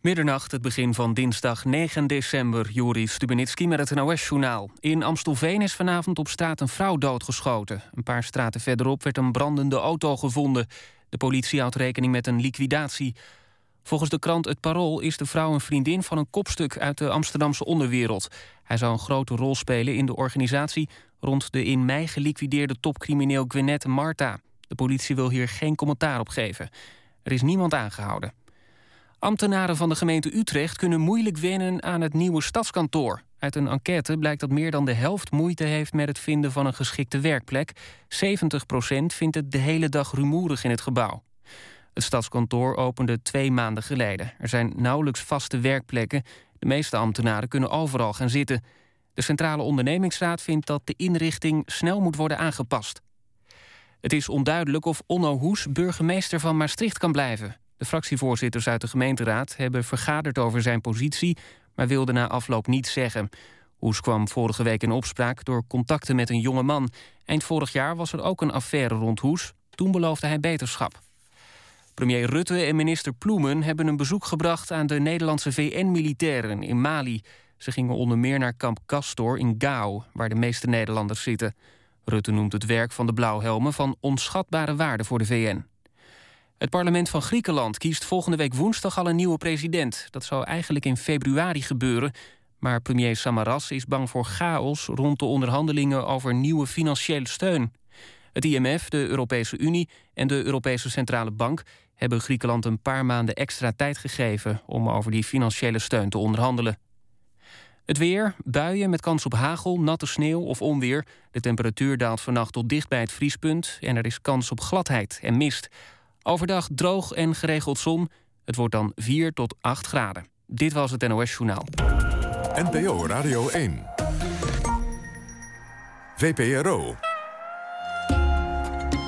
Middernacht, het begin van dinsdag 9 december. Joris Stubenitski met het NOS-journaal. In Amstelveen is vanavond op straat een vrouw doodgeschoten. Een paar straten verderop werd een brandende auto gevonden. De politie houdt rekening met een liquidatie. Volgens de krant Het Parool is de vrouw een vriendin van een kopstuk uit de Amsterdamse onderwereld. Hij zou een grote rol spelen in de organisatie rond de in mei geliquideerde topcrimineel Gwyneth Marta. De politie wil hier geen commentaar op geven. Er is niemand aangehouden. Ambtenaren van de gemeente Utrecht kunnen moeilijk wennen aan het nieuwe stadskantoor. Uit een enquête blijkt dat meer dan de helft moeite heeft met het vinden van een geschikte werkplek. 70% vindt het de hele dag rumoerig in het gebouw. Het stadskantoor opende twee maanden geleden. Er zijn nauwelijks vaste werkplekken. De meeste ambtenaren kunnen overal gaan zitten. De Centrale Ondernemingsraad vindt dat de inrichting snel moet worden aangepast. Het is onduidelijk of Onno Hoes burgemeester van Maastricht kan blijven. De fractievoorzitters uit de gemeenteraad hebben vergaderd over zijn positie, maar wilden na afloop niets zeggen. Hoes kwam vorige week in opspraak door contacten met een jonge man. Eind vorig jaar was er ook een affaire rond Hoes. Toen beloofde hij beterschap. Premier Rutte en minister Ploemen hebben een bezoek gebracht aan de Nederlandse VN-militairen in Mali. Ze gingen onder meer naar kamp Castor in Gao, waar de meeste Nederlanders zitten. Rutte noemt het werk van de blauwhelmen van onschatbare waarde voor de VN. Het parlement van Griekenland kiest volgende week woensdag al een nieuwe president. Dat zou eigenlijk in februari gebeuren. Maar premier Samaras is bang voor chaos rond de onderhandelingen over nieuwe financiële steun. Het IMF, de Europese Unie en de Europese Centrale Bank hebben Griekenland een paar maanden extra tijd gegeven om over die financiële steun te onderhandelen. Het weer, buien met kans op hagel, natte sneeuw of onweer. De temperatuur daalt vannacht tot dicht bij het vriespunt en er is kans op gladheid en mist. Overdag droog en geregeld zon. Het wordt dan 4 tot 8 graden. Dit was het NOS Journaal. NPO Radio 1. VPRO.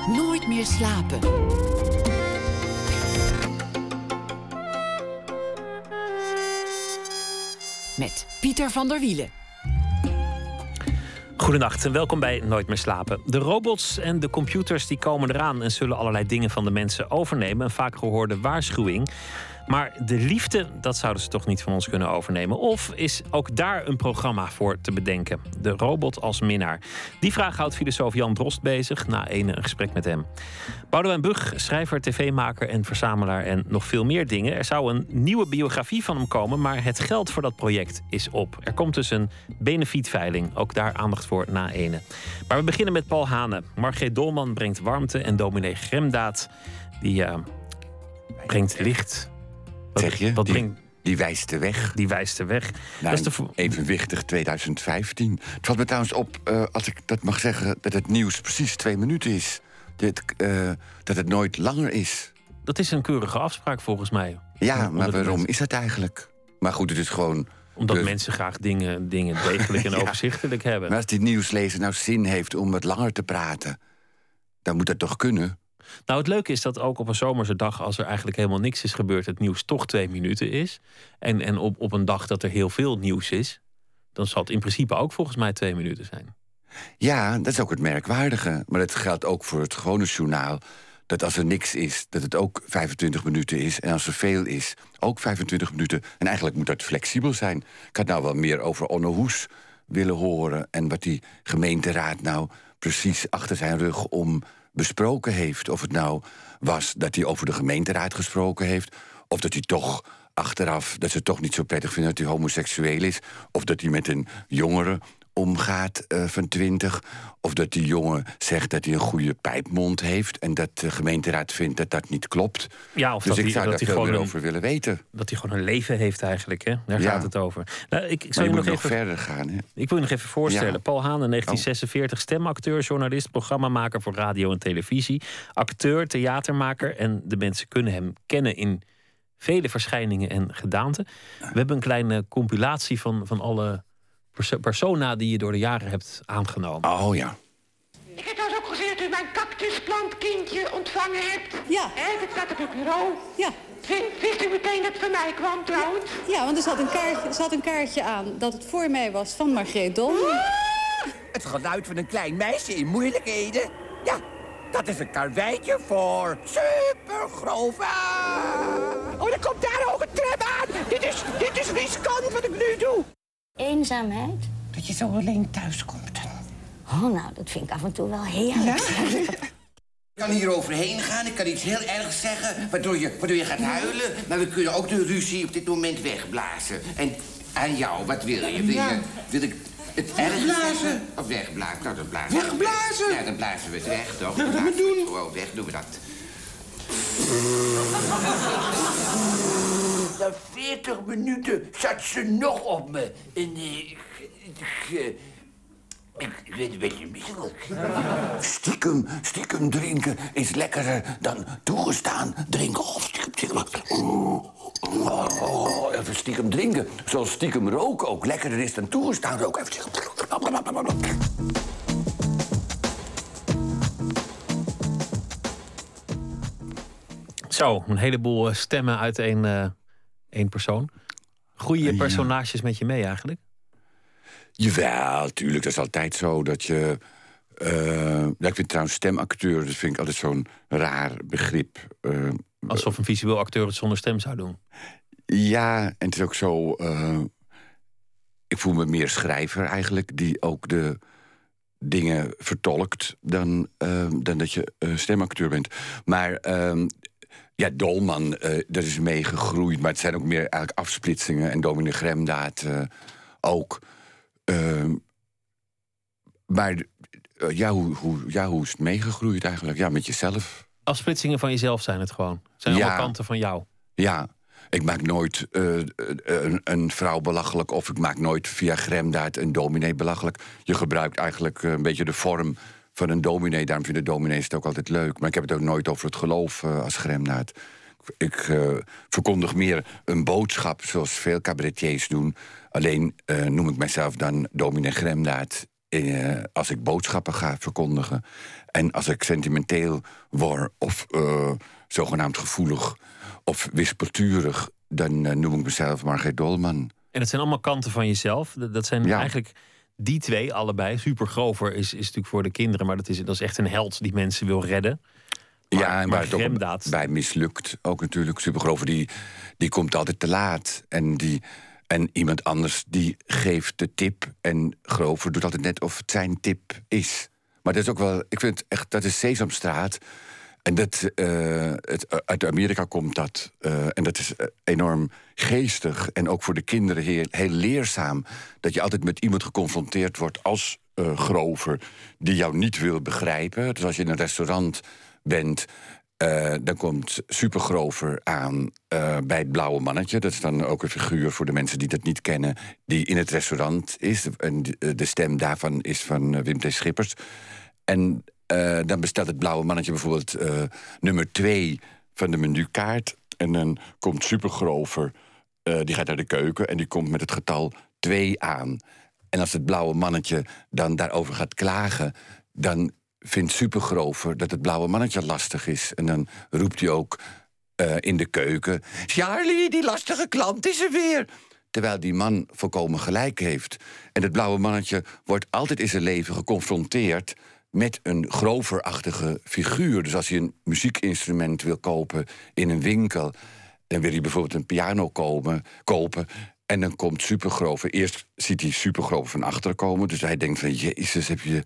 Nooit meer slapen. Met Pieter van der Wielen. Goedenacht en welkom bij Nooit meer slapen. De robots en de computers die komen eraan en zullen allerlei dingen van de mensen overnemen. Een vaak gehoorde waarschuwing. Maar de liefde, dat zouden ze toch niet van ons kunnen overnemen? Of is ook daar een programma voor te bedenken? De robot als minnaar. Die vraag houdt filosoof Jan Drost bezig na een gesprek met hem. Boudewijn Bug, schrijver, tv-maker en verzamelaar en nog veel meer dingen. Er zou een nieuwe biografie van hem komen, maar het geld voor dat project is op. Er komt dus een benefietveiling, ook daar aandacht voor na ene. Maar we beginnen met Paul Hane. Margreet Dolman brengt warmte en dominee Gremdaad die uh, brengt licht wat, zeg je? Wat die, brengt, die wijst de weg. Die wijst de weg. Nou, dat is de... Evenwichtig 2015. Het valt me trouwens op, uh, als ik dat mag zeggen, dat het nieuws precies twee minuten is. Dat, uh, dat het nooit langer is. Dat is een keurige afspraak volgens mij. Ja, maar waarom is dat eigenlijk? Maar goed, het is gewoon. Omdat mensen graag dingen, dingen degelijk en ja. overzichtelijk hebben. Maar als die nieuwslezer nou zin heeft om wat langer te praten, dan moet dat toch kunnen? Nou, het leuke is dat ook op een zomerse dag, als er eigenlijk helemaal niks is gebeurd, het nieuws toch twee minuten is. En, en op, op een dag dat er heel veel nieuws is, dan zal het in principe ook volgens mij twee minuten zijn. Ja, dat is ook het merkwaardige. Maar dat geldt ook voor het gewone journaal. Dat als er niks is, dat het ook 25 minuten is. En als er veel is, ook 25 minuten. En eigenlijk moet dat flexibel zijn. Ik had nou wel meer over Onno Hoes willen horen. En wat die gemeenteraad nou precies achter zijn rug om besproken heeft. Of het nou was dat hij over de gemeenteraad gesproken heeft. Of dat hij toch achteraf, dat ze het toch niet zo prettig vinden dat hij homoseksueel is. Of dat hij met een jongere omgaat uh, van twintig. Of dat die jongen zegt dat hij een goede pijpmond heeft... en dat de gemeenteraad vindt dat dat niet klopt. Ja, of dus dat ik zou daar veel meer over willen weten. Dat hij gewoon een leven heeft eigenlijk, hè? Daar Ja. gaat het over. Nou, ik, zou je nog nog even... verder gaan. Hè? Ik wil je nog even voorstellen. Ja. Paul Haan, in 1946, stemacteur, journalist, programmamaker voor radio en televisie. Acteur, theatermaker. En de mensen kunnen hem kennen in vele verschijningen en gedaanten. We hebben een kleine compilatie van, van alle perso- persona die je door de jaren hebt aangenomen. Oh ja. Ik heb trouwens ook gezien dat u mijn cactusplанtkindje ontvangen hebt. Ja. Hè, dat staat op uw bureau. Ja. Wist u meteen dat het van mij kwam trouwens? Ja, want er zat, een kaartje, er zat een kaartje aan dat het voor mij was van Margreet Dolman. Het geluid van een klein meisje in moeilijkheden. Ja, dat is een karweitje voor supergrove. Oh, er komt daar ook een tram aan. riskant wat ik nu doe. Eenzaamheid? Dat je zo alleen thuis komt. Oh, nou, dat vind ik af en toe wel heerlijk. Ik kan hier overheen gaan, ik kan iets heel ergs zeggen, waardoor je, waardoor je gaat huilen. Maar we kunnen ook de ruzie op dit moment wegblazen. En aan jou, wat wil je? Wil, je, wil ik het erg zeggen? Of wegblazen? Nou, dan blazen we Wegblazen? Ja, dan blazen we het weg, toch? Dat we doen. Gewoon weg, doen we dat. Na 40 minuten zat ze nog op me. En eh, ik, ik, ik, werd een beetje misselijk. Stiekem, stiekem drinken is lekkerder dan toegestaan drinken. Of stiekem, stiekem. Oh, oh, even stiekem drinken. Zoals stiekem roken ook lekkerder is dan toegestaan roken. Even stiekem. Zo, een heleboel eh, stemmen uit één, eh, één persoon. Groeien je personages met je mee eigenlijk? Jawel, tuurlijk. Dat is altijd zo dat je... ja, ik vind trouwens stemacteur, dat vind ik altijd zo'n raar begrip. Eh, Alsof een visueel acteur het zonder stem zou doen. Ja, en het is ook zo. eh, ik voel me meer schrijver eigenlijk, die ook de dingen vertolkt dan, dan dat je stemacteur bent. Maar ehm, ja, Dolman, eh, dat is meegegroeid, maar het zijn ook meer eigenlijk afsplitsingen en Dominic Gremdaad eh, ook. Ehm, maar eh, ja, hoe, hoe, ja, hoe is het meegegroeid eigenlijk? Ja, met jezelf. Afsplitsingen van jezelf zijn het gewoon. Zijn Ja. allemaal kanten van jou. Ja, ik maak nooit een, een vrouw belachelijk... of ik maak nooit via Gremdaad een dominee belachelijk. Je gebruikt eigenlijk een beetje de vorm van een dominee. Daarom vinden dominees het ook altijd leuk. Maar ik heb het ook nooit over het geloof eh, als Gremdaad. Ik eh, verkondig meer een boodschap, zoals veel cabaretiers doen. Alleen eh, noem ik mezelf dan dominee Gremdaad... eh, als ik boodschappen ga verkondigen. En als ik sentimenteel word of zogenaamd gevoelig of wispelturig... dan noem ik mezelf Margreet Dolman. En het zijn allemaal kanten van jezelf. Dat dat zijn Ja. eigenlijk die twee allebei. Super Grover is, is natuurlijk voor de kinderen, maar dat is, dat is echt een held die mensen wil redden. Maar- ja, en waar het ook bij mislukt ook natuurlijk. Supergrover, die, die komt altijd te laat. En, die, en iemand anders die geeft de tip. En Grover doet altijd net of het zijn tip is. Maar dat is ook wel, ik vind echt, dat is Sesamstraat. En dat, eh, het, uit Amerika komt dat. eh, en dat is eh, enorm geestig. En ook voor de kinderen heel, leerzaam. Dat je altijd met iemand geconfronteerd wordt als eh, Grover. die jou niet wil begrijpen. Dus als je in een restaurant bent. eh, dan komt Supergrover aan eh, bij het blauwe mannetje. Dat is dan ook een figuur voor de mensen die dat niet kennen... die in het restaurant is. En de- stem daarvan is van eh, Wim T. Schippers. En eh, dan bestelt het blauwe mannetje bijvoorbeeld eh, nummer twee van de menukaart. En dan komt Supergrover, eh, die gaat naar de keuken... en die komt met het getal 2 aan. En als het blauwe mannetje dan daarover gaat klagen... dan vindt Supergrover dat het blauwe mannetje lastig is. En dan roept hij ook in de keuken... Charlie, die lastige klant is er weer. Terwijl die man volkomen gelijk heeft. En het blauwe mannetje wordt altijd in zijn leven geconfronteerd... met een groverachtige figuur. Dus als hij een muziekinstrument wil kopen in een winkel... dan wil hij bijvoorbeeld een piano komen, kopen... En dan komt Supergrover. Eerst ziet hij Supergrover van achteren komen. Dus hij denkt van, jezus, heb je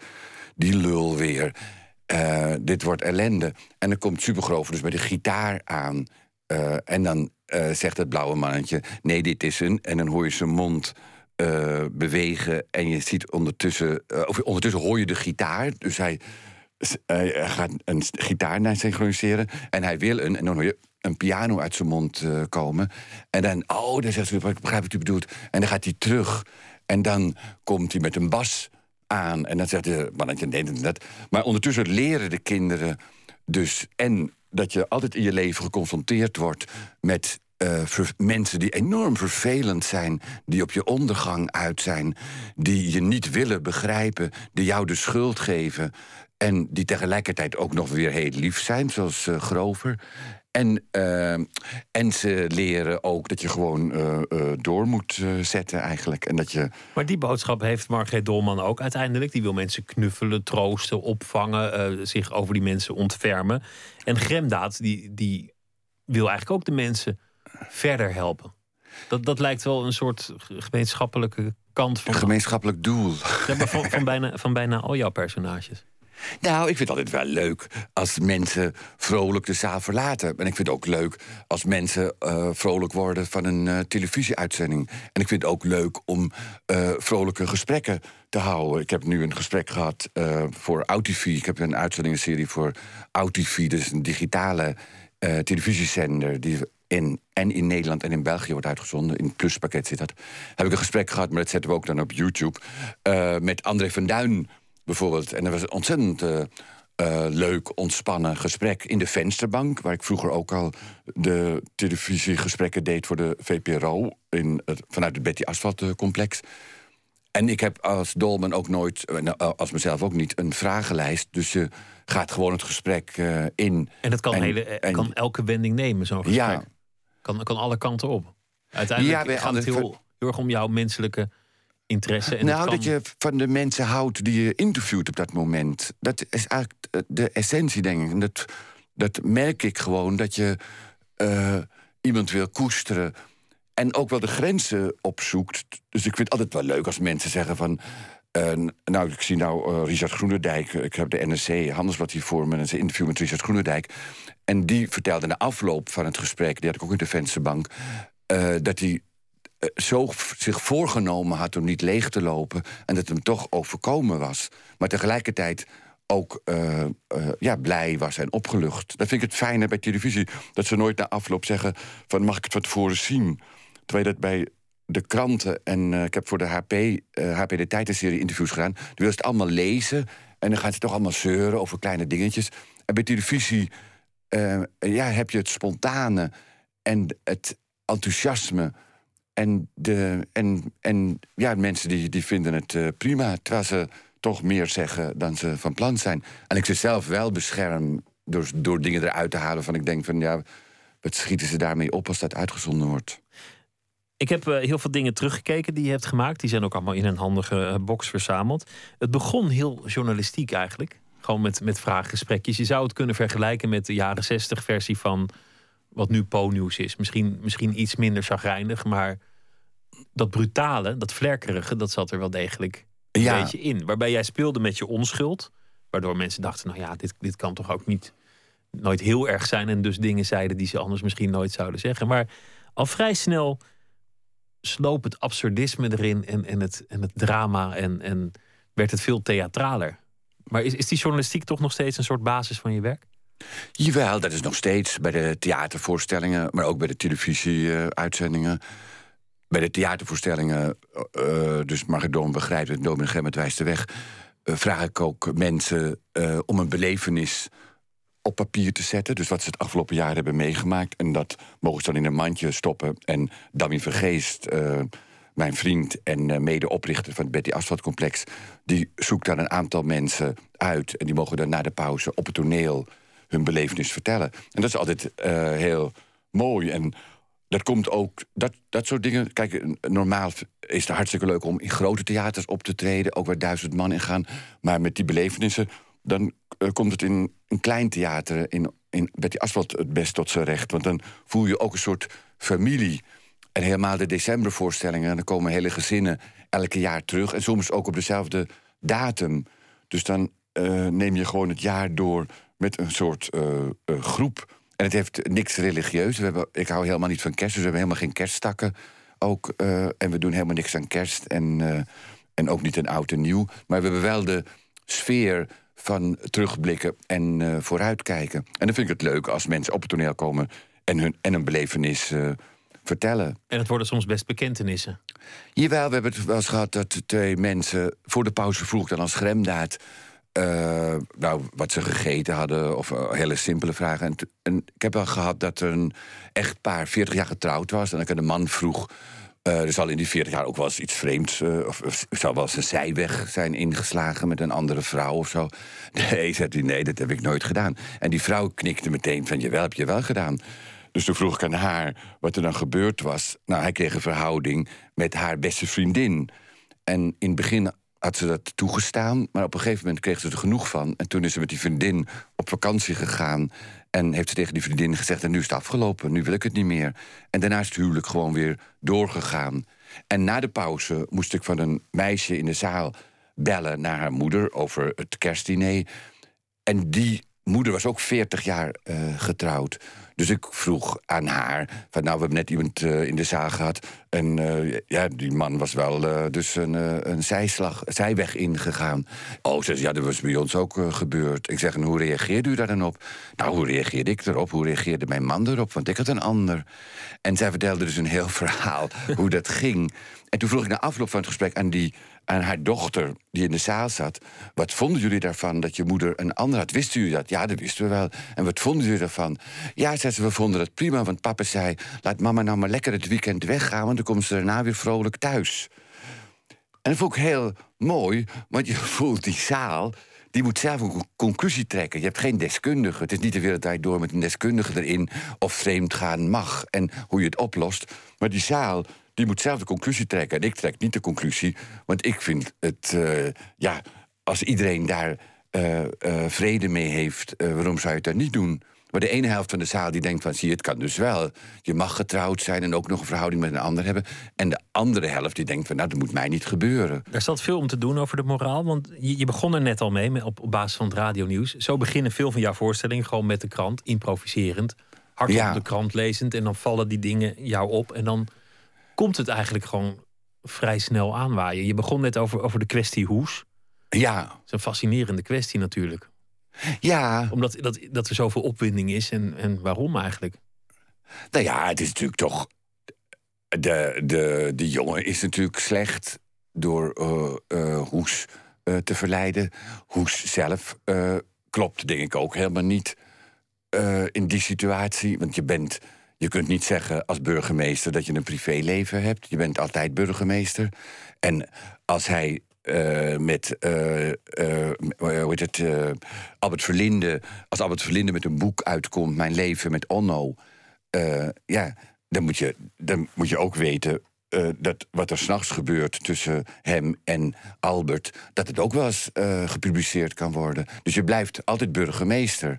die lul weer. Eh, dit wordt ellende. En dan komt Supergrover dus bij de gitaar aan. Eh, en dan eh, zegt het blauwe mannetje, nee, dit is een. En dan hoor je zijn mond eh, bewegen. En je ziet ondertussen, eh, of ondertussen hoor je de gitaar. Dus hij, hij gaat een gitaar naar synchroniseren. En hij wil een, en dan hoor je een piano uit zijn mond eh, komen. En dan, oh, dan zegt ze, ik begrijp wat u bedoelt. En dan gaat hij terug. En dan komt hij met een bas aan. En dan zegt de mannetje, nee, dat. Maar ondertussen leren de kinderen dus... en dat je altijd in je leven geconfronteerd wordt met eh, mensen die enorm vervelend zijn, die op je ondergang uit zijn, die je niet willen begrijpen, die jou de schuld geven en die tegelijkertijd ook nog weer heel lief zijn, zoals eh, Grover. En, eh, en ze leren ook dat je gewoon door moet zetten eigenlijk. En dat je Maar die boodschap heeft Margreet Dolman ook uiteindelijk. Die wil mensen knuffelen, troosten, opvangen, zich over die mensen ontfermen. En Gremdaad, die, die wil eigenlijk ook de mensen verder helpen. Dat, dat lijkt wel een soort gemeenschappelijke kant van. Een gemeenschappelijk doel. Ja, maar van, van, bijna, van bijna al jouw personages. Nou, ik vind het altijd wel leuk als mensen vrolijk de zaal verlaten. En ik vind het ook leuk als mensen uh, vrolijk worden van een uh, televisieuitzending. En ik vind het ook leuk om uh, vrolijke gesprekken te houden. Ik heb nu een gesprek gehad voor OutTV. Ik heb een uitzendingenserie voor OutTV, dus een digitale televisiezender die in, en in Nederland en in België wordt uitgezonden. In het pluspakket zit dat. Heb ik een gesprek gehad, maar dat zetten we ook dan op YouTube. met André van Duin bijvoorbeeld. En dat was een ontzettend uh, leuk, ontspannen gesprek in de vensterbank... waar ik vroeger ook al de televisiegesprekken deed voor de VPRO... In het, vanuit het Betty Asphalt eh, complex. En ik heb als dolman ook nooit, als mezelf ook niet, een vragenlijst. Dus je gaat gewoon het gesprek uh, in. En dat kan, hele, en, kan elke wending nemen, zo'n gesprek. Ja. Kan, kan alle kanten op. Uiteindelijk ja, gaat het heel, heel erg om jouw menselijke interesse. En nou, dat je van de mensen houdt die je interviewt op dat moment. Dat is eigenlijk de essentie, denk ik. En dat, dat merk ik gewoon, dat je uh, iemand wil koesteren... en ook wel de grenzen opzoekt. Dus ik vind het altijd wel leuk als mensen zeggen van... Nou, ik zie nou uh, Richard Groenendijk. Ik heb de NRC Handelsblad hier voor me. En een interview met Richard Groenendijk. En die vertelde na afloop van het gesprek... die had ik ook in de vensterbank... Uh, dat hij eh, zo zich voorgenomen had om niet leeg te lopen... en dat hem toch overkomen was. Maar tegelijkertijd ook ja, blij was en opgelucht. Dat vind ik het fijne bij televisie. Dat ze nooit na afloop zeggen van mag ik het van tevoren zien. Terwijl dat bij de kranten en uh, ik heb voor de HP, HP de Tijdenserie interviews gedaan... die willen het allemaal lezen en dan gaan ze toch allemaal zeuren over kleine dingetjes. En bij televisie ja, heb je het spontane en het enthousiasme en, de, en, en ja, mensen die, die vinden het prima, terwijl ze toch meer zeggen dan ze van plan zijn. En ik ze zelf wel bescherm door, door dingen eruit te halen van ik denk van ja, wat schieten ze daarmee op als dat uitgezonden wordt? Ik heb uh, heel veel dingen teruggekeken die je hebt gemaakt. Die zijn ook allemaal in een handige uh, box verzameld. Het begon heel journalistiek eigenlijk. Gewoon met, met vraaggesprekjes. Je zou het kunnen vergelijken met de jaren zestig versie van wat nu Po-nieuws is. Misschien, misschien iets minder chagrijnig, maar dat brutale, dat vlerkerige, dat zat er wel degelijk een beetje in. Waarbij jij speelde met je onschuld. Waardoor mensen dachten, nou ja, dit, dit kan toch ook niet nooit heel erg zijn. En dus dingen zeiden die ze anders misschien nooit zouden zeggen. Maar al vrij snel sloop het absurdisme erin en, en, het, en het drama. En, en werd het veel theatraler. Maar is, is die journalistiek toch nog steeds een soort basis van je werk? Jawel, dat is nog steeds bij de theatervoorstellingen, maar ook bij de televisieuitzendingen. bij de theatervoorstellingen, uh, dus Margedon begrijpt het, Domin Gemmet wijst de weg... Uh, vraag ik ook mensen uh, om een belevenis op papier te zetten. Dus wat ze het afgelopen jaar hebben meegemaakt. En dat mogen ze dan in een mandje stoppen. En Damien Vergeest, mijn vriend en medeoprichter van het Betty Asphalt Complex... die zoekt dan een aantal mensen uit. En die mogen dan na de pauze op het toneel hun belevenis vertellen. En dat is altijd uh, heel mooi. En dat komt ook, dat, dat soort dingen. Kijk, normaal is het hartstikke leuk om in grote theaters op te treden, ook waar duizend man in gaan. Maar met die belevenissen, dan uh, komt het in een klein theater, in, in Betty Asphalt, het best tot zijn recht. Want dan voel je ook een soort familie. En helemaal de decembervoorstellingen, dan komen hele gezinnen elke jaar terug. En soms ook op dezelfde datum. Dus dan uh, neem je gewoon het jaar door met een soort uh, groep. En het heeft niks religieus. We hebben, ik hou helemaal niet van kerst, dus we hebben helemaal geen kerststakken. Ook, en we doen helemaal niks aan kerst. En, en ook niet een oud en nieuw. Maar we hebben wel de sfeer van terugblikken en vooruitkijken. En dan vind ik het leuk als mensen op het toneel komen en, hun, en een belevenis vertellen. En het worden soms best bekentenissen. Jawel, we hebben het wel eens gehad dat twee mensen voor de pauze vroeg dan als gremdaad uh, nou, wat ze gegeten hadden, of hele simpele vragen. En, en, ik heb wel gehad dat er een echtpaar 40 jaar getrouwd was... en ik de man vroeg... Uh, er zal in die 40 jaar ook wel eens iets vreemds... of, of zou wel eens een zijweg zijn ingeslagen met een andere vrouw of zo. Nee, zei hij, nee, dat heb ik nooit gedaan. En die vrouw knikte meteen van, jawel, heb je wel gedaan. Dus toen vroeg ik aan haar wat er dan gebeurd was. Nou, hij kreeg een verhouding met haar beste vriendin. En in het begin had ze dat toegestaan. Maar op een gegeven moment kreeg ze er genoeg van. En toen is ze met die vriendin op vakantie gegaan. En heeft ze tegen die vriendin gezegd: En nu is het afgelopen, nu wil ik het niet meer. En daarna is het huwelijk gewoon weer doorgegaan. En na de pauze moest ik van een meisje in de zaal bellen naar haar moeder over het kerstdiner. En die moeder was ook 40 jaar uh, getrouwd. Dus ik vroeg aan haar: van, Nou, we hebben net iemand uh, in de zaal gehad. En uh, ja, die man was wel dus een, een zijslag, zijweg ingegaan. Oh, ze ja, dat was bij ons ook gebeurd. Ik zeg: En hoe reageerde u daar dan op? Nou, hoe reageerde ik erop? Hoe reageerde mijn man erop? Want ik had een ander. En zij vertelde dus een heel verhaal hoe dat ging. En toen vroeg ik na afloop van het gesprek aan die aan haar dochter, die in de zaal zat. Wat vonden jullie daarvan dat je moeder een ander had? Wisten jullie dat? Ja, dat wisten we wel. En wat vonden jullie daarvan? Ja, zei ze, we vonden dat prima, want papa zei... laat mama nou maar lekker het weekend weggaan... want dan komt ze daarna weer vrolijk thuis. En dat vond ik heel mooi, want je voelt die zaal... Die moet zelf een conclusie trekken. Je hebt geen deskundige. Het is niet de wereld door met een deskundige erin... of vreemd gaan mag en hoe je het oplost. Maar die zaal die moet zelf de conclusie trekken. En ik trek niet de conclusie, want ik vind het, uh, ja, als iedereen daar uh, uh, vrede mee heeft, waarom zou je het dan niet doen? Maar de ene helft van de zaal die denkt van, zie je, het kan dus wel. Je mag getrouwd zijn en ook nog een verhouding met een ander hebben. En de andere helft die denkt van, nou, dat moet mij niet gebeuren. Daar staat veel om te doen over de moraal, want je, je begon er net al mee op, op basis van het radionieuws. Zo beginnen veel van jouw voorstellingen gewoon met de krant, improviserend. Hardop ja. de krant lezend en dan vallen die dingen jou op en dan komt het eigenlijk gewoon vrij snel aanwaaien. Je begon net over, over de kwestie hoes. Ja. Dat is een fascinerende kwestie natuurlijk. Ja. Omdat dat, dat er zoveel opwinding is en, en waarom eigenlijk? Nou ja, het is natuurlijk toch... De, de, de jongen is natuurlijk slecht door uh, uh, Hoes uh, te verleiden. Hoes zelf klopt denk ik ook helemaal niet in die situatie. Want je bent je kunt niet zeggen als burgemeester dat je een privéleven hebt. Je bent altijd burgemeester. En als hij uh, met uh, uh, hoe heet het, Albert Verlinde. Als Albert Verlinde met een boek uitkomt, Mijn leven met Onno. ja, dan moet, je, dan moet je ook weten. dat wat er s'nachts gebeurt tussen hem en Albert, dat het ook wel eens gepubliceerd kan worden. Dus je blijft altijd burgemeester.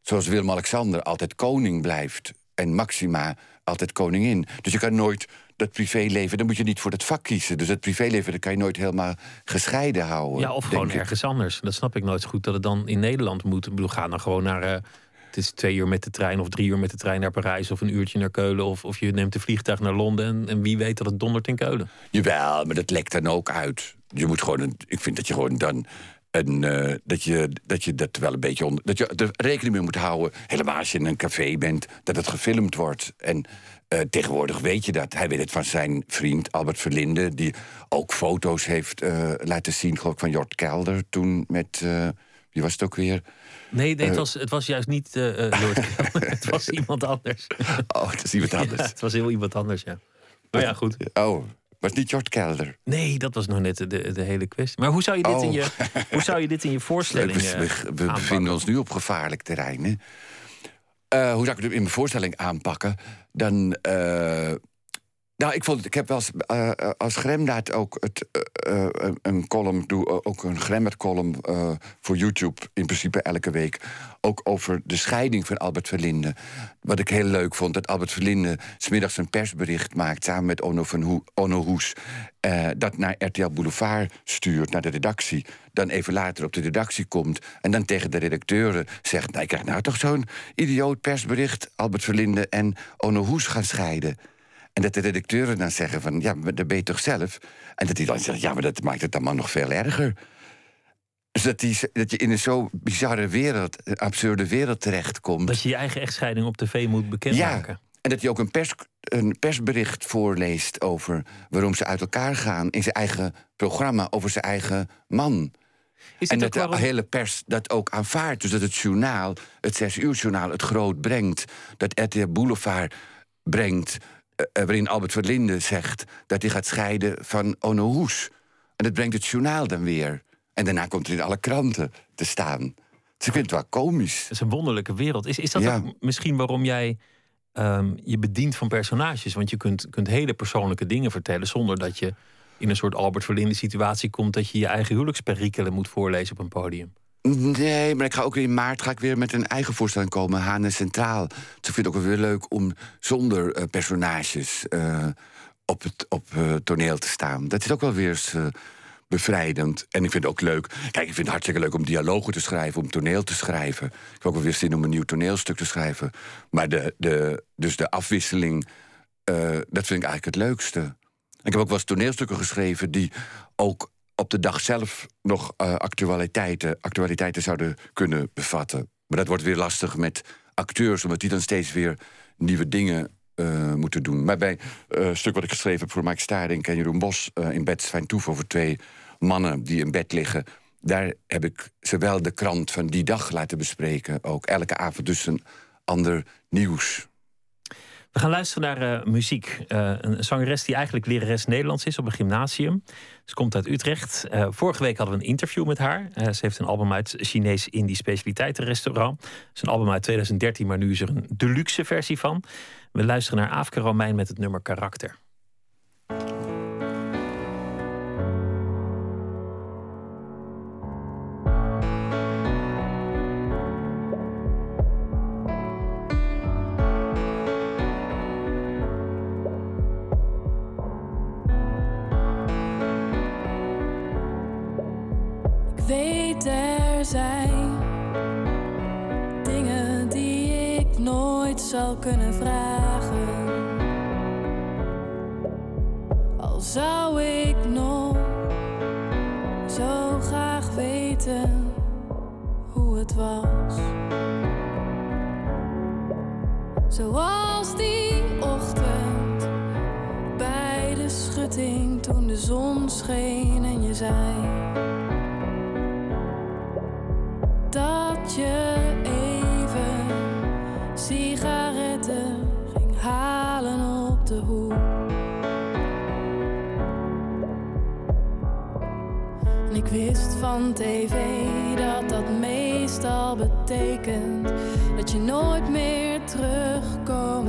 Zoals Willem-Alexander altijd koning blijft en Maxima altijd koningin. Dus je kan nooit dat privéleven, dan moet je niet voor het vak kiezen. Dus het privéleven, dat kan je nooit helemaal gescheiden houden. Ja, of gewoon ergens anders. Dat snap ik nooit goed, dat het dan in Nederland moet. Ik bedoel, ga dan gewoon naar... Uh, het is twee uur met de trein of drie uur met de trein naar Parijs... of een uurtje naar Keulen of, of je neemt de vliegtuig naar Londen... En, en wie weet dat het dondert in Keulen. Jawel, maar dat lekt dan ook uit. Je moet gewoon, een, ik vind dat je gewoon dan en uh, dat, je, dat je dat wel een beetje onder. Dat je er rekening mee moet houden. Helemaal als je in een café bent, dat het gefilmd wordt. En uh, tegenwoordig weet je dat. Hij weet het van zijn vriend Albert Verlinde, die ook foto's heeft uh, laten zien, geloof ik, van Jort Kelder toen met. wie was het ook weer? Nee, nee het, was, het was juist niet Jort Kelder. het was iemand anders. Oh, het is iemand anders. Ja, het was heel iemand anders, ja. Maar ja, goed. Oh, was niet Jort Kelder. Nee, dat was nog net de, de hele kwestie. Maar hoe zou je dit, in, je, oh. hoe zou je, dit in je voorstelling We, we, we bevinden ons nu op gevaarlijk terrein. Hè? Uh, hoe zou ik het in mijn voorstelling aanpakken? Dan... Uh, nou, ik, vond, ik heb wel uh, als Gremdaad ook het, uh, een column doe, ook een Gremmet-column voor YouTube, in principe elke week, ook over de scheiding van Albert Verlinde. Wat ik heel leuk vond, dat Albert Verlinde smiddags een persbericht maakt samen met Onno, van Hoes, dat naar RTL Boulevard stuurt, naar de redactie, dan even later op de redactie komt en dan tegen de redacteuren zegt, nou, ik krijg nou toch zo'n idioot persbericht, Albert Verlinde en Onno Hoes gaan scheiden. En dat de redacteuren dan zeggen van, ja, dat ben je toch zelf? En dat hij dan zegt, ja, maar dat maakt het allemaal nog veel erger. Dus dat, die, dat je in een zo bizarre wereld, absurde wereld terechtkomt. Dat je je eigen echtscheiding op tv moet bekendmaken. Ja, en dat hij ook een, pers, een persbericht voorleest over waarom ze uit elkaar gaan... in zijn eigen programma over zijn eigen man. Is en dat de hele pers dat ook aanvaardt. Dus dat het journaal, het zes uur journaal, het groot brengt. Dat RTL Boulevard brengt uh, waarin Albert Verlinde zegt dat hij gaat scheiden van Onno Hoes. En dat brengt het journaal dan weer. En daarna komt het in alle kranten te staan. Dus ik vind het wel komisch. Het is een wonderlijke wereld. Is, is dat ook misschien waarom jij um, je bedient van personages? Want je kunt, kunt hele persoonlijke dingen vertellen zonder dat je in een soort Albert Verlinde situatie komt dat je je eigen huwelijksperikelen moet voorlezen op een podium. Nee, maar ik ga ook in maart ga ik weer met een eigen voorstelling komen, Hane Centraal. Dus ik vind het ook weer leuk om zonder eh, personages eh, op het op, uh, toneel te staan. Dat is ook wel weer eens bevrijdend. En ik vind het ook leuk. Kijk, ik vind het hartstikke leuk om dialogen te schrijven, om toneel te schrijven. Ik heb ook wel weer zin om een nieuw toneelstuk te schrijven. Maar de, de, dus de afwisseling, dat vind ik eigenlijk het leukste. Ik heb ook wel eens toneelstukken geschreven die ook op de dag zelf nog uh, actualiteiten, actualiteiten zouden kunnen bevatten. Maar dat wordt weer lastig met acteurs, omdat die dan steeds weer nieuwe dingen uh, moeten doen. Maar bij uh, een stuk wat ik geschreven heb voor Mike Staring en Jeroen Bos in bed Fijn Toef over twee mannen die in bed liggen. Daar heb ik zowel de krant van die dag laten bespreken, ook elke avond dus een ander nieuws. We gaan luisteren naar muziek. Een zangeres die eigenlijk lerares Nederlands is op een gymnasium. Ze komt uit Utrecht. Vorige week hadden we een interview met haar. ze heeft een album uit Chinees Indie Specialiteitenrestaurant. Het is een album uit 2013, maar nu is er een deluxe versie van. We luisteren naar Afke Romein met het nummer Karakter. zijn dingen die ik nooit zal kunnen vragen. De zon scheen en je zei dat je even sigaretten ging halen op de hoek. En ik wist van tv dat dat meestal betekent dat je nooit meer terugkomen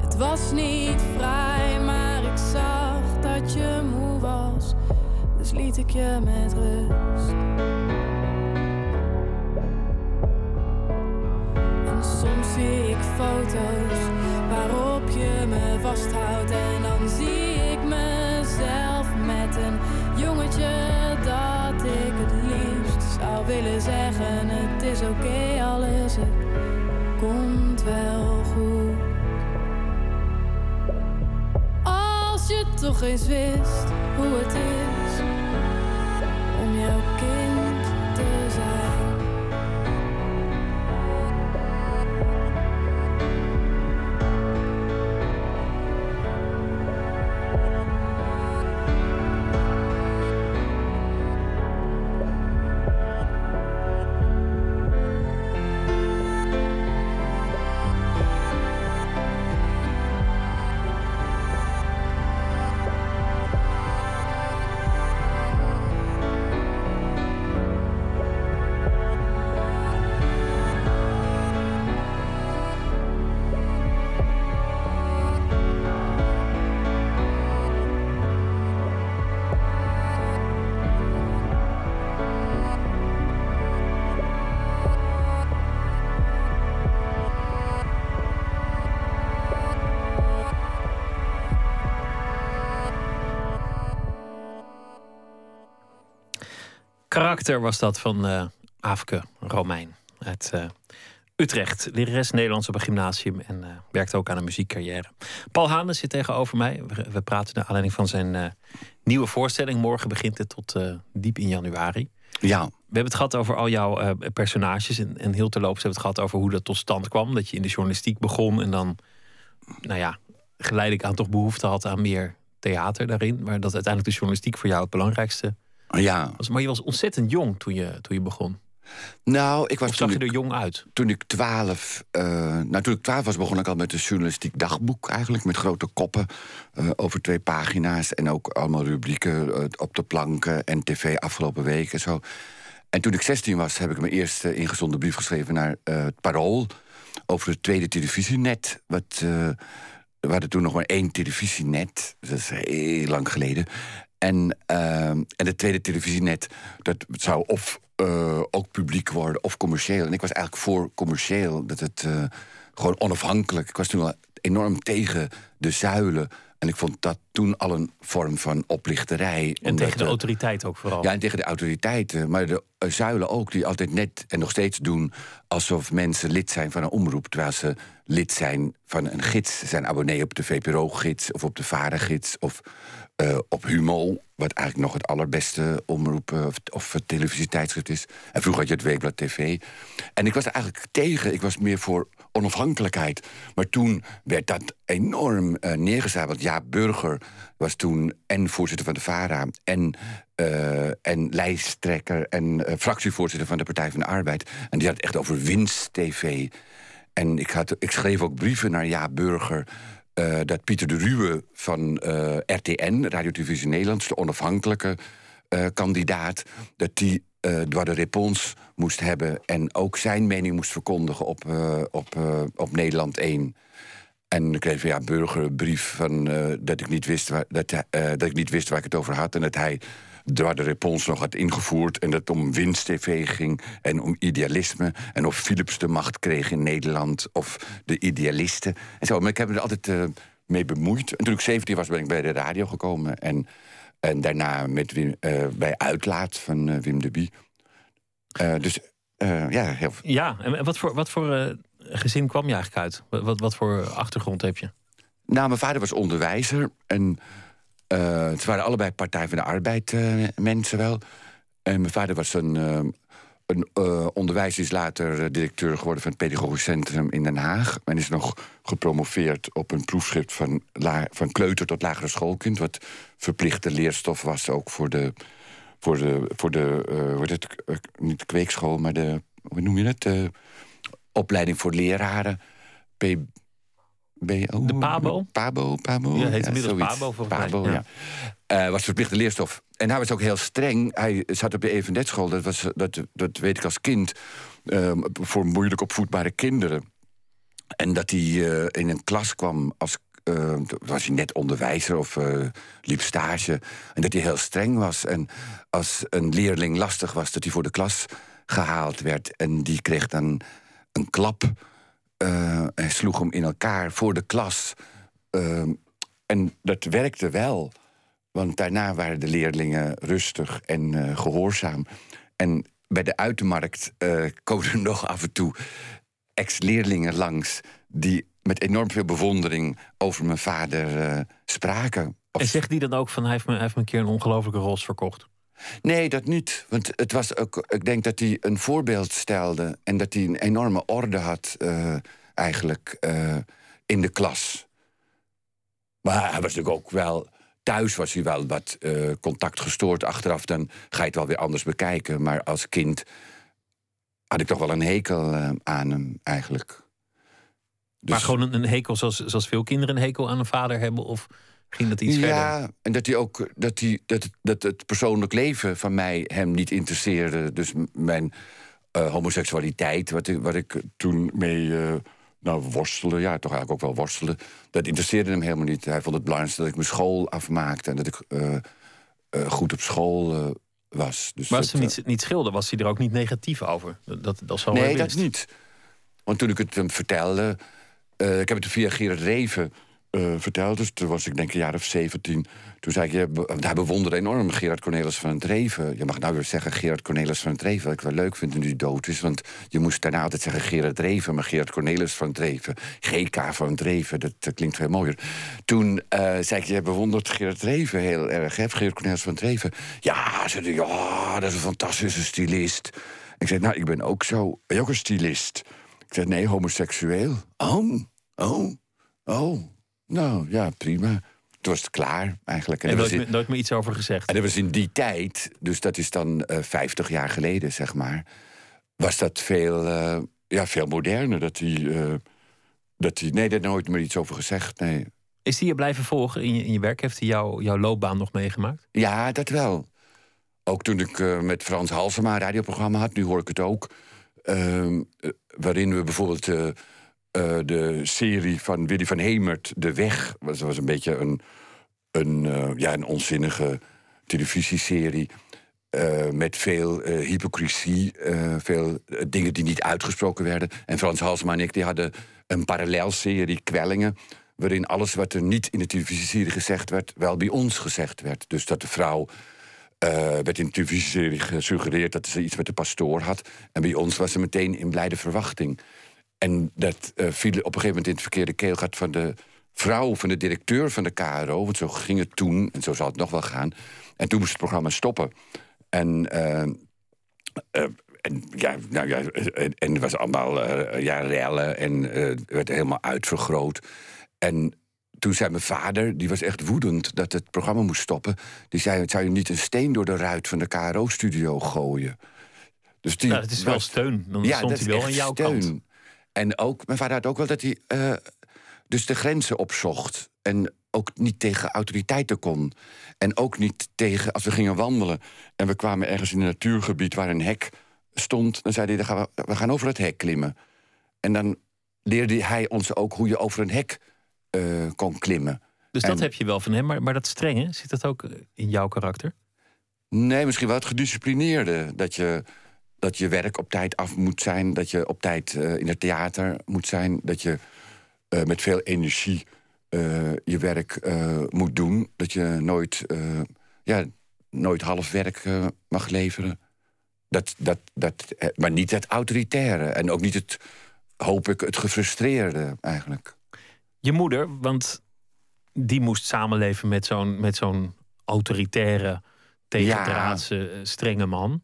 Het was niet vrij, maar ik zag dat je moe was, dus liet ik je met rust. Toch eens wist hoe het is Karakter was dat van uh, Afke Romein uit uh, Utrecht. Lerares Nederlands op een gymnasium en uh, werkt ook aan een muziekcarrière. Paul Hanen zit tegenover mij. We, we praten naar aanleiding van zijn nieuwe voorstelling. Morgen begint het tot diep in januari. Ja. We hebben het gehad over al jouw personages. En, en heel terloops hebben we het gehad over hoe dat tot stand kwam. Dat je in de journalistiek begon en dan, nou ja, geleidelijk aan toch behoefte had aan meer theater daarin. Maar dat uiteindelijk de journalistiek voor jou het belangrijkste ja. Maar je was ontzettend jong toen je, toen je begon. Nou, ik was of zag toen je er jong uit? Toen ik twaalf, uh, nou, toen ik twaalf was, begon ik al met een journalistiek dagboek eigenlijk. Met grote koppen uh, over twee pagina's. En ook allemaal rubrieken uh, op de planken en tv afgelopen week en zo. En toen ik 16 was, heb ik mijn eerste ingezonden brief geschreven naar het Parool. Over het tweede televisienet. Wat, we hadden toen nog maar één televisienet. Dat is heel lang geleden. En, uh, en het tweede televisienet, dat zou of uh, ook publiek worden of commercieel. En ik was eigenlijk voor commercieel, dat het uh, gewoon onafhankelijk. Ik was toen al enorm tegen de zuilen. En ik vond dat toen al een vorm van oplichterij. En tegen de autoriteit ook vooral. Ja, en tegen de autoriteiten. Maar de uh, zuilen ook, die altijd net en nog steeds doen... alsof mensen lid zijn van een omroep... terwijl ze lid zijn van een gids. Ze zijn abonnee op de VPRO-gids of op de Varengids... of uh, op Humo, wat eigenlijk nog het allerbeste omroep uh, of, of televisietijdschrift is. En vroeger had je het Weekblad TV. En ik was er eigenlijk tegen. Ik was meer voor onafhankelijkheid. Maar toen werd dat enorm uh. Want ja, Burger was toen en voorzitter van de VARA... en, en lijsttrekker en fractievoorzitter van de Partij van de Arbeid. En die had echt over winst-tv. En ik, had, ik schreef ook brieven naar Ja Burger... Dat Pieter de Ruwe van RTN, Radio Televisie Nederlands, de onafhankelijke kandidaat, dat die door de respons moest hebben en ook zijn mening moest verkondigen op, op, op Nederland 1. En ik kreeg ja, burgerbrief van dat, ik niet wist waar, dat, dat ik niet wist waar ik het over had en dat hij door de respons nog had ingevoerd. En dat het om winst-tv ging en om idealisme. En of Philips de macht kreeg in Nederland of de idealisten. En zo. Maar ik heb me er altijd uh, mee bemoeid. En toen ik 17 was, ben ik bij de radio gekomen. En, en daarna met Wim, uh, bij Uitlaat van uh, Wim de Bie. dus ja, heel Ja, en wat voor, wat voor gezin kwam je eigenlijk uit? Wat, wat, wat voor achtergrond heb je? Nou, mijn vader was onderwijzer. En het waren allebei Partij van de Arbeid mensen wel. En mijn vader was een, een onderwijzer, is later directeur geworden van het Pedagogisch Centrum in Den Haag. En is nog gepromoveerd op een proefschrift van, van kleuter tot lagere schoolkind. Wat verplichte leerstof was ook voor de, voor de, voor de hoe het, niet de kweekschool, maar de, hoe noem je het? Opleiding voor leraren. P, BO? De PABO? PABO, PABO. Ja, heet inmiddels zoiets. PABO volgens PABO, mij. ja. Uh, was verplichte leerstof. En hij was ook heel streng. Hij zat op de eventetschool, dat, was, dat, dat weet ik als kind... Uh, voor moeilijk opvoedbare kinderen. En dat hij uh, in een klas kwam als... Uh, was hij net onderwijzer of uh, liep stage. En dat hij heel streng was. En als een leerling lastig was, dat hij voor de klas gehaald werd. En die kreeg dan een klap... Uh, en sloeg hem in elkaar voor de klas. Uh, en dat werkte wel. Want daarna waren de leerlingen rustig en uh, gehoorzaam. En bij de uitermarkt komen er nog af en toe ex-leerlingen langs... die met enorm veel bewondering over mijn vader spraken. Of... En zegt die dan ook van hij heeft me, hij een keer een ongelofelijke rols verkocht? Nee, dat niet. Want het was ook, ik denk dat hij een voorbeeld stelde en dat hij een enorme orde had, uh, eigenlijk, uh, in de klas. Maar hij was natuurlijk ook wel. Thuis was hij wel wat uh, contact gestoord. Achteraf dan ga je het wel weer anders bekijken. Maar als kind had ik toch wel een hekel aan hem, eigenlijk. Dus... Maar gewoon een, een hekel zoals, zoals veel kinderen een hekel aan een vader hebben? Of ging dat iets ja, verder? en dat hij ook dat, hij, dat, dat het persoonlijk leven van mij hem niet interesseerde. Dus mijn uh, homoseksualiteit, wat ik, wat ik toen mee uh, nou, worstelde, ja, toch eigenlijk ook wel worstelde, dat interesseerde hem helemaal niet. Hij vond het belangrijkste dat ik mijn school afmaakte en dat ik uh, goed op school was. Dus maar als dat, hij niet, niet schilder, was hij er ook niet negatief over? Dat, dat zo nee, dat niet. Want toen ik het hem vertelde, ik heb het via Gerard Reven eh, verteld. Dus toen was ik denk een jaar of 17. Toen zei ik, want hij bewonderde enorm Gerard Cornelis van Dreven. Je mag nou weer zeggen Gerard Cornelis van Dreven. Wat ik wel leuk vind nu hij dood is. Want je moest daarna altijd zeggen Gerard Dreven. Maar Gerard Cornelis van Dreven. GK van Dreven. Dat, dat klinkt veel mooier. Toen eh, zei ik, je bewondert Gerard Dreven heel erg. Hè? Gerard Cornelis van Dreven. Ja, zei ja, dat is een fantastische stylist. Ik zei, nou, ik ben ook zo. Ben je ook een stylist? Ik zei, nee, homoseksueel. Oh, oh, oh. Nou, ja, prima. Toen was het klaar, eigenlijk. En dat nooit, was in- meer- nooit meer iets over gezegd. en dat was in die tijd, dus dat is dan eh 50 jaar geleden, zeg maar... was dat veel, eh, ja, veel moderner. Dat hij, eh, dat hij... Nee, daar nooit meer iets over gezegd, nee. Is die je blijven volgen in je, in je werk? Heeft hij jou, jouw loopbaan nog meegemaakt? Ja, dat wel. Ook toen ik met Frans Halsema een radioprogramma had, nu hoor ik het ook. ehm, eh, waarin we bijvoorbeeld eh, de serie van Willy van Hemert, De Weg, was, een beetje een, een, eh, ja, een onzinnige televisieserie. eh, met veel hypocrisie, veel dingen die niet uitgesproken werden. En Frans Halsema en ik die hadden een parallelserie, Kwellingen... waarin alles wat er niet in de televisieserie gezegd werd... wel bij ons gezegd werd. Dus dat de vrouw werd in de televisieserie gesuggereerd dat ze iets met de pastoor had. En bij ons was ze meteen in blijde verwachting. En dat eh, viel op een gegeven moment in het verkeerde keelgat van de vrouw van de directeur van de KRO. Want zo ging het toen, en zo zal het nog wel gaan. En toen moest het programma stoppen. En, eh, en ja, nou ja, en het was allemaal ja, rellen en het werd helemaal uitvergroot. En toen zei mijn vader, die was echt woedend dat het programma moest stoppen. Die zei: Zou je niet een steen door de ruit van de KRO-studio gooien? Dus die Nou, het is wel was- steun. Dan ja, stond hij wel aan jouw steun. kant. En ook, mijn vader had ook wel dat hij eh, dus de grenzen opzocht. En ook niet tegen autoriteiten kon. En ook niet tegen, als we gingen wandelen... en we kwamen ergens in een natuurgebied waar een hek stond... dan zei hij, dan gaan we, we gaan over het hek klimmen. En dan leerde hij ons ook hoe je over een hek eh, kon klimmen. Dus dat heb je wel van hem. Maar, maar dat strenge, zit dat ook eh, in jouw karakter? Nee, misschien wel het gedisciplineerde. Dat je, dat je werk op tijd af moet zijn. Dat je op tijd eh, in het theater moet zijn. Dat je eh, met veel energie eh, je werk moet doen. Dat je nooit, ja, nooit half werk mag leveren. Dat, dat, dat, maar niet het autoritaire. En ook niet het, hoop ik, het gefrustreerde eigenlijk. Je moeder, want die moest samenleven met zo'n met zo'n autoritaire, tegendraadse, strenge man.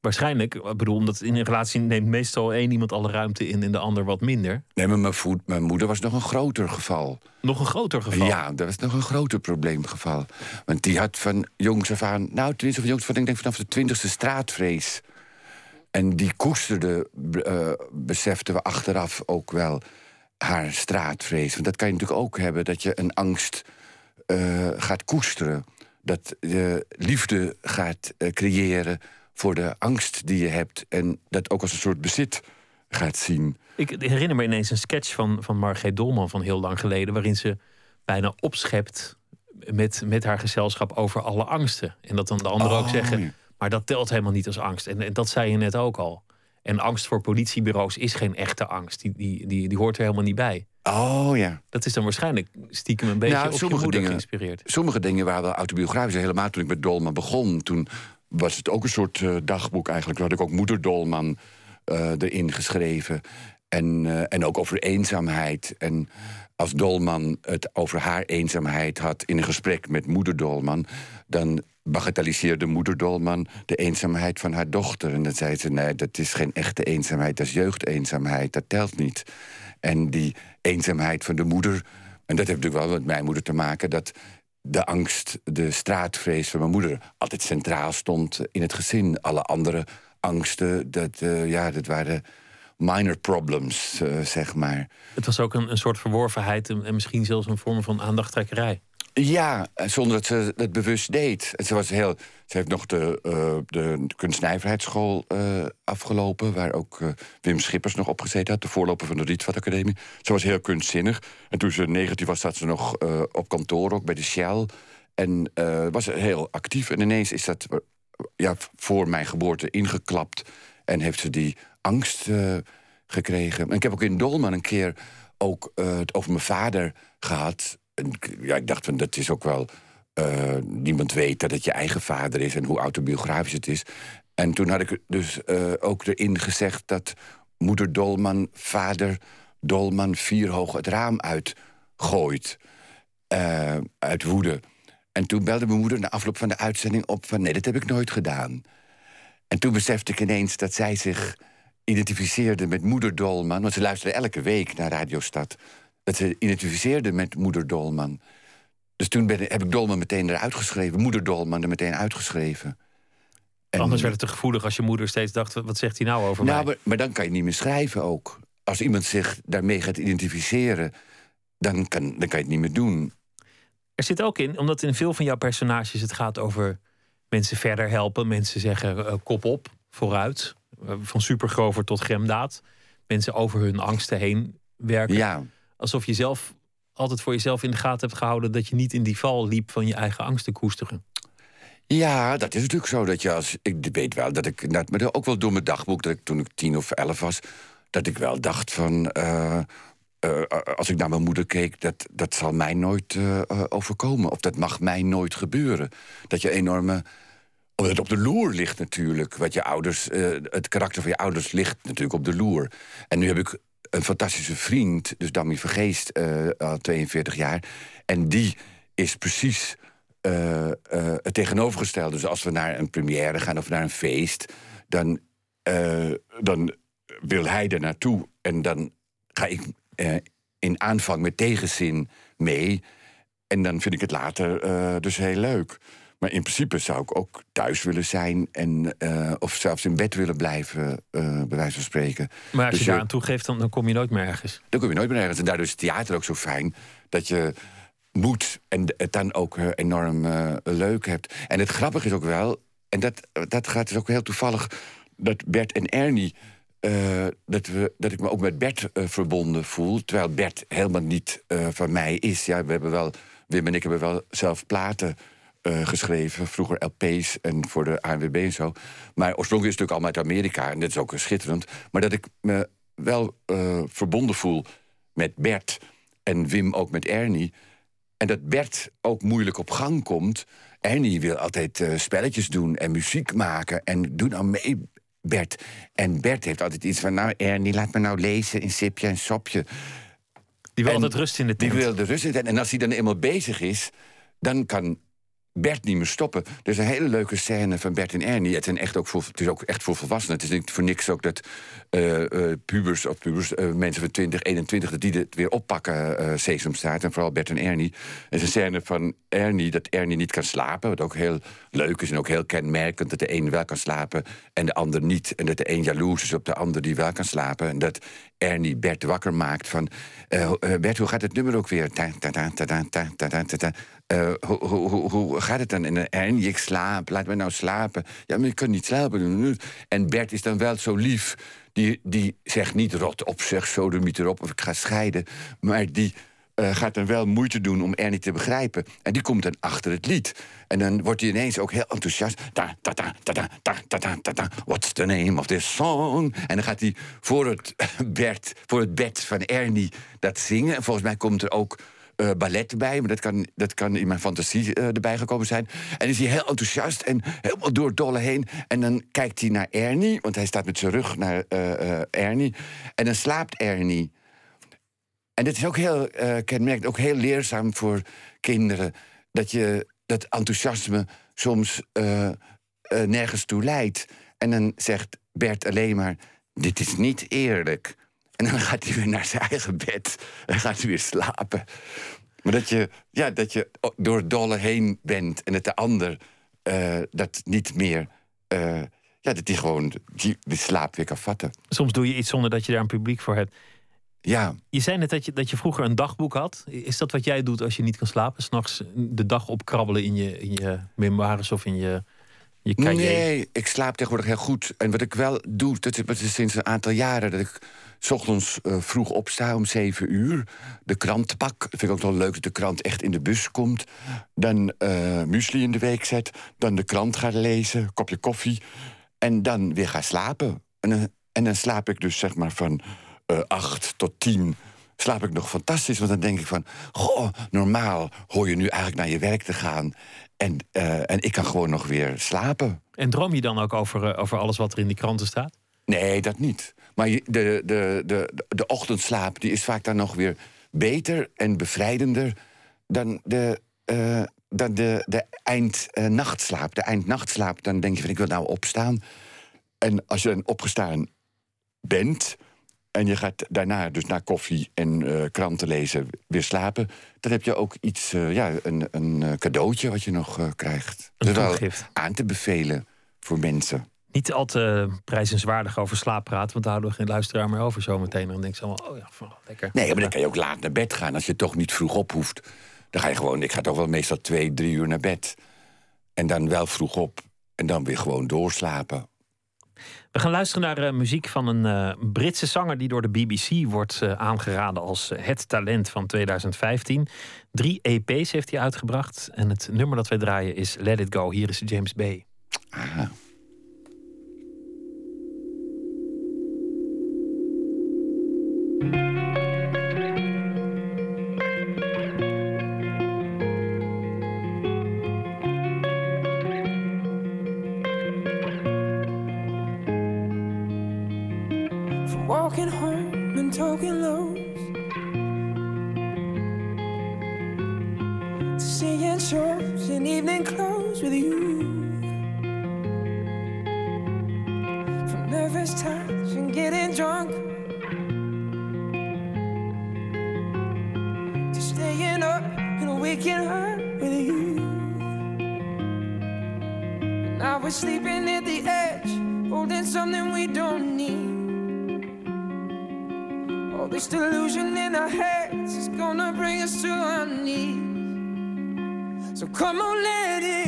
Waarschijnlijk, ik bedoel, omdat in een relatie neemt meestal één iemand alle ruimte in en de ander wat minder. Nee, maar mijn, voet, mijn moeder was nog een groter geval. Nog een groter geval. Ja, dat was nog een groter probleemgeval. Want die had van jongs af aan... Nou, tenminste van jongs af aan, ik denk vanaf de twintigste straatvrees. En die koesterde, eh beseften we achteraf ook wel, haar straatvrees. Want dat kan je natuurlijk ook hebben, dat je een angst eh, gaat koesteren. Dat je liefde gaat eh, creëren voor de angst die je hebt. En dat ook als een soort bezit gaat zien. Ik herinner me ineens een sketch van, van Margreet Dolman van heel lang geleden, waarin ze bijna opschept met, met haar gezelschap over alle angsten. En dat dan de anderen ook Oh, zeggen, ja. maar dat telt helemaal niet als angst. En, en dat zei je net ook al. En angst voor politiebureaus is geen echte angst. Die, die, die, die hoort er helemaal niet bij. Oh ja. Dat is dan waarschijnlijk stiekem een beetje Nou, op sommige dingen- geïnspireerd. Sommige dingen waren wel autobiografisch. Helemaal toen ik met Dolman begon, toen was het ook een soort eh, dagboek eigenlijk. Toen had ik ook moeder Dolman eh, erin geschreven. En, eh, en ook over eenzaamheid. En als Dolman het over haar eenzaamheid had in een gesprek met moeder Dolman... dan bagatelliseerde moeder Dolman de eenzaamheid van haar dochter. En dan zei ze, nee, dat is geen echte eenzaamheid, dat is jeugdeenzaamheid, dat telt niet. En die eenzaamheid van de moeder, en dat heeft natuurlijk wel met mijn moeder te maken... dat de angst, de straatvrees van mijn moeder altijd centraal stond in het gezin. Alle andere angsten, dat, eh, ja, dat waren minor problems, eh, zeg maar. Het was ook een, een soort verworvenheid en, en misschien zelfs een vorm van aandachttrekkerij. Ja, zonder dat ze het bewust deed. Ze, was heel, ze heeft nog de, eh de kunstnijverheidsschool eh, afgelopen... waar ook eh, Wim Schippers nog opgezeten had... de voorloper van de Rietveld Academie. Ze was heel kunstzinnig. En toen ze 19 was, zat ze nog op kantoor, ook bij de Shell. En was heel actief. En ineens is dat ja, voor mijn geboorte ingeklapt. En heeft ze die angst gekregen. En ik heb ook in Dolman een keer ook het over mijn vader gehad. Ja, ik dacht van dat is ook wel. eh, niemand weet dat het je eigen vader is en hoe autobiografisch het is. En toen had ik dus eh, ook erin gezegd dat moeder Dolman vader Dolman vierhoog het raam uitgooit. eh, uit woede. En toen belde mijn moeder na afloop van de uitzending op van nee, dat heb ik nooit gedaan. En toen besefte ik ineens dat zij zich identificeerde met moeder Dolman. Want ze luisterde elke week naar Radio Stad. Dat ze identificeerde met moeder Dolman. Dus toen ben, heb ik Dolman meteen eruit geschreven. Moeder Dolman er meteen uitgeschreven. En- Anders werd het te gevoelig als je moeder steeds dacht: wat zegt hij nou over nou, mij? maar, maar dan kan je niet meer schrijven ook. Als iemand zich daarmee gaat identificeren, dan kan, dan kan je het niet meer doen. Er zit ook in, omdat in veel van jouw personages het gaat over mensen verder helpen. Mensen zeggen eh, kop op, vooruit. Eh, van supergrover tot gremdaad. Mensen over hun angsten heen werken. Ja. Alsof je zelf altijd voor jezelf in de gaten hebt gehouden dat je niet in die val liep van je eigen angst te koesteren. Ja, dat is natuurlijk zo. Dat je als, ik weet wel dat ik, dat, maar ook wel door mijn dagboek, dat ik toen ik tien of elf was, dat ik wel dacht van. eh, eh, als ik naar mijn moeder keek, dat, dat zal mij nooit eh, overkomen. Of dat mag mij nooit gebeuren. Dat je enorme. Omdat het op de loer ligt natuurlijk. Wat je ouders, het karakter van je ouders ligt natuurlijk op de loer. En nu heb ik een fantastische vriend, dus Dammy Vergeest, eh, al 42 jaar. En die is precies eh, eh, het tegenovergestelde. Dus als we naar een première gaan of naar een feest, dan, dan wil hij er naartoe. En dan ga ik in aanvang met tegenzin mee. En dan vind ik het later dus heel leuk. Maar in principe zou ik ook thuis willen zijn. En, eh, of zelfs in bed willen blijven, eh, bij wijze van spreken. Maar als Dus je je- daaraan toegeeft, dan, dan kom je nooit meer ergens. dan kom je nooit meer ergens. En daardoor is theater ook zo fijn. Dat je moet en het dan ook eh, enorm leuk hebt. En het grappige is ook wel... en dat, dat gaat dus ook heel toevallig... dat Bert en Ernie... dat, we, dat ik me ook met Bert verbonden voel. Terwijl Bert helemaal niet van mij is. Ja, we hebben wel, Wim en ik hebben wel zelf platen eh, geschreven. Vroeger LP's en voor de ANWB en zo. Maar oorspronkelijk is het natuurlijk allemaal uit Amerika. En dat is ook schitterend. Maar dat ik me wel eh, verbonden voel met Bert. En Wim ook met Ernie. En dat Bert ook moeilijk op gang komt. Ernie wil altijd eh, spelletjes doen en muziek maken. En doe nou mee, Bert. En Bert heeft altijd iets van... nou, Ernie, laat me nou lezen in Sipje en Sopje. Die wil En altijd rust in de Die tent. wil de rust in de tent. En als hij dan eenmaal bezig is, dan kan Bert niet meer stoppen. Is een hele leuke scène van Bert en Ernie. Het, echt ook voor, het is ook echt voor volwassenen. Het is niet voor niks ook dat eh, eh, pubers of pubers, eh, mensen van 20, 21... dat die het weer oppakken, Sesamstraat. En vooral Bert en Ernie. Er is een scène van Ernie dat Ernie niet kan slapen. Wat ook heel leuk is en ook heel kenmerkend. Dat de een wel kan slapen en de ander niet. En dat de een jaloers is op de ander die wel kan slapen. En dat Ernie Bert wakker maakt van... eh, eh, Bert, hoe gaat het nummer ook weer? Ta, ta, ta, ta, ta, ta, ta, ta, ta. Eh, hoe, hoe, hoe, hoe gaat het dan? En Ernie, ik slaap, laat me nou slapen. Ja, maar je kunt niet slapen. En Bert is dan wel zo lief. Die, die zegt niet rot op, zeg sodemiet erop of ik ga scheiden. Maar die eh, gaat dan wel moeite doen om Ernie te begrijpen. En die komt dan achter het lied. En dan wordt hij ineens ook heel enthousiast. What's the name of this song? En dan gaat hij voor het, Bert, voor het bed van Ernie dat zingen. En volgens mij komt er ook eh, ballet bij. Maar dat kan, dat kan in mijn fantasie eh, erbij gekomen zijn. En is hij heel enthousiast en helemaal door het dolle heen. En dan kijkt hij naar Ernie, want hij staat met zijn rug naar Ernie. En dan slaapt Ernie. En dat is ook heel eh kenmerkend, ook heel leerzaam voor kinderen. Dat je dat enthousiasme soms eh, eh, nergens toe leidt. En dan zegt Bert alleen maar: Dit is niet eerlijk. En dan gaat hij weer naar zijn eigen bed en gaat hij weer slapen. Maar dat je, ja, dat je door dolle heen bent en dat de ander dat niet meer. ja, dat die gewoon die, die slaap weer kan vatten. Soms doe je iets zonder dat je daar een publiek voor hebt. Ja. Je zei net dat je, dat je vroeger een dagboek had. Is dat wat jij doet als je niet kan slapen? S'nachts de dag opkrabbelen in je, in je memoires of in je, je cahier? Nee, ik slaap tegenwoordig heel goed. En wat ik wel doe, dat is, sinds een aantal jaren... dat ik 's ochtends eh, vroeg opsta om zeven uur. De krant pak. Dat vind ik ook wel leuk dat de krant echt in de bus komt. Dan eh muesli in de week zet. Dan de krant ga lezen, kopje koffie. En dan weer ga slapen. En, en dan slaap ik dus zeg maar van eh acht tot tien... slaap ik nog fantastisch. Want dan denk ik van, goh, normaal hoor je nu eigenlijk naar je werk te gaan. En, eh, en ik kan gewoon nog weer slapen. En droom je dan ook over, eh, over alles wat er in die kranten staat? Nee, dat niet. Maar de, de, de, de ochtendslaap die is vaak dan nog weer beter en bevrijdender dan de, dan de, de eindnachtslaap. De eindnachtslaap, dan denk je van ik wil nou opstaan. En als je dan opgestaan bent en je gaat daarna dus na koffie en eh, kranten lezen weer slapen... dan heb je ook iets, eh, ja, een, een eh, cadeautje wat je nog eh, krijgt. Een Dat is wel toegift. aan te bevelen voor mensen. Niet al te prijzenswaardig over slaap praten, want daar houden we geen luisteraar meer over zometeen. Dan denk je allemaal, oh ja, van, lekker. Nee, maar dan kan je ook laat naar bed gaan. Als je toch niet vroeg op hoeft. Dan ga je gewoon, ik ga toch wel meestal twee, drie uur naar bed. En dan wel vroeg op. En dan weer gewoon doorslapen. We gaan luisteren naar eh, muziek van een eh, Britse zanger die door de BBC wordt eh, aangeraden als het talent van 2015. Drie EP's heeft hij uitgebracht en het nummer dat wij draaien is Let It Go. Hier is James Bay. To seeing shows in evening clothes with you. From nervous touch and getting drunk to staying up and waking up with you. And I was sleeping this delusion in our heads is gonna bring us to our knees. So come on, let it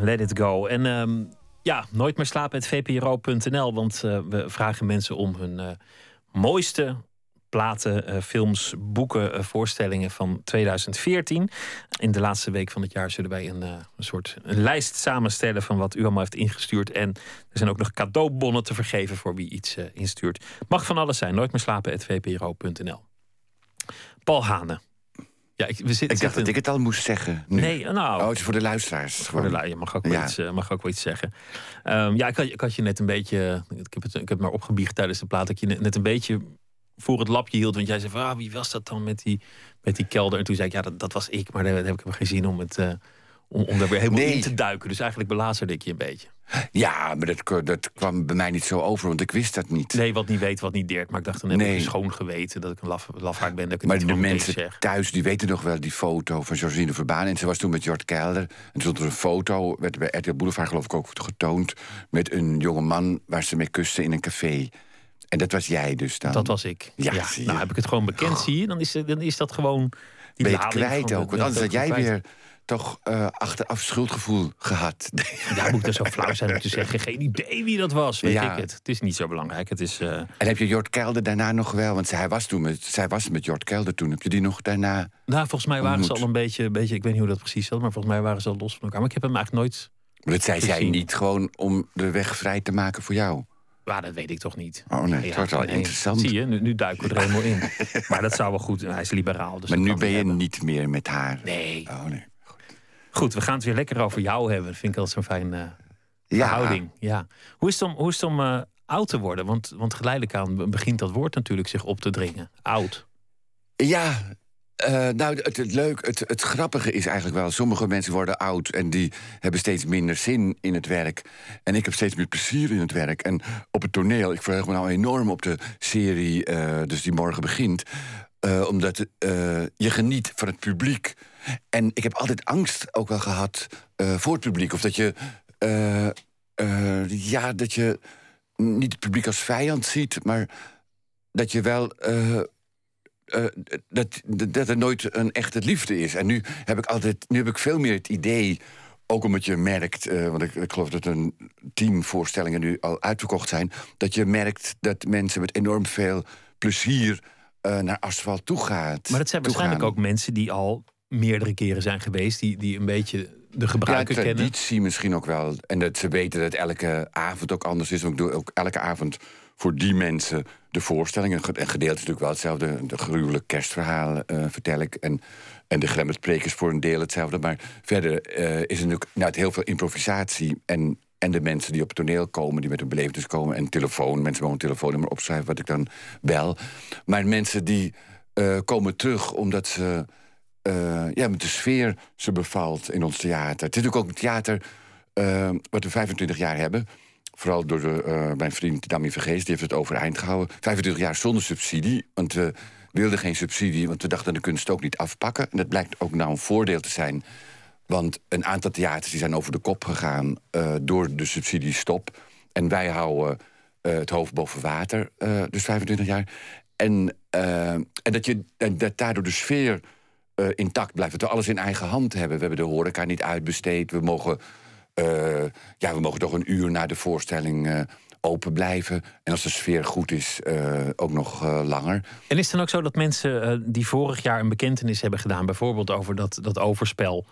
Let It Go. En ehm, ja, nooit meer slapen vpro.nl, want eh, we vragen mensen om hun eh, mooiste platen, eh, films, boeken, voorstellingen van 2014. In de laatste week van het jaar zullen wij een, een soort een lijst samenstellen van wat u allemaal heeft ingestuurd. En er zijn ook nog cadeaubonnen te vergeven voor wie iets instuurt. Mag van alles zijn. Nooit meer slapen. vpro.nl. Paul Hane. Ja, ik, we zitten, Ik dacht dat ik het al moest zeggen. Nu. Nee, nou. Oh, het is voor de luisteraars. Voor de gewoon. lui, je mag ook wel, Ja. iets, eh, mag ook wel iets zeggen. Ehm, ja, ik had, ik had je net een beetje. Ik heb, het, ik heb het maar opgebiecht tijdens de plaat. Dat je net, een beetje voor het lapje hield. Want jij zei van ah, wie was dat dan met die, met die kelder? En toen zei ik ja, dat, dat was ik. Maar daar, daar heb ik helemaal geen zin om het. eh, om, om daar weer helemaal Nee. in te duiken. Dus eigenlijk belazerde ik je een beetje. Ja, maar dat, dat kwam bij mij niet zo over, want ik wist dat niet. Nee, wat niet weet, wat niet deert. Maar ik dacht, dan heb ik Nee. een schoon geweten dat ik een laf, lafaard ben. Dat ik het Maar niet de mensen thuis die weten nog wel die foto van Georgine Verbaan. En ze was toen met Jort Kelder. En toen stond er een foto, werd bij RTL Boulevard geloof ik ook getoond... met een jonge man waar ze mee kuste in een café. En dat was jij dus dan. Dat was ik. Ja. Nou, heb ik het gewoon bekend, zie je? Dan is, dan is dat gewoon. Die ben je het kwijt ook. Want anders had dat jij kwijt. weer toch eh, achteraf schuldgevoel gehad. Ja, moet ik er zo flauw zijn om te zeggen. Geen idee wie dat was, weet Ja. ik het. Het is niet zo belangrijk. Het is, eh, En heb je Jort Kelder daarna nog wel? Want zij was, toen met, zij was met Jort Kelder toen. Heb je die nog daarna... nou, volgens mij waren ze al een beetje, een beetje... Ik weet niet hoe dat precies zat, maar volgens mij waren ze al los van elkaar. Maar ik heb hem eigenlijk nooit... Maar dat zei zij niet gewoon om de weg vrij te maken voor jou. Ja, dat weet ik toch niet. Oh nee, het wordt wel interessant. Zie je, nu, nu duiken we er helemaal in. Maar dat zou wel goed... Hij is liberaal, dus maar nu ben je niet meer met haar. Nee. Oh nee. Goed, we gaan het weer lekker over jou hebben. Dat vind ik altijd zo'n fijn eh, Ja. verhouding. Ja. Hoe is het om, hoe is het om eh, oud te worden? Want, want geleidelijk aan begint dat woord natuurlijk zich op te dringen. Oud. Ja, eh, nou, het, het leuk, het, het grappige is eigenlijk wel... sommige mensen worden oud en die hebben steeds minder zin in het werk. En ik heb steeds meer plezier in het werk. En op het toneel, ik verheug me nou enorm op de serie... eh, dus die morgen begint, omdat je geniet van het publiek. En ik heb altijd angst ook wel gehad eh, voor het publiek. Of dat je... eh, eh, ja, dat je niet het publiek als vijand ziet... maar dat je wel... dat, dat er nooit een echte liefde is. En nu heb ik altijd, nu heb ik veel meer het idee, ook omdat je merkt, want ik, ik geloof dat een tien voorstellingen nu al uitverkocht zijn, dat je merkt dat mensen met enorm veel plezier naar asfalt toe gaat. Maar dat zijn waarschijnlijk ook mensen die al meerdere keren zijn geweest. Die, die een beetje de gebruiken ja, kennen. traditie misschien ook wel. En dat ze weten dat elke avond ook anders is. Want ik doe ook elke avond voor die mensen de voorstelling. En ge- en gedeeld is natuurlijk wel hetzelfde. De gruwelijk kerstverhaal eh, vertel ik. En, en de is voor een deel hetzelfde. Maar verder eh, is er natuurlijk nou, het heel veel improvisatie. En, en de mensen die op het toneel komen, die met hun belevenis komen. En telefoon, mensen mogen een telefoonnummer opschrijven, wat ik dan bel. Maar mensen die eh, komen terug omdat ze eh, ja, met de sfeer ze bevalt in ons theater. Het is natuurlijk ook een theater eh, wat we 25 jaar hebben. Vooral door de, eh, mijn vriend Dami Vergees, die heeft het overeind gehouden. 25 jaar zonder subsidie, want we wilden geen subsidie... want we dachten de kunst ook niet afpakken. En dat blijkt ook nou een voordeel te zijn. Want een aantal theaters die zijn over de kop gegaan door de subsidiestop. En wij houden het hoofd boven water, dus 25 jaar. En, en, dat, je, en dat daardoor de sfeer eh, intact blijft. Dat we alles in eigen hand hebben. We hebben de horeca niet uitbesteed. We mogen, eh, ja, we mogen toch een uur na de voorstelling eh, open blijven. En als de sfeer goed is, ook nog langer. En is het dan ook zo dat mensen die vorig jaar een bekentenis hebben gedaan, bijvoorbeeld over dat, dat overspel,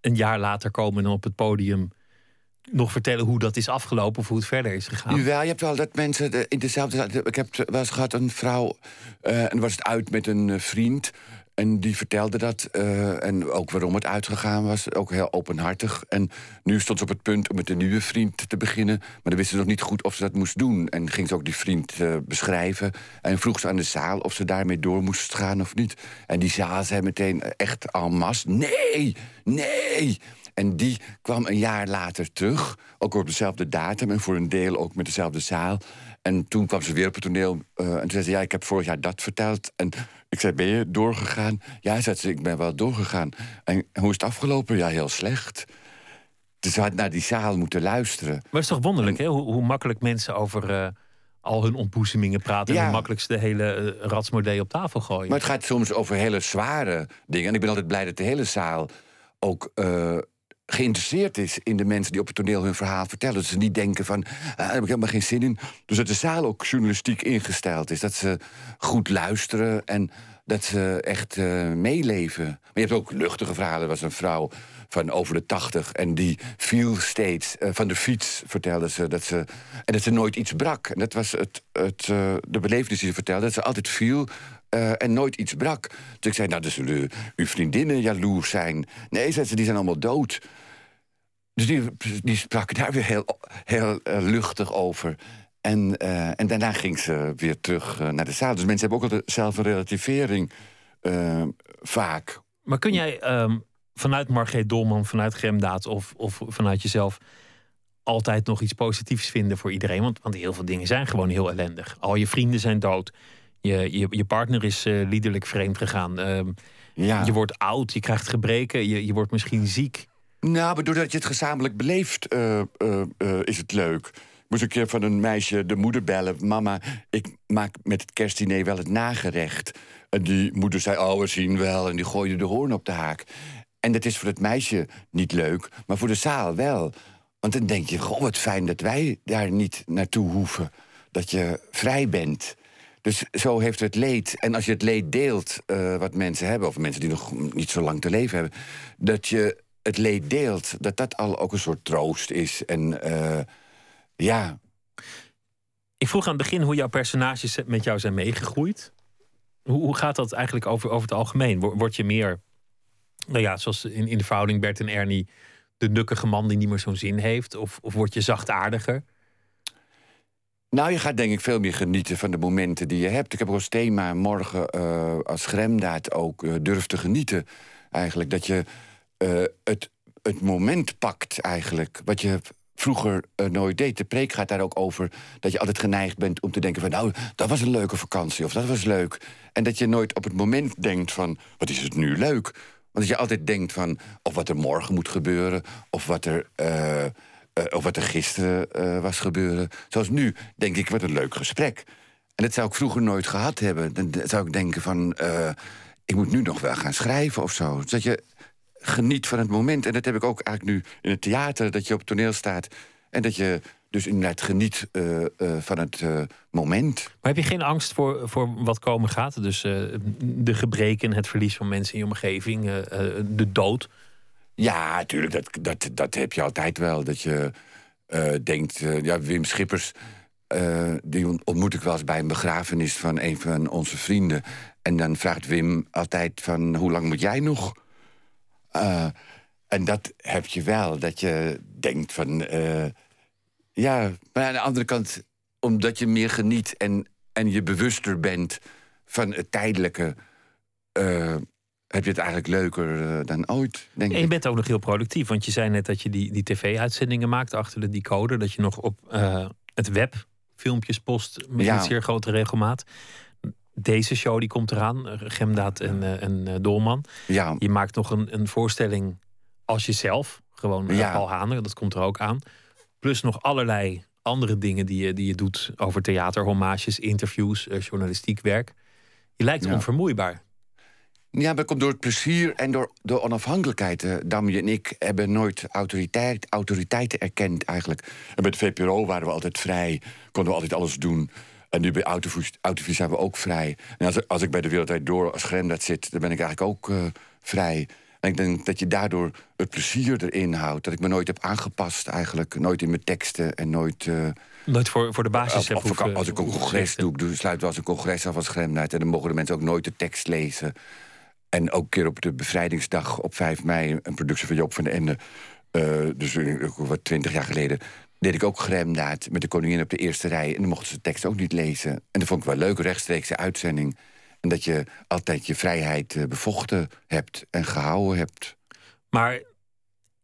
een jaar later komen en op het podium nog vertellen hoe dat is afgelopen of hoe het verder is gegaan? Jawel, je hebt wel dat mensen de- in dezelfde... Ik heb wel eens gehad een vrouw, eh, en was het uit met een vriend... En die vertelde dat. eh, en ook waarom het uitgegaan was. Ook heel openhartig. En nu stond ze op het punt om met een nieuwe vriend te beginnen. Maar dan wist ze nog niet goed of ze dat moest doen. En ging ze ook die vriend eh, beschrijven. En vroeg ze aan de zaal of ze daarmee door moest gaan of niet. En die zaal zei meteen echt en masse... Nee, nee! En die kwam een jaar later terug. Ook op dezelfde datum en voor een deel ook met dezelfde zaal. En toen kwam ze weer op het toneel. eh, en toen zei ze, ja, ik heb vorig jaar dat verteld. En ik zei, ben je doorgegaan? Ja, zei ze, ik ben wel doorgegaan. En hoe is het afgelopen? Ja, heel slecht. Dus ze had naar die zaal moeten luisteren. Maar het is toch wonderlijk, hè? Hoe, hoe makkelijk mensen over eh, al hun ontboezemingen praten. En Ja. makkelijk ze de hele uh, ratsmodee op tafel gooien. Maar het gaat soms over hele zware dingen. En ik ben altijd blij dat de hele zaal ook eh, geïnteresseerd is in de mensen die op het toneel hun verhaal vertellen. Dat ze niet denken van, ah, daar heb ik helemaal geen zin in. Dus dat de zaal ook journalistiek ingesteld is. Dat ze goed luisteren en dat ze echt uh, meeleven. Maar je hebt ook luchtige verhalen. Er was een vrouw van over de tachtig en die viel steeds uh, van de fiets, vertelde ze. Dat ze en dat ze nooit iets brak. En dat was het, het, uh, de belevenis die ze vertelde. Dat ze altijd viel uh, en nooit iets brak. Dus ik zei, nou, zullen uw vriendinnen jaloers zijn. Nee, zei ze, die zijn allemaal dood. Dus die, die sprak daar weer heel, heel uh, luchtig over. En, uh, en daarna ging ze weer terug naar de zaal. Dus mensen hebben ook al zelf een relativering vaak. Maar kun jij um, vanuit Margreet Dolman, vanuit Gremdaad of, of vanuit jezelf altijd nog iets positiefs vinden voor iedereen? Want, want heel veel dingen zijn gewoon heel ellendig. Al je vrienden zijn dood. Je, je, je partner is uh, liederlijk vreemd gegaan. Uh, ja. Je wordt oud, je krijgt gebreken, je, je wordt misschien ziek. Nou, maar doordat je het gezamenlijk beleeft, uh, is het leuk. Ik moest een keer van een meisje de moeder bellen. Mama, ik maak met het kerstdiner wel het nagerecht. En die moeder zei, oh, we zien wel. En die gooide de hoorn op de haak. En dat is voor het meisje niet leuk, maar voor de zaal wel. Want dan denk je, goh, wat fijn dat wij daar niet naartoe hoeven. Dat je vrij bent. Dus zo heeft het leed. En als je het leed deelt, uh, wat mensen hebben, of mensen die nog niet zo lang te leven hebben, dat je het leed deelt, dat dat al ook een soort troost is. En uh, ja. Ik vroeg aan het begin hoe jouw personages met jou zijn meegegroeid. Hoe, hoe gaat dat eigenlijk over, over het algemeen? Word je meer, nou ja, zoals in, in de verhouding Bert en Ernie, de nukkige man die niet meer zo'n zin heeft? Of, of word je zachtaardiger? Nou, je gaat denk ik veel meer genieten van de momenten die je hebt. Ik heb als thema morgen uh, als gremdaad ook uh, durf te genieten. Eigenlijk dat je uh, het, het moment pakt eigenlijk. Wat je vroeger nooit deed. De preek gaat daar ook over dat je altijd geneigd bent om te denken van... nou, dat was een leuke vakantie of dat was leuk. En dat je nooit op het moment denkt van, wat is het nu leuk? Want dat je altijd denkt van, of wat er morgen moet gebeuren... of wat er... Uh, of wat er gisteren uh, was gebeuren. Zoals nu, denk ik, wat een leuk gesprek. En dat zou ik vroeger nooit gehad hebben. Dan zou ik denken van, uh, ik moet nu nog wel gaan schrijven of zo. Dat je geniet van het moment. En dat heb ik ook eigenlijk nu in het theater, dat je op toneel staat... en dat je dus inderdaad geniet van het moment. Maar heb je geen angst voor, voor wat komen gaat? Dus de gebreken, het verlies van mensen in je omgeving, de dood... Ja, natuurlijk, dat, dat, dat heb je altijd wel. Dat je uh, denkt, uh, ja, Wim Schippers... Uh, die ontmoet ik wel eens bij een begrafenis van een van onze vrienden. En dan vraagt Wim altijd van, hoe lang moet jij nog? en dat heb je wel, dat je denkt van... ja, maar aan de andere kant, omdat je meer geniet... en, en je bewuster bent van het tijdelijke heb je het eigenlijk leuker uh, dan ooit, denk en je bent ook nog heel productief, want je zei net dat je die, die tv-uitzendingen maakt achter de decoder. Dat je nog op uh, het web filmpjes post met ja. een zeer grote regelmaat. Deze show die komt eraan, Gemdaad en, uh, en Dolman. Ja. Je maakt nog een, een voorstelling als jezelf, gewoon ja. Paul Haner, dat komt er ook aan. Plus nog allerlei andere dingen die je, die je doet over theater, hommages, interviews, journalistiek werk. Je lijkt ja. onvermoeibaar. Ja, maar dat komt door het plezier en door de onafhankelijkheid. Uh, Damje en ik hebben nooit autoriteit, autoriteiten erkend eigenlijk. En bij de VPRO waren we altijd vrij, konden we altijd alles doen. En nu bij Autovies zijn we ook vrij. En als, als ik bij de Wereldwijd Door als gremdat zit... dan ben ik eigenlijk ook uh, vrij. En ik denk dat je daardoor het plezier erin houdt. Dat ik me nooit heb aangepast eigenlijk. Nooit in mijn teksten en nooit... Uh, nooit voor, voor de basis heb Als ik een congres doe, doe sluit wel als een congres af als gremdaad. En dan mogen de mensen ook nooit de tekst lezen... En ook keer op de bevrijdingsdag op 5 mei, een productie van Joop van den Ende. Uh, dus wat twintig jaar geleden. Deed ik ook gremdaad met de koningin op de eerste rij. En dan mochten ze de tekst ook niet lezen. En dat vond ik wel leuk, rechtstreekse uitzending. En dat je altijd je vrijheid uh, bevochten hebt en gehouden hebt. Maar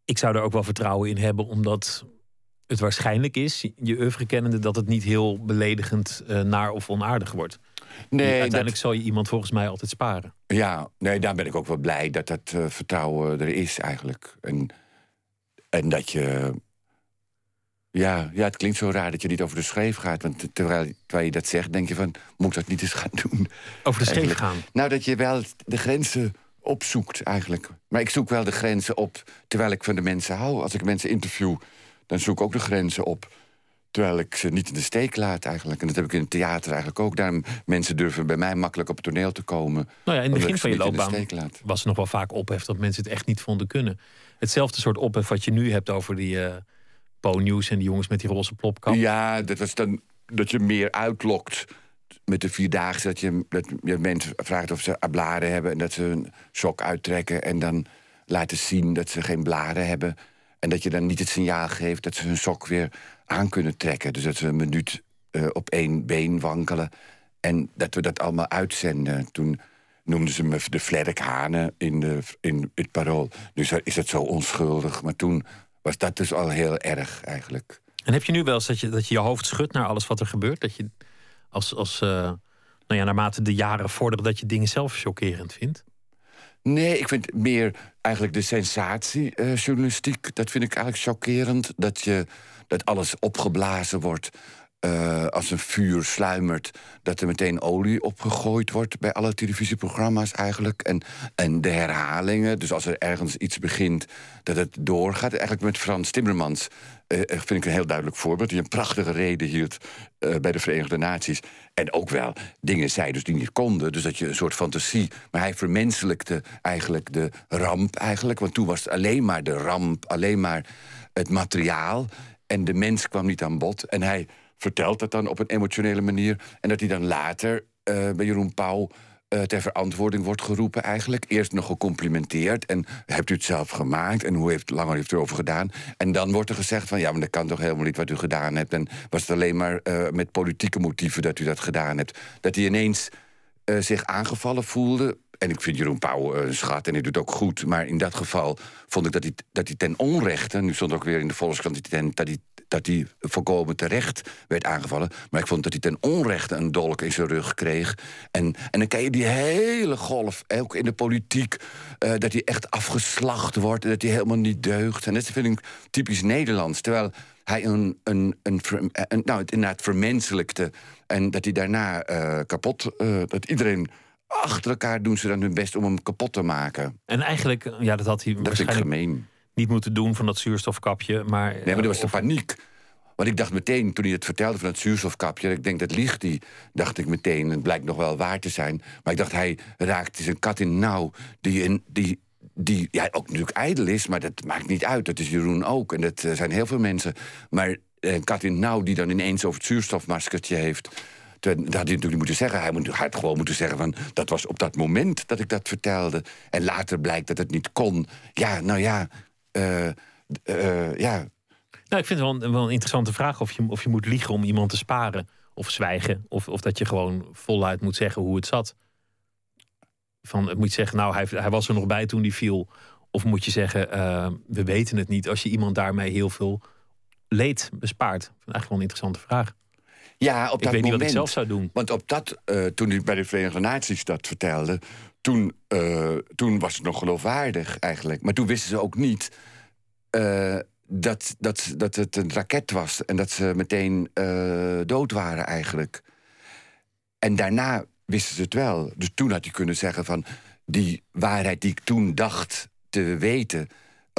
ik zou er ook wel vertrouwen in hebben, omdat het waarschijnlijk is, je oeuvre kennende, dat het niet heel beledigend uh, naar of onaardig wordt. Nee, uiteindelijk dat... zal je iemand volgens mij altijd sparen. Ja, nee, daar ben ik ook wel blij dat dat uh, vertrouwen er is eigenlijk. En, en dat je. Ja, ja, het klinkt zo raar dat je niet over de schreef gaat. Want terwijl, terwijl je dat zegt, denk je van... moet ik dat niet eens gaan doen? Over de schreef gaan? Nou, dat je wel de grenzen opzoekt eigenlijk. Maar ik zoek wel de grenzen op terwijl ik van de mensen hou. Als ik mensen interview, dan zoek ik ook de grenzen op. Terwijl ik ze niet in de steek laat eigenlijk. En dat heb ik in het theater eigenlijk ook. Daarom mensen durven bij mij makkelijk op het toneel te komen. Nou ja, in het begin van je loopbaan was er nog wel vaak ophef dat mensen het echt niet vonden kunnen. Hetzelfde soort ophef wat je nu hebt over die eh Po-nieuws en die jongens met die roze plopkap. Ja, dat was dan dat je meer uitlokt met de vierdaagse. Dat je, dat je mensen vraagt of ze blaren hebben en dat ze een sok uittrekken en dan laten zien dat ze geen blaren hebben. En dat je dan niet het signaal geeft dat ze hun sok weer aan kunnen trekken. Dus dat ze een minuut eh, op één been wankelen. En dat we dat allemaal uitzenden. Toen noemden ze me de vlerkhanen in, de, in het parool. Dus is het zo onschuldig. Maar toen was dat dus al heel erg eigenlijk. En heb je nu wel eens dat je dat je, je hoofd schudt naar alles wat er gebeurt? Dat je als, als eh, nou ja, naarmate de jaren vorderen, dat je dingen zelf chockerend vindt? Nee, ik vind meer eigenlijk de sensatiejournalistiek. dat vind ik eigenlijk chockerend. Dat, je, dat alles opgeblazen wordt eh, als een vuur sluimert. Dat er meteen olie opgegooid wordt bij alle televisieprogramma's eigenlijk. En, en de herhalingen. Dus als er ergens iets begint, dat het doorgaat. Eigenlijk met Frans Timmermans eh, vind ik een heel duidelijk voorbeeld. Die een prachtige reden hield eh, bij de Verenigde Naties. En ook wel dingen zei dus die niet konden. Dus dat je een soort fantasie... Maar hij vermenselijkte eigenlijk de ramp eigenlijk. Want toen was het alleen maar de ramp. Alleen maar het materiaal. En de mens kwam niet aan bod. En hij vertelt dat dan op een emotionele manier. En dat hij dan later eh, bij Jeroen Pauw eh, ter verantwoording wordt geroepen eigenlijk. Eerst nog gecomplimenteerd en hebt u het zelf gemaakt... en hoe heeft, langer heeft u erover gedaan? En dan wordt er gezegd van ja, maar dat kan toch helemaal niet wat u gedaan hebt... en was het alleen maar eh, met politieke motieven dat u dat gedaan hebt. Dat hij ineens zich aangevallen voelde... En ik vind Jeroen Pauw een schat en hij doet ook goed. Maar in dat geval vond ik dat hij, dat hij ten onrechte... nu stond ook weer in de Volkskrant dat hij, dat hij, volkomen terecht werd aangevallen. Maar ik vond dat hij ten onrechte een dolk in zijn rug kreeg. En, en dan krijg je die hele golf, ook in de politiek... eh, dat hij echt afgeslacht wordt en dat hij helemaal niet deugt. En dat vind ik typisch Nederlands. Terwijl hij een, een, een, een, nou, inderdaad vermenselijkte. En dat hij daarna eh, kapot... eh, dat iedereen achter elkaar doen ze dan hun best om hem kapot te maken. En eigenlijk, ja, dat had hij Dat waarschijnlijk niet moeten doen van dat zuurstofkapje. Maar, Nee, maar dat was de paniek. Want ik dacht meteen, toen hij het vertelde van het zuurstofkapje... ik denk, dat liegt hij, dacht ik meteen. Het blijkt nog wel waar te zijn. Maar ik dacht, hij raakt zijn kat in nauw... die, in, die, die ja, ook natuurlijk ijdel is, maar dat maakt niet uit. Dat is Jeroen ook, en dat eh, zijn heel veel mensen. Maar eh, een kat in nauw die dan ineens over het zuurstofmaskertje heeft... Dat had hij natuurlijk niet moeten zeggen. Hij, had gewoon moeten zeggen van... dat was op dat moment dat ik dat vertelde. En later blijkt dat het niet kon. Ja, nou ja... eh, eh, ja, Nou, ik vind het wel een, wel een interessante vraag of je, of je moet liegen om iemand te sparen. Of zwijgen. Of, of dat je gewoon voluit moet zeggen hoe het zat. Van, moet je zeggen, nou, hij, hij was er nog bij toen die viel. Of moet je zeggen, eh, we weten het niet. Als je iemand daarmee heel veel leed bespaart. Eigenlijk wel een interessante vraag. Ja, op Ik dat weet niet wat moment. ik zelf zou doen. Want op dat, eh, toen hij bij de Verenigde Naties dat vertelde... Toen, eh, toen was het nog geloofwaardig eigenlijk. Maar toen wisten ze ook niet eh, dat, dat, dat het een raket was... en dat ze meteen dood waren eigenlijk. En daarna wisten ze het wel. Dus toen had hij kunnen zeggen van... die waarheid die ik toen dacht te weten...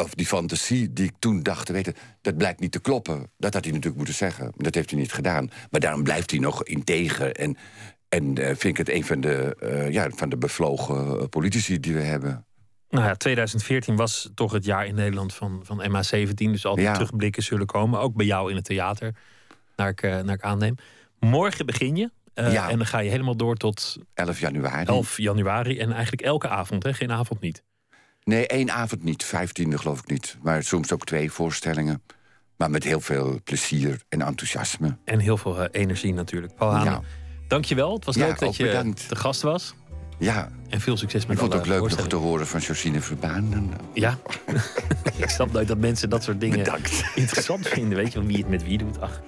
of die fantasie die ik toen dacht te weten... dat blijkt niet te kloppen. Dat had hij natuurlijk moeten zeggen. Dat heeft hij niet gedaan. Maar daarom blijft hij nog integer. En, en eh, vind ik het een van de, eh, ja, van de bevlogen eh, politici die we hebben. Nou ja, 2014 was toch het jaar in Nederland van, van MH17. Dus al die Ja. terugblikken zullen komen. Ook bij jou in het theater, naar ik, naar ik aanneem. Morgen begin je. Ja. En dan ga je helemaal door tot 11 januari. 11 januari. En eigenlijk elke avond, hè? geen avond niet. Nee, één avond niet. Vijftiende geloof ik niet. Maar soms ook twee voorstellingen. Maar met heel veel plezier en enthousiasme. En heel veel eh, energie natuurlijk. Paul Hanen, Ja. dankjewel. Het was Ja, leuk dat je bedankt. de gast was. Ja, En veel succes ik met vond het ook leuk nog te horen van Josine Verbaan. Eh, Ja, ik snap nooit dat mensen dat soort dingen Bedankt. interessant vinden. Weet je wel, wie het met wie doet. Ach,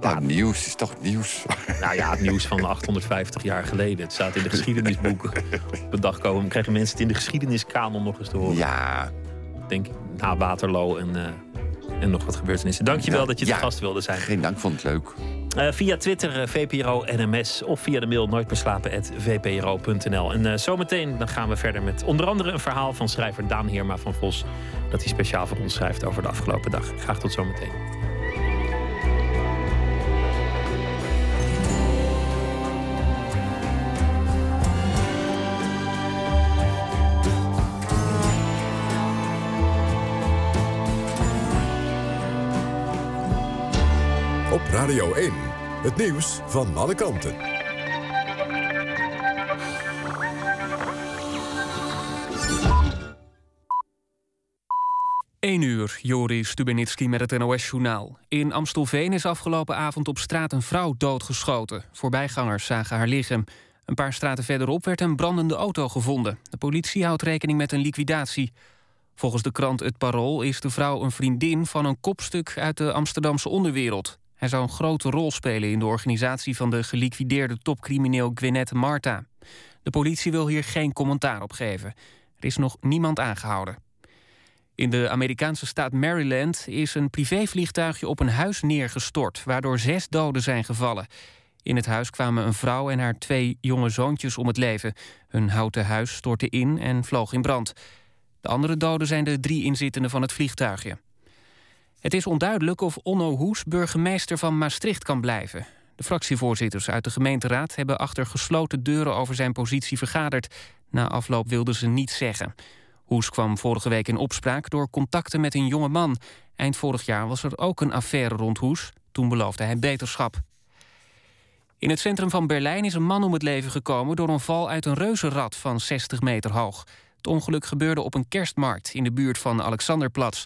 Nou, nieuws is toch nieuws. nou ja, het nieuws van 850 jaar geleden. Het staat in de geschiedenisboeken. Op een dag komen krijgen mensen het in de geschiedeniskanon nog eens te horen. Ja, Ik Denk na Waterloo en, eh, en nog wat gebeurtenissen. Dankjewel Ja, dat je ja. te gast wilde zijn. geen dank, vond het leuk. Eh, via Twitter, uh, VPRO NMS of via de mail nooitmerslapen.vpro.nl. En uh, zometeen dan gaan we verder met onder andere een verhaal van schrijver Daan Heerma van Vos. Dat hij speciaal voor ons schrijft over de afgelopen dag. Graag tot zometeen. Radio 1, het nieuws van alle kanten. 1 uur, Joris Stubenitski met het NOS-journaal. In Amstelveen is afgelopen avond op straat een vrouw doodgeschoten. Voorbijgangers zagen haar liggen. Een paar straten verderop werd een brandende auto gevonden. De politie houdt rekening met een liquidatie. Volgens de krant Het Parool is de vrouw een vriendin van een kopstuk uit de Amsterdamse onderwereld. Hij zou een grote rol spelen in de organisatie van de geliquideerde topcrimineel Gwyneth Marta. De politie wil hier geen commentaar op geven. Er is nog niemand aangehouden. In de Amerikaanse staat Maryland is een privévliegtuigje op een huis neergestort, waardoor zes doden zijn gevallen. In het huis kwamen een vrouw en haar twee jonge zoontjes om het leven. Hun houten huis stortte in en vloog in brand. De andere doden zijn de drie inzittenden van het vliegtuigje. Het is onduidelijk of Onno Hoes burgemeester van Maastricht kan blijven. De fractievoorzitters uit de gemeenteraad hebben achter gesloten deuren over zijn positie vergaderd. Na afloop wilden ze niets zeggen. Hoes kwam vorige week in opspraak door contacten met een jonge man. Eind vorig jaar was er ook een affaire rond Hoes. Toen beloofde hij beterschap. In het centrum van Berlijn is een man om het leven gekomen... door een val uit een reuzenrad van 60 meter hoog. Het ongeluk gebeurde op een kerstmarkt in de buurt van Alexanderplatz.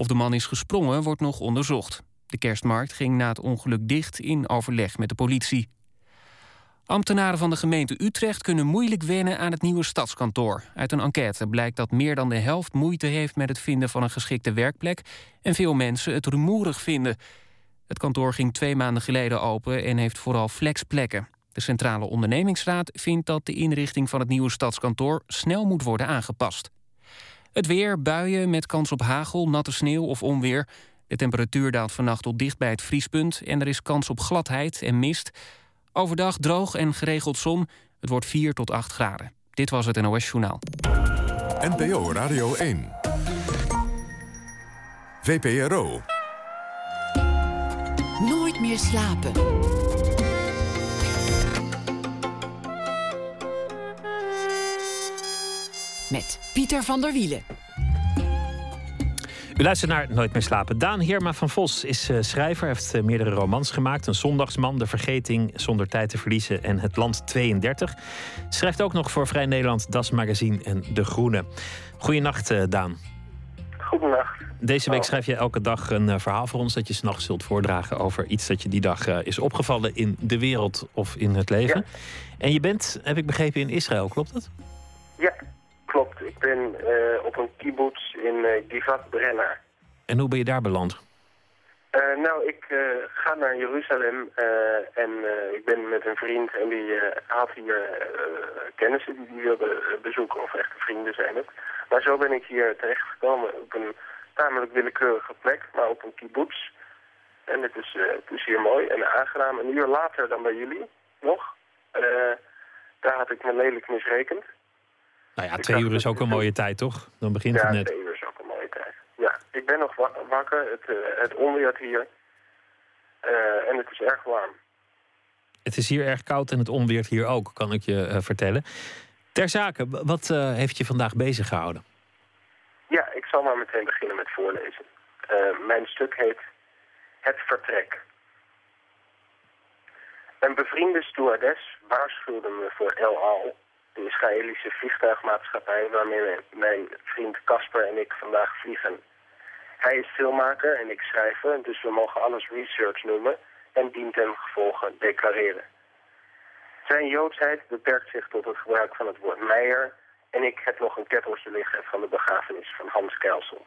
Of de man is gesprongen, wordt nog onderzocht. De kerstmarkt ging na het ongeluk dicht in overleg met de politie. Ambtenaren van de gemeente Utrecht kunnen moeilijk wennen aan het nieuwe stadskantoor. Uit een enquête blijkt dat meer dan de helft moeite heeft met het vinden van een geschikte werkplek en veel mensen het rumoerig vinden. Het kantoor ging twee maanden geleden open en heeft vooral flexplekken. De Centrale Ondernemingsraad vindt dat de inrichting van het nieuwe stadskantoor snel moet worden aangepast. Het weer, buien met kans op hagel, natte sneeuw of onweer. De temperatuur daalt vannacht tot dicht bij het vriespunt... en er is kans op gladheid en mist. Overdag droog en geregeld zon. Het wordt 4 tot 8 graden. Dit was het NOS Journaal. NPO Radio 1. VPRO. Nooit meer slapen. Met Pieter van der Wielen. U luistert naar Nooit meer slapen. Daan Heerma van Vos is uh, schrijver, heeft uh, meerdere romans gemaakt. Een zondagsman, De Vergeting, Zonder tijd te verliezen en Het Land 32. Schrijft ook nog voor Vrij Nederland, Das Magazine en De Groene. Goedenacht, uh, Daan. Goedenacht. Deze week schrijf je elke dag een verhaal voor ons dat je s'nachts zult voordragen over iets dat je die dag is opgevallen in de wereld of in het leven. En je bent, heb ik begrepen, in Israël, klopt dat? Ja, Klopt, ik ben uh, op een kibbutz in uh, Givat Brenner. En hoe ben je daar beland? Uh, nou, ik ga naar Jeruzalem en ik ben met een vriend en die had hier kennissen die die wilden bezoeken of echte vrienden zijn het. Maar zo ben ik hier terechtgekomen op een tamelijk willekeurige plek, maar op een kibbutz. En het is, het is hier mooi en aangenaam. Een uur later dan bij jullie nog. daar had ik me lelijk misrekend. Nou ja, twee uur is ook een mooie tijd, toch? Dan begint ja, het net. twee uur is ook een mooie tijd. Ja, ik ben nog wakker. Het, uh, het onweert hier. Uh, en het is erg warm. Het is hier erg koud en het onweert hier ook, kan ik je uh, vertellen. Ter zake, wat heeft je vandaag bezig gehouden? Ja, ik zal maar meteen beginnen met voorlezen. mijn stuk heet Het Vertrek. Een bevriende stewardess waarschuwde me voor El Al de Israëlische vliegtuigmaatschappij waarmee mijn vriend Casper en ik vandaag vliegen. Hij is filmmaker en ik schrijver, dus we mogen alles research noemen en dient ten gevolge declareren. Zijn joodsheid beperkt zich tot het gebruik van het woord meijer en ik heb nog een ketteltje liggen van de begrafenis van Hans Kelsel.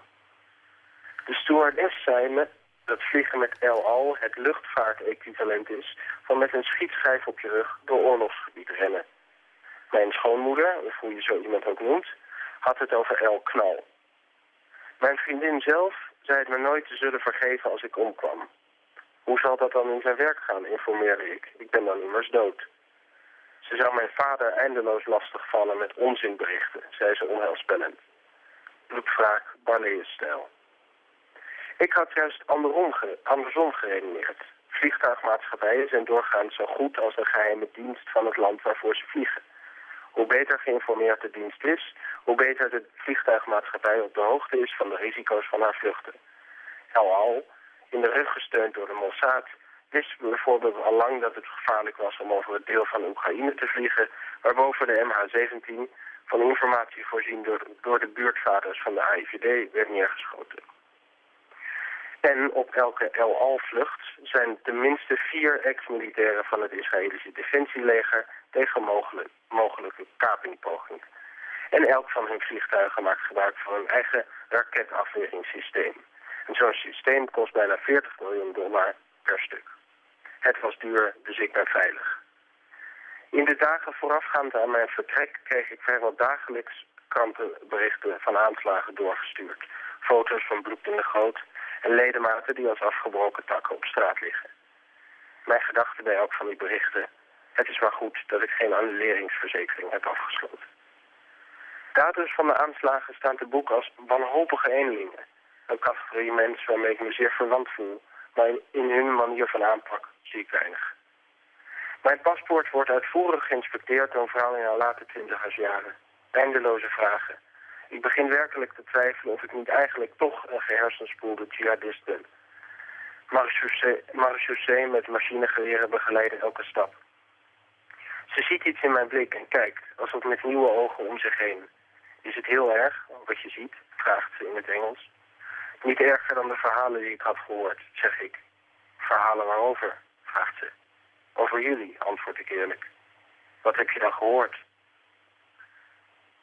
De stewardess zei me dat vliegen met El Al het luchtvaartequivalent is van met een schietschijf op je rug door oorlogsgebied rennen. Mijn schoonmoeder, of hoe je zo iemand ook noemt, had het over El Knal. Mijn vriendin zelf zei het me nooit te zullen vergeven als ik omkwam. Hoe zal dat dan in zijn werk gaan, informeerde ik. Ik ben dan immers dood. Ze zou mijn vader eindeloos lastigvallen met onzinberichten, zei ze onheilspellend. Bloedvraag, Barlees-stijl. Ik had juist andersom, andersom geredeneerd. Vliegtuigmaatschappijen zijn doorgaans zo goed als de geheime dienst van het land waarvoor ze vliegen. Hoe beter geïnformeerd de dienst is, hoe beter de vliegtuigmaatschappij op de hoogte is van de risico's van haar vluchten. El Al, in de rug gesteund door de Mossad, wist bijvoorbeeld al lang dat het gevaarlijk was om over het deel van Oekraïne te vliegen, waarboven de MH17 van informatie voorzien door, door de buurtvaders van de AIVD werd neergeschoten. En op elke El Al-vlucht zijn tenminste vier ex-militairen van het Israëlische defensieleger tegen mogelijk, mogelijke kapingpoging. En elk van hun vliegtuigen maakt gebruik van een eigen raketafweringssysteem. En zo'n systeem kost bijna 40 miljoen dollar per stuk. Het was duur, dus ik ben veilig. In de dagen voorafgaand aan mijn vertrek kreeg ik vrijwel dagelijks krantenberichten van aanslagen doorgestuurd. Foto's van bloed in de goot en ledematen die als afgebroken takken op straat liggen. Mijn gedachte bij elk van die berichten, het is maar goed dat ik geen annuleringsverzekering heb afgesloten. Daders van de aanslagen staan te boek als wanhopige eenlingen. Een categorie mensen waarmee ik me zeer verwant voel, maar in hun manier van aanpak zie ik weinig. Mijn paspoort wordt uitvoerig geïnspecteerd door een vrouw in haar late twintigersjaren. Eindeloze vragen. Ik begin werkelijk te twijfelen of ik niet eigenlijk toch een gehersenspoelde jihadist ben. Marechaussee met machinegeweren begeleiden elke stap. Ze ziet iets in mijn blik en kijkt, alsof met nieuwe ogen om zich heen. Is het heel erg, wat je ziet? vraagt ze in het Engels. Niet erger dan de verhalen die ik had gehoord, zeg ik. Verhalen waarover? vraagt ze. Over jullie, antwoord ik eerlijk. Wat heb je dan gehoord?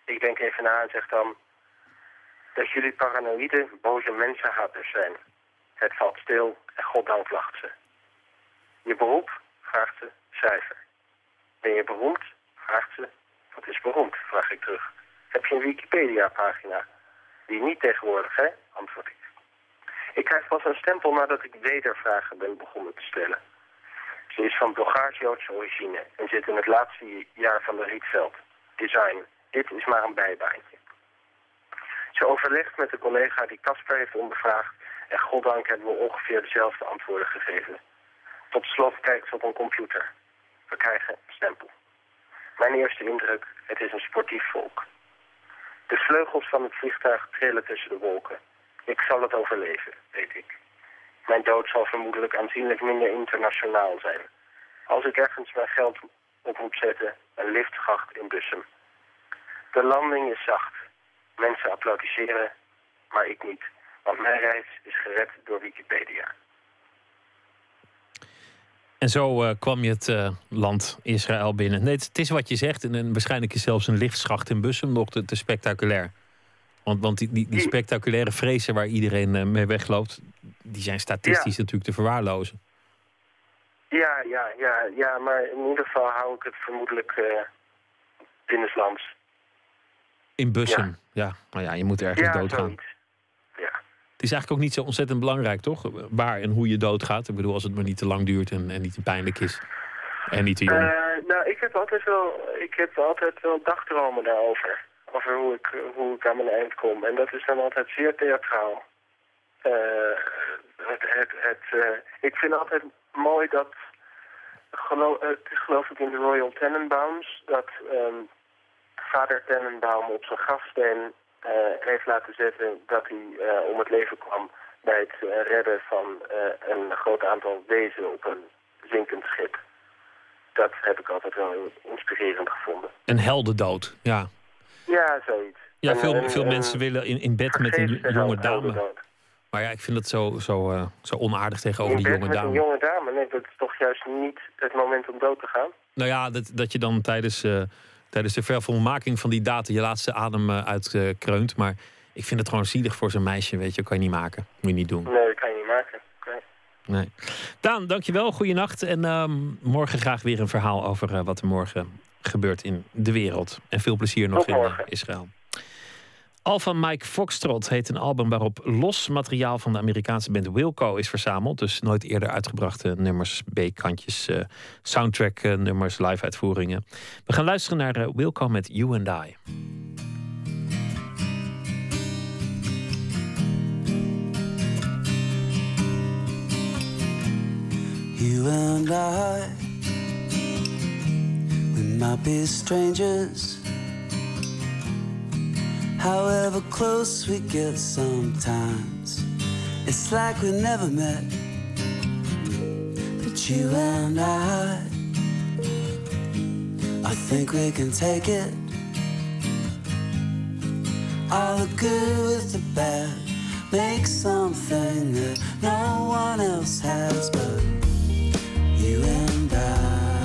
Ik denk even na en zeg dan... dat jullie paranoïde, boze mensenhaters zijn. Het valt stil en goddank lacht ze. Je beroep? vraagt ze. Cijfer. Ben je beroemd? vraagt ze. Wat is beroemd? vraag ik terug. Heb je een Wikipedia-pagina? Die niet tegenwoordig, hè? antwoord ik. Ik krijg pas een stempel nadat ik wedervragen ben begonnen te stellen. Ze is van Bulgaars-Joodse origine en zit in het laatste jaar van de Rietveld. Design. Dit is maar een bijbaantje. Ze overlegt met de collega die Casper heeft ondervraagd en goddank hebben we ongeveer dezelfde antwoorden gegeven. Tot slot kijkt ze op een computer. We krijgen een stempel. Mijn eerste indruk, het is een sportief volk. De vleugels van het vliegtuig trillen tussen de wolken. Ik zal het overleven, weet ik. Mijn dood zal vermoedelijk aanzienlijk minder internationaal zijn. Als ik ergens mijn geld op moet zetten, een liftschacht in Bussum. De landing is zacht. Mensen applaudisseren, maar ik niet. Want mijn reis is gered door Wikipedia. En zo uh, kwam je het uh, land Israël binnen. Nee, het, het, is wat je zegt. En, en waarschijnlijk is zelfs een liftschacht in Bussum nog te, te spectaculair. Want, want die, die, die, spectaculaire vrezen waar iedereen uh, mee wegloopt... die zijn statistisch ja. natuurlijk te verwaarlozen. Ja, ja, ja, ja, maar in ieder geval hou ik het vermoedelijk binnenlands. In Bussum, ja. ja. Nou ja, je moet ergens doodgaan. Het is eigenlijk ook niet zo ontzettend belangrijk, toch? Waar en hoe je doodgaat. Ik bedoel, als het maar niet te lang duurt en, en niet te pijnlijk is. En niet te jong. Uh, nou, ik heb altijd wel, ik heb altijd wel dagdromen daarover. Over hoe ik, hoe ik aan mijn eind kom. En dat is dan altijd zeer theatraal. Uh, het, het, uh, ik vind altijd mooi dat, geloof, het is geloof ik in de Royal Tenenbaums, dat um, vader Tenenbaum op zijn grafsteen heeft laten zetten dat hij uh, om het leven kwam bij het uh, redden van een groot aantal wezen op een zinkend schip. Dat heb ik altijd wel inspirerend gevonden. Een heldendood, ja. Ja, zoiets. Ja, veel, en, veel en, mensen willen in, in bed met een jonge dame. Maar ja, ik vind dat zo, zo, zo onaardig tegenover die jonge met dame. een jonge dame? Nee, dat is toch juist niet het moment om dood te gaan? Nou ja, dat, dat je dan tijdens tijdens de vervolmaking van die data je laatste adem uh, uitkreunt. Maar ik vind het gewoon zielig voor zo'n meisje, weet je. kan je niet maken. Moet je niet doen. Nee, dat kan je niet maken. Okay. Nee. Daan, dankjewel. Goeienacht. En um, morgen graag weer een verhaal over uh, wat er morgen gebeurt in de wereld. En veel plezier nog Tot in morgen. Israël. Alpha Mike Foxtrot heet een album waarop los materiaal van de Amerikaanse band Wilco is verzameld. Dus nooit eerder uitgebrachte nummers, B-kantjes, uh, soundtrack uh, nummers, live uitvoeringen. We gaan luisteren naar uh, Wilco met You and I. You and I, we might be strangers. However close we get sometimes, it's like we never met. But you and I, I think we can take it. All the good with the bad, make something that no one else has but you and I,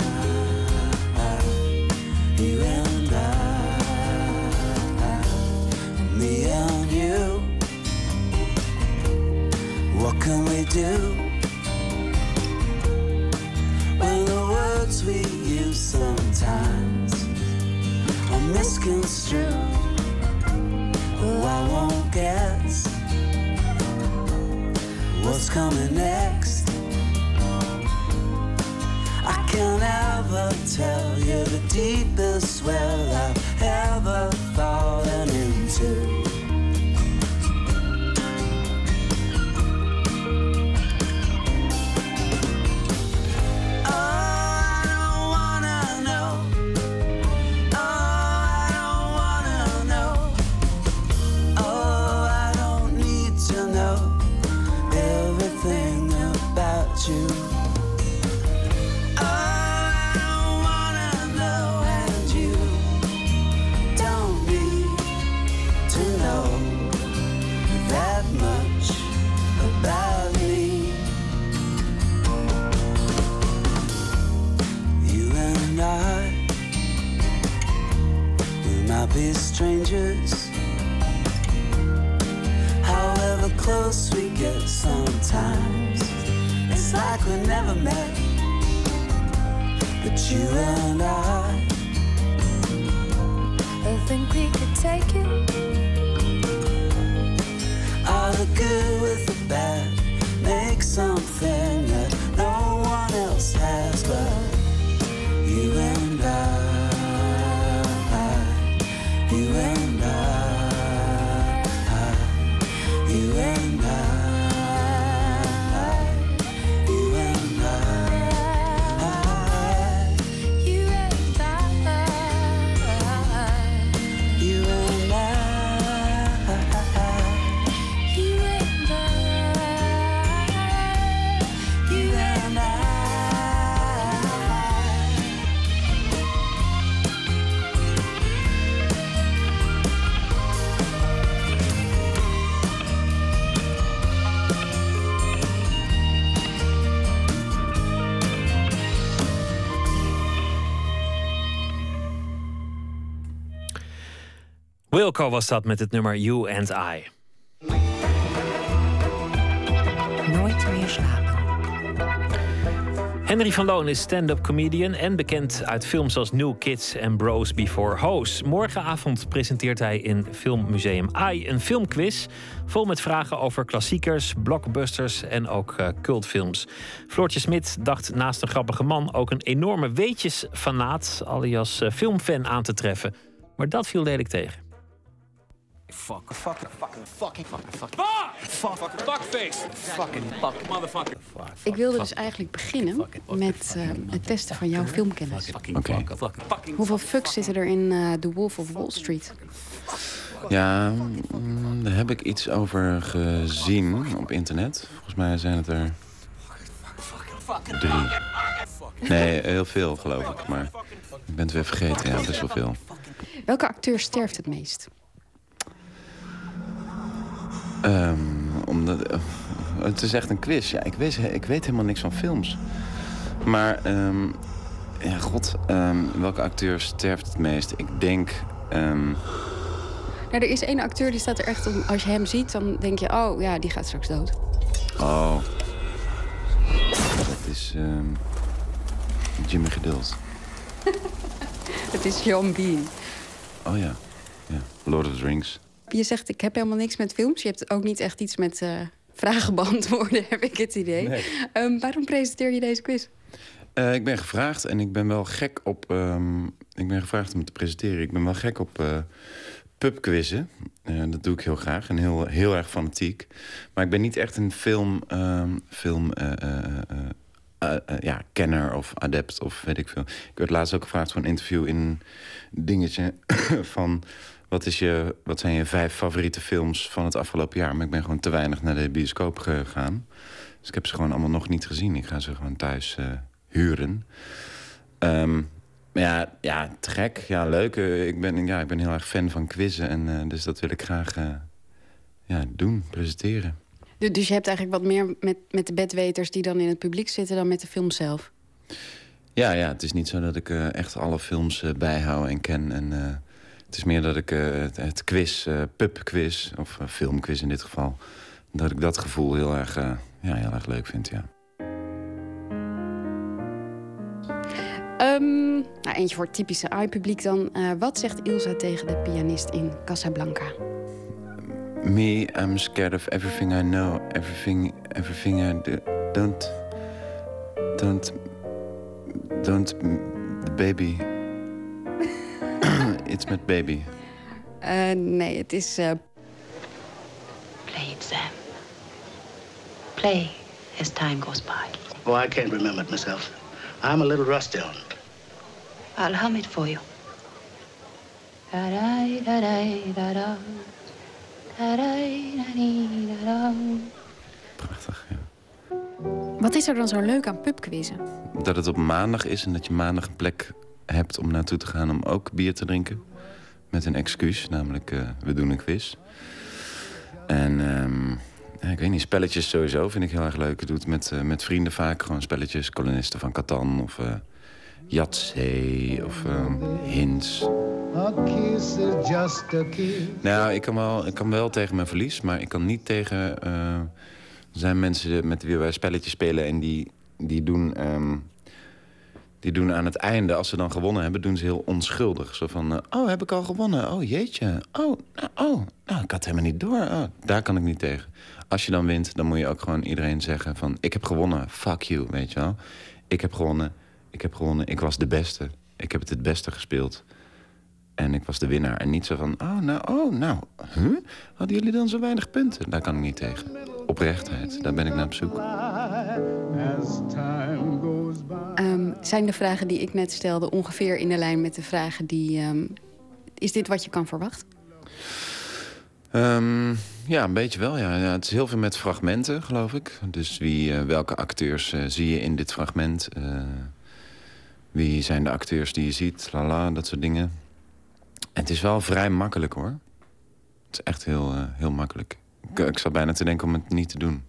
you. What can we do when the words we use sometimes are misconstrued? Oh, I won't guess what's coming next. I can't ever tell you the deepest well I've ever fallen into. Be strangers. However close we get sometimes, it's like we never met. But you and I, I think we could take it. The good with the bad, make something Wilco was dat met het nummer You and I. Nooit meer slapen. Henry van Loon is stand-up comedian en bekend uit films als New Kids en Bros Before Hoes. Morgenavond presenteert hij in Filmmuseum AI een filmquiz vol met vragen over klassiekers, blockbusters en ook uh, cultfilms. Floortje Smit dacht naast een grappige man ook een enorme weetjesfanaat, alias uh, filmfan, aan te treffen. Maar dat viel lelijk tegen. Fuck, fuck, fucking, fucking, fucking, fucking. Fuck! Fuck, fuckface! Fucking, fuck, motherfucker. Ik wilde dus eigenlijk beginnen met uh, het testen van jouw filmkennis. Hoeveel fucks zitten er in uh, The Wolf of Wall Street? Ja, mm, daar heb ik iets over gezien op internet. Volgens mij zijn het er drie. Nee, heel veel geloof ik, maar ik ben het weer vergeten. Ja, best wel veel. Welke acteur sterft het meest? Um, omdat, uh, het is echt een quiz. Ja, ik, weet, ik weet helemaal niks van films. Maar, um, ja, god, um, welke acteur sterft het meest? Ik denk... Nou, er is één acteur die staat er echt om. Als je hem ziet, dan denk je, oh ja, die gaat straks dood. Oh. Dat is Jimmy Geduld. het is John Bean. Oh ja. ja. Lord of the Rings. Je zegt, ik heb helemaal niks met films. Je hebt ook niet echt iets met uh, vragen beantwoorden, heb ik het idee. Nee. Um, waarom presenteer je deze quiz? Uh, ik ben gevraagd en ik ben wel gek op... Um, ik ben gevraagd om te presenteren. Ik ben wel gek op uh, pubquizzen. dat doe ik heel graag en heel, heel erg fanatiek. Maar ik ben niet echt een film... Um, film ja, kenner of adept of weet ik veel. Ik werd laatst ook gevraagd voor een interview in een dingetje van... Wat, is je, wat zijn je vijf favoriete films van het afgelopen jaar? Maar ik ben gewoon te weinig naar de bioscoop gegaan. Dus ik heb ze gewoon allemaal nog niet gezien. Ik ga ze gewoon thuis uh, huren. Um, ja, ja, te gek. Ja, leuk. ik, ben, ja, ik ben heel erg fan van quizzen. En, uh, dus dat wil ik graag ja, doen, presenteren. Dus je hebt eigenlijk wat meer met, met de bedweters die dan in het publiek zitten dan met de film zelf? Ja, ja het is niet zo dat ik echt alle films bijhoud en ken. En, het is meer dat ik het, het, quiz, pubquiz, of filmquiz in dit geval... dat ik dat gevoel heel erg, ja, heel erg leuk vind, ja. Um, nou, eentje voor het typische AI-publiek dan. wat zegt Ilsa tegen de pianist in Casablanca? Me, I'm scared of everything I know, everything, everything I do. Don't, don't, don't, the baby. It's met baby. Uh, nee, het is. Uh... Play it, Sam. Play as time goes by. Oh, I can't remember it myself. I'm a little rusty on it. I'll hum it for you. Prachtig, ja. Wat is er dan zo leuk aan pubquizzen? Dat het op maandag is en dat je maandag een plek hebt om naartoe te gaan om ook bier te drinken. Met een excuus, namelijk uh, we doen een quiz. En um, ja, ik weet niet, spelletjes sowieso vind ik heel erg leuk. Ik doe het met, uh, met vrienden vaak, gewoon spelletjes. Kolonisten van Catan of uh, Yatzee of Hints. A kiss. Nou, ik kan, wel, ik kan wel tegen mijn verlies, maar ik kan niet tegen... Er zijn mensen met wie wij spelletjes spelen en die, die doen... Um, die doen aan het einde, als ze dan gewonnen hebben, doen ze heel onschuldig. Zo van, uh, oh, heb ik al gewonnen? Oh, jeetje. Oh, nou, oh, nou, ik had helemaal niet door. Oh, daar kan ik niet tegen. Als je dan wint, dan moet je ook gewoon iedereen zeggen van... ik heb gewonnen, fuck you, weet je wel. Ik heb gewonnen, ik heb gewonnen, ik was de beste. Ik heb het het beste gespeeld. En ik was de winnaar. En niet zo van, oh, nou, oh, nou, huh? Hadden jullie dan zo weinig punten? Daar kan ik niet tegen. Oprechtheid, daar ben ik naar op zoek. Um, zijn de vragen die ik net stelde ongeveer in de lijn met de vragen die... Um, is dit wat je kan verwachten? Um, ja, een beetje wel, ja. ja. Het is heel veel met fragmenten, geloof ik. Dus wie, uh, welke acteurs uh, zie je in dit fragment? Uh, wie zijn de acteurs die je ziet? Lala, dat soort dingen. En het is wel vrij makkelijk, hoor. Het is echt heel, heel makkelijk. Ik, ik zat bijna te denken om het niet te doen.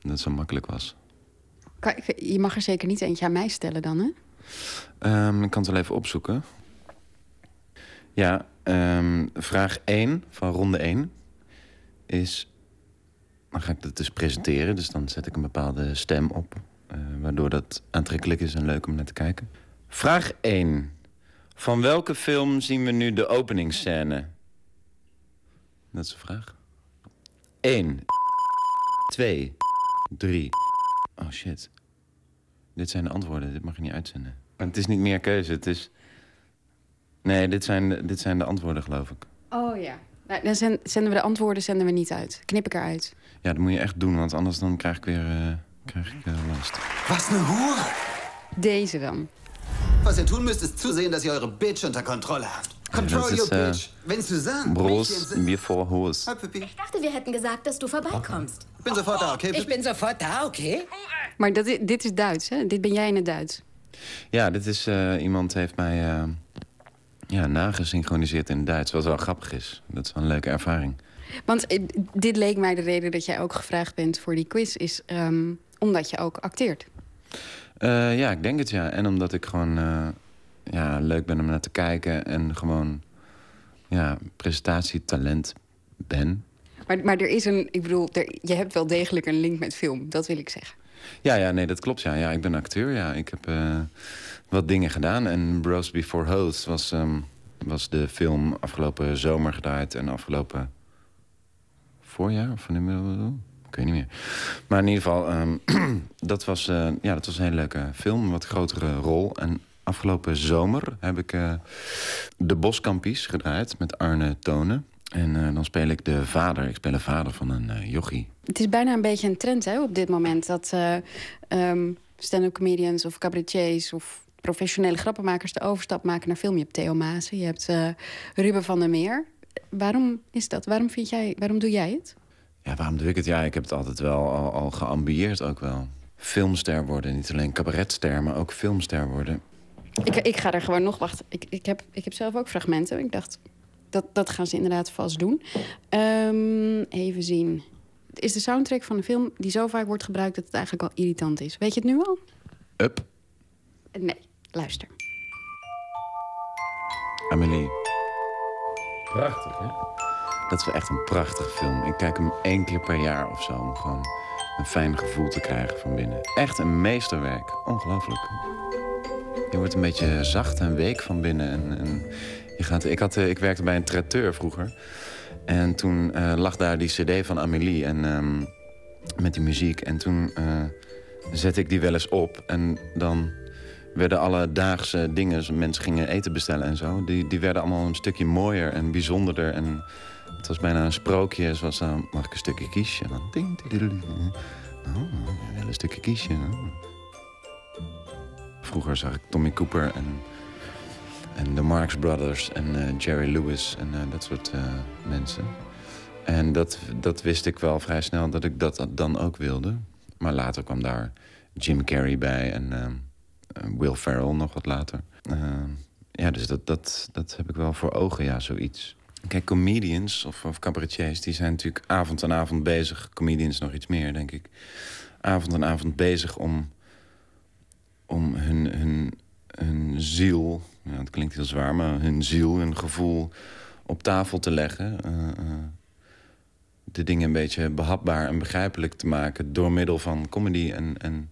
Dat het zo makkelijk was. Je mag er zeker niet eentje aan mij stellen dan, hè? Um, ik kan het wel even opzoeken. Ja, um, vraag 1 van ronde 1 is... Dan ga ik dat dus presenteren, dus dan zet ik een bepaalde stem op... Uh, waardoor dat aantrekkelijk is en leuk om naar te kijken. Vraag 1. Van welke film zien we nu de openingsscène? Dat is de vraag. 1. 2. 3. Oh shit. Dit zijn de antwoorden, dit mag je niet uitzenden. Maar het is niet meer keuze, het is... Nee, dit zijn, de, dit zijn de antwoorden, geloof ik. Oh ja. Nou, dan zenden we de antwoorden zenden we niet uit. Knip ik eruit. Ja, dat moet je echt doen, want anders dan krijg ik weer uh, krijg ik, uh, last. Was een hoer! Deze dan. Was ihr tun müsst, ist zusehen, dass ihr eure Bitch unter Kontrolle habt. Control your äh, bitch. Wenn Suzanne... Bros, mir vor Hoes. Ich dachte, wir hätten gesagt, dass du vorbeikommst. Ich bin sofort da, okay? Ich bin sofort da, okay? Maar dat, dit is Duits, hè? Dit ben jij in het Duits. Ja, dit is... Uh, iemand heeft mij uh, ja, nagesynchroniseerd in het Duits. Wat wel grappig is. Dat is wel een leuke ervaring. Want uh, dit leek mij de reden dat jij ook gevraagd bent voor die quiz... is um, omdat je ook acteert. Uh, ja, ik denk het ja. En omdat ik gewoon uh, ja, leuk ben om naar te kijken en gewoon ja, presentatietalent ben. Maar, maar er is een, ik bedoel, er, je hebt wel degelijk een link met film, dat wil ik zeggen. Ja, ja, nee, dat klopt. Ja, ja ik ben acteur. Ja, ik heb uh, wat dingen gedaan. En Bros Before Host was, um, was de film afgelopen zomer gedraaid en afgelopen voorjaar of van inmiddels. Ik weet niet meer. Maar in ieder geval, ehm, dat, was, eh, ja, dat was een hele leuke film. Een wat grotere rol. En afgelopen zomer heb ik eh, De Boskampies gedraaid met Arne Tonen. En eh, dan speel ik de vader. Ik speel de vader van een uh, jochie. Het is bijna een beetje een trend hè, op dit moment... dat um, stand-up comedians of cabaretiers of professionele grappenmakers... de overstap maken naar film. Je hebt Theo Maassen, je hebt Ruben van der Meer. Waarom is dat? Waarom, vind jij, waarom doe jij het? Ja, waarom doe ik het? Ja, ik heb het altijd wel al, al geambieerd ook wel. Filmster worden, niet alleen cabaretster, maar ook filmster worden. Ik, ik ga er gewoon nog wachten. Ik, ik, heb, ik heb zelf ook fragmenten. Ik dacht, dat, dat gaan ze inderdaad vast doen. Um, even zien. Het is de soundtrack van een film die zo vaak wordt gebruikt... dat het eigenlijk al irritant is. Weet je het nu al? Up. Nee, luister. Amelie. Prachtig, hè? Dat is wel echt een prachtige film. Ik kijk hem één keer per jaar of zo... om gewoon een fijn gevoel te krijgen van binnen. Echt een meesterwerk. Ongelooflijk. Je wordt een beetje zacht en week van binnen. En, en je gaat, ik, had, eh, ik werkte bij een traiteur vroeger. En toen uh, lag daar die cd van Amélie en, um, met die muziek. En toen uh, zette ik die wel eens op. En dan werden alledaagse dingen, mensen gingen eten bestellen en zo... die, die werden allemaal een stukje mooier en bijzonderder. En het was bijna een sprookje, zoals dan mag ik een stukje kiesje. En dan ding, ding, ding. Oh, een stukje kiesje. Vroeger zag ik Tommy Cooper en, en de Marx Brothers en uh, Jerry Lewis en uh, dat soort uh, mensen. En dat, dat wist ik wel vrij snel dat ik dat dan ook wilde. Maar later kwam daar Jim Carrey bij en Will Ferrell nog wat later. ja, dus dat, dat, dat heb ik wel voor ogen, ja, zoiets. Kijk, comedians of, of cabaretiers, die zijn natuurlijk avond aan avond bezig. Comedians nog iets meer, denk ik. Avond aan avond bezig om om hun, hun, hun ziel, ja, het klinkt heel zwaar, maar hun ziel, hun gevoel op tafel te leggen. Uh, uh, de dingen een beetje behapbaar en begrijpelijk te maken door middel van comedy en, en,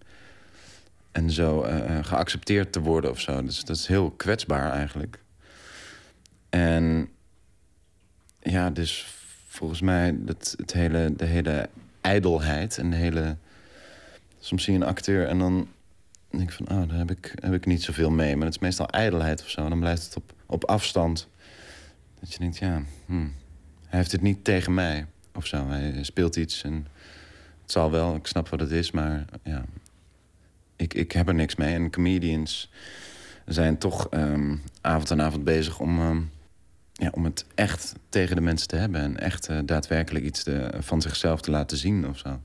en zo uh, geaccepteerd te worden of zo. Dus dat is heel kwetsbaar eigenlijk. En ja, dus volgens mij dat het hele, de hele ijdelheid en de hele... Soms zie je een acteur en dan denk ik van, oh, daar heb ik, heb ik niet zoveel mee. Maar het is meestal ijdelheid of zo. Dan blijft het op, op afstand. Dat je denkt, ja, hmm, hij heeft het niet tegen mij of zo. Hij speelt iets en het zal wel, ik snap wat het is, maar ja, ik, ik heb er niks mee. En comedians zijn toch um, avond en avond bezig om, um, ja, om het echt tegen de mensen te hebben. En echt uh, daadwerkelijk iets van zichzelf te laten zien of zo.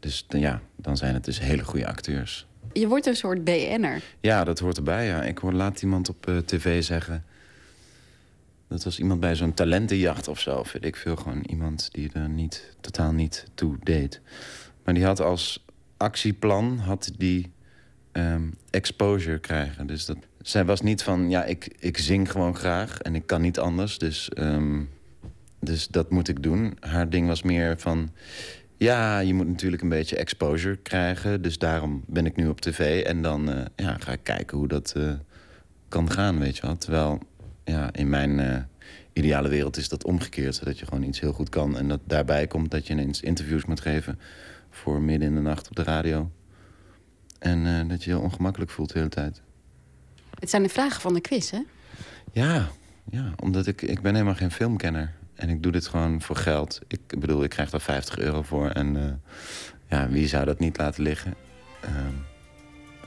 Dus ja, dan zijn het dus hele goede acteurs. Je wordt een soort BN'er. Ja, dat hoort erbij. Ja. Ik hoorde laat iemand op uh, tv zeggen... Dat was iemand bij zo'n talentenjacht of zo. Weet ik veel, gewoon iemand die er niet, totaal niet toe deed. Maar die had als actieplan had die um, exposure krijgen. Dus dat, zij was niet van, ja, ik, ik zing gewoon graag en ik kan niet anders. Dus, um, dus dat moet ik doen. Haar ding was meer van, ja, je moet natuurlijk een beetje exposure krijgen. Dus daarom ben ik nu op tv. En dan uh, ja, ga ik kijken hoe dat uh, kan gaan, weet je wel. Terwijl ja, in mijn uh, ideale wereld is dat omgekeerd. Dat je gewoon iets heel goed kan. En dat daarbij komt dat je ineens interviews moet geven... voor midden in de nacht op de radio. En dat je heel ongemakkelijk voelt de hele tijd. Het zijn de vragen van de quiz, hè? Ja, ja omdat ik, ik ben helemaal geen filmkenner. En ik doe dit gewoon voor geld. Ik bedoel, ik krijg daar 50 euro voor. En uh, ja, wie zou dat niet laten liggen? Uh,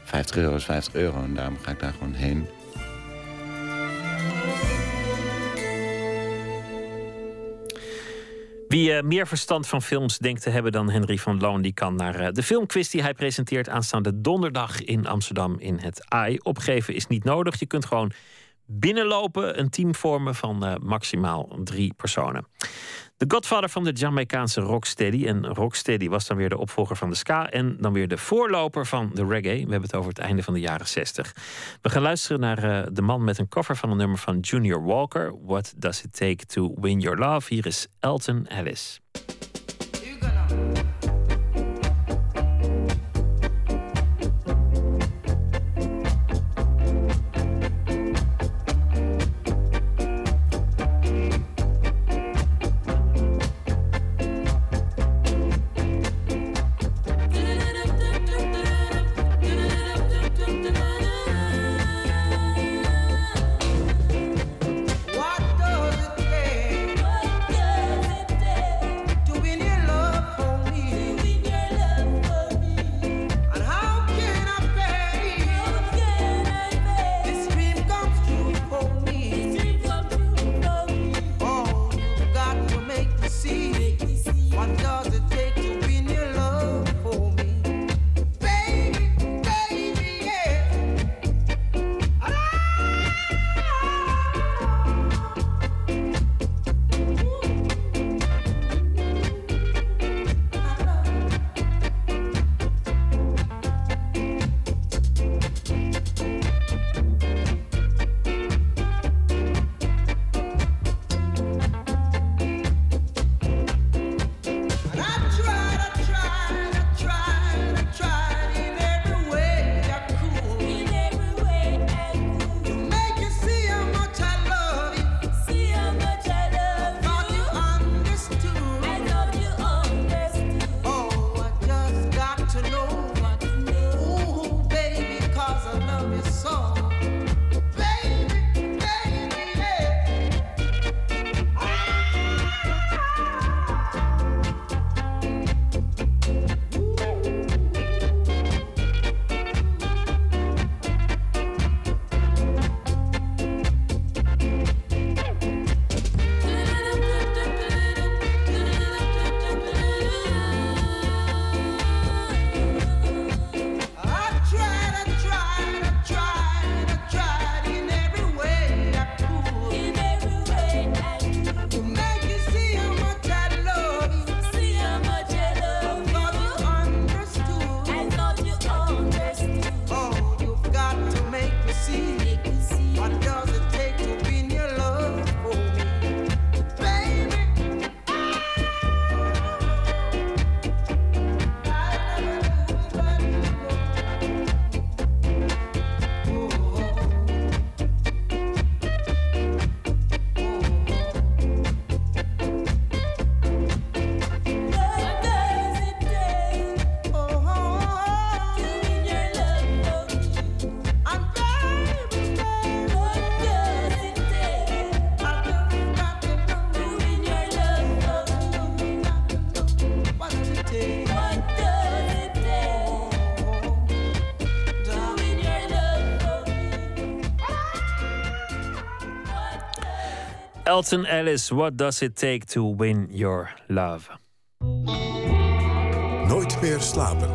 50 euro is 50 euro en daarom ga ik daar gewoon heen. Wie uh, meer verstand van films denkt te hebben dan Henry van Loon... die kan naar uh, de filmquiz die hij presenteert aanstaande donderdag in Amsterdam in het AI. Opgeven is niet nodig. Je kunt gewoon binnenlopen, een team vormen van uh, maximaal drie personen. De godvader van de Jamaicaanse rocksteady. En rocksteady was dan weer de opvolger van de ska en dan weer de voorloper van de reggae. We hebben het over het einde van de jaren 60. We gaan luisteren naar uh, de man met een cover van een nummer van Junior Walker. What Does It Take to Win Your Love? Hier is Elton Ellis. Elton Ellis, what does it take to win your love? Nooit meer slapen.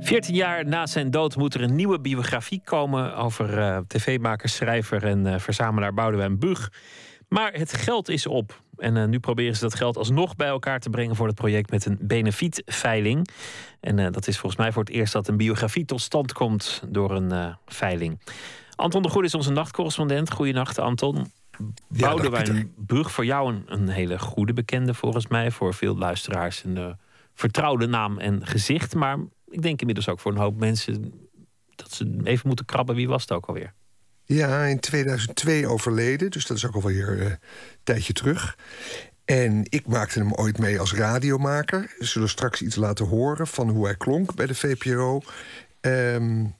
14 jaar na zijn dood moet er een nieuwe biografie komen over uh, tv-maker, schrijver en uh, verzamelaar Boudewijn Bug. Maar het geld is op. En uh, nu proberen ze dat geld alsnog bij elkaar te brengen voor het project met een benefietveiling. En dat is volgens mij voor het eerst dat een biografie tot stand komt door een veiling. Anton de Goede is onze nachtcorrespondent. Goedenacht, Anton. Ja, Boudewijn Brug, voor jou een, een, hele goede bekende volgens mij. Voor veel luisteraars een vertrouwde naam en gezicht. Maar ik denk inmiddels ook voor een hoop mensen dat ze even moeten krabben. Wie was het ook alweer? Ja, in 2002 overleden, dus dat is ook alweer uh, een tijdje terug. En ik maakte hem ooit mee als radiomaker. We zullen straks iets laten horen van hoe hij klonk bij de VPRO. Um,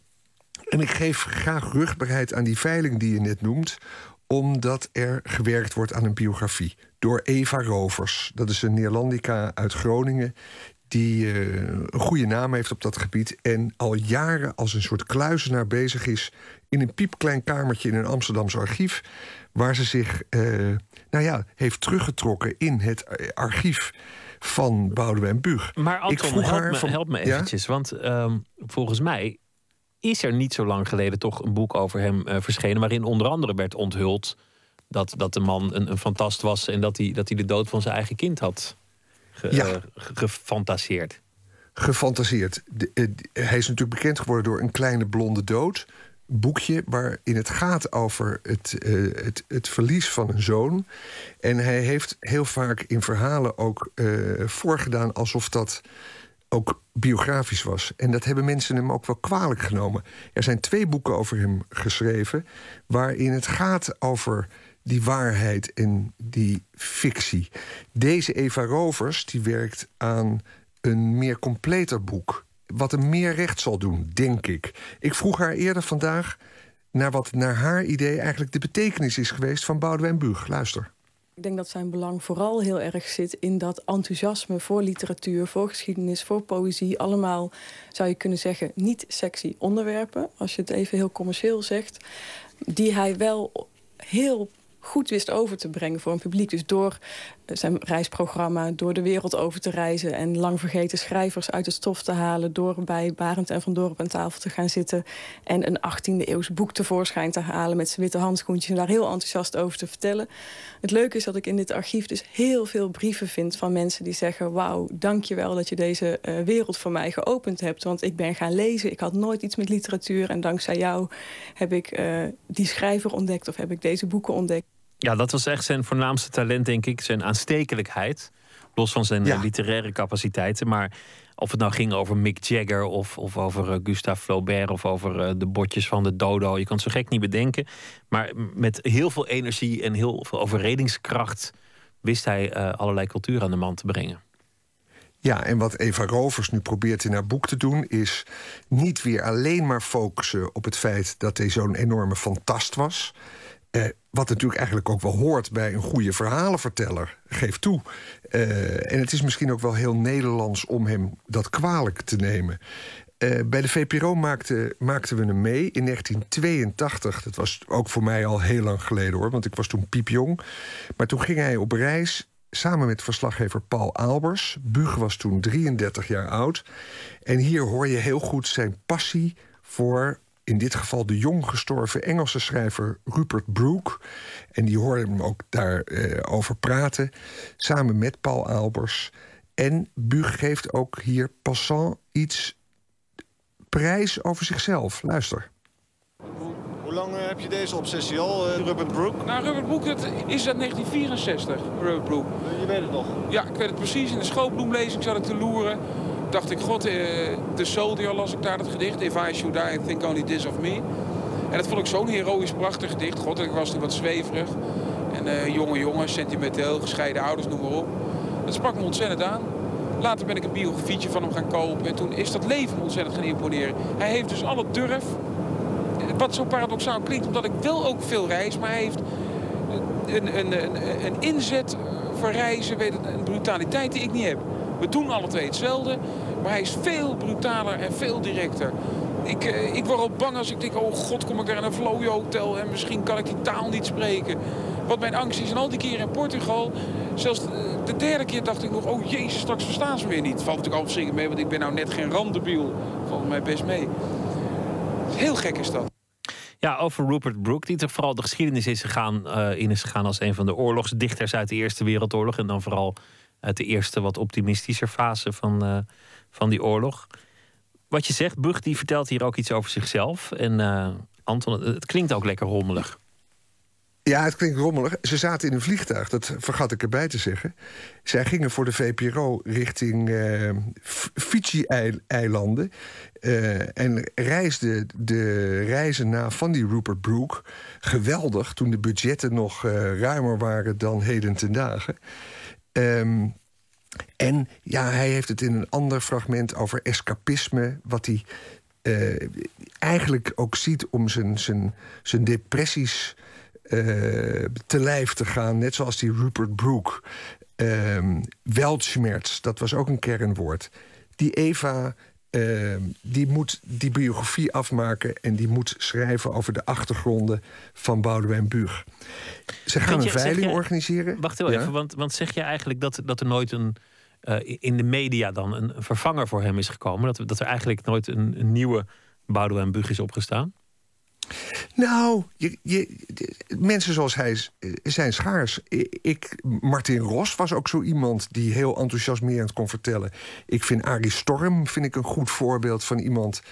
en ik geef graag rugbaarheid aan die veiling die je net noemt, omdat er gewerkt wordt aan een biografie. Door Eva Rovers. Dat is een Neerlandica uit Groningen die uh, een goede naam heeft op dat gebied... en al jaren als een soort kluizenaar bezig is... in een piepklein kamertje in een Amsterdamse archief... waar ze zich uh, nou ja, heeft teruggetrokken in het eh, archief van Boudewijn Bug. Maar Anton, Ik vroeg help, haar me, van- help me Ja? eventjes. Want ehm, volgens mij is er niet zo lang geleden toch een boek over hem eh, verschenen... waarin onder andere werd onthuld dat, dat de man een, een fantast was... en dat hij, dat hij de dood van zijn eigen kind had ge- Ja. eh, ge- gefantaseerd. gefantaseerd. De- eh, hij is natuurlijk bekend geworden door Een Kleine Blonde Dood. Boekje waarin het gaat over het, het, het verlies van een zoon. En hij heeft heel vaak in verhalen ook voorgedaan alsof dat ook biografisch was. En dat hebben mensen hem ook wel kwalijk genomen. Er zijn twee boeken over hem geschreven... waarin het gaat over die waarheid en die fictie. Deze Eva Rovers die werkt aan een meer completer boek... wat hem meer recht zal doen, denk ik. Ik vroeg haar eerder vandaag naar wat naar haar idee... eigenlijk de betekenis is geweest van Boudewijn Buug. Luister. Ik denk dat zijn belang vooral heel erg zit in dat enthousiasme voor literatuur, voor geschiedenis, voor poëzie. Allemaal zou je kunnen zeggen niet sexy onderwerpen, als je het even heel commercieel zegt. Die hij wel heel goed wist over te brengen voor een publiek. Dus door zijn reisprogramma, door de wereld over te reizen... en lang vergeten schrijvers uit het stof te halen... door bij Barend en Van Dorp aan tafel te gaan zitten... en een 18e eeuws boek tevoorschijn te halen... met zijn witte handschoentjes en daar heel enthousiast over te vertellen. Het leuke is dat ik in dit archief dus heel veel brieven vind... van mensen die zeggen... wauw, dank je wel dat je deze eh, wereld voor mij geopend hebt. Want ik ben gaan lezen, ik had nooit iets met literatuur... en dankzij jou heb ik eh, die schrijver ontdekt... of heb ik deze boeken ontdekt. Ja, dat was echt zijn voornaamste talent, denk ik. Zijn aanstekelijkheid. Los van zijn eh, literaire capaciteiten. Maar of het nou ging over Mick Jagger of, of over eh, Gustave Flaubert of over eh, de botjes van de dodo. Je kan het zo gek niet bedenken. Maar met heel veel energie en heel veel overredingskracht wist hij allerlei cultuur aan de man te brengen. Ja, en wat Eva Rovers nu probeert in haar boek te doen... is niet weer alleen maar focussen op het feit dat hij zo'n enorme fantast was... Eh, wat natuurlijk eigenlijk ook wel hoort bij een goede verhalenverteller, geef toe. Eh, en het is misschien ook wel heel Nederlands om hem dat kwalijk te nemen. Eh, bij de VPRO maakten maakten we hem mee in 1982. Dat was ook voor mij al heel lang geleden hoor, want ik was toen piepjong. Maar toen ging hij op reis samen met verslaggever Paul Albers. Bug was toen 33 jaar oud. En hier hoor je heel goed zijn passie voor in dit geval de jong gestorven Engelse schrijver Rupert Brooke. En die hoorde hem ook daarover over praten, samen met Paul Albers. En Bug geeft ook hier passant iets prijs over zichzelf. Luister. Hoe lang eh, heb je deze obsessie al, eh, Rupert Brooke? Nou, Rupert Broek het is uit 1964, Rupert Broek. Je weet het nog? Ja, ik weet het precies. In de schoolbloemlezing zat ik te loeren. Dacht ik, god, eh, de Soldier las ik daar het gedicht. If I should die, I think only this of me. En dat vond ik zo'n heroïsch prachtig gedicht. God, ik was toen wat zweverig. En eh, jonge jongen, sentimenteel, gescheiden ouders, noem maar op. Dat sprak me ontzettend aan. Later ben ik een biografietje van hem gaan kopen. En toen is dat leven me ontzettend gaan imponeren. Hij heeft dus alle durf. Wat zo paradoxaal klinkt, omdat ik wel ook veel reis. Maar hij heeft een, een, een, een inzet voor reizen, een brutaliteit die ik niet heb. We doen alle twee hetzelfde, maar hij is veel brutaler en veel directer. Ik, eh, ik word al bang als ik denk, oh god, kom ik daar in een Floyo hotel en misschien kan ik die taal niet spreken. Wat mijn angst is, en al die keren in Portugal, zelfs de, de derde keer dacht ik nog, oh jezus, straks verstaan ze weer niet. Valt natuurlijk al zeker mee, want ik ben nou net geen randebiel. Valt mij best mee. Heel gek is dat. Ja, over Rupert Brooke, die toch vooral de geschiedenis is gegaan, eh, in is gegaan als een van de oorlogsdichters uit de Eerste Wereldoorlog. En dan vooral uit de eerste wat optimistischer fase van, eh, van die oorlog. Wat je zegt, Bug die vertelt hier ook iets over zichzelf. En eh, Anton, het, klinkt ook lekker rommelig. Ja, het klinkt rommelig. Ze zaten in een vliegtuig, dat vergat ik erbij te zeggen. Zij gingen voor de VPRO richting eh Fiji-eilanden. en reisden de reizen na van die Rupert Brooke geweldig... toen de budgetten nog ruimer waren dan heden ten dagen. Ehm, en ja, hij heeft het in een ander fragment over escapisme... wat hij eh, eigenlijk ook ziet om zijn, zijn, zijn depressies eh, te lijf te gaan. Net zoals die Rupert Brooke. Weltschmerz, dat was ook een kernwoord. Die Eva, ehm, die moet die biografie afmaken... en die moet schrijven over de achtergronden van Boudewijn Buug. Ze gaan een veiling organiseren. Wacht heel Ja? even, want, want zeg je eigenlijk dat, dat er nooit een, eh, in de media dan een vervanger voor hem is gekomen? Dat, dat er eigenlijk nooit een, een nieuwe Boudewijn Bug is opgestaan? Nou, je, je, mensen zoals hij eh, zijn schaars. Ik, Martin Ros was ook zo iemand die heel enthousiasmerend kon vertellen. Ik vind Arie Storm vind ik een goed voorbeeld van iemand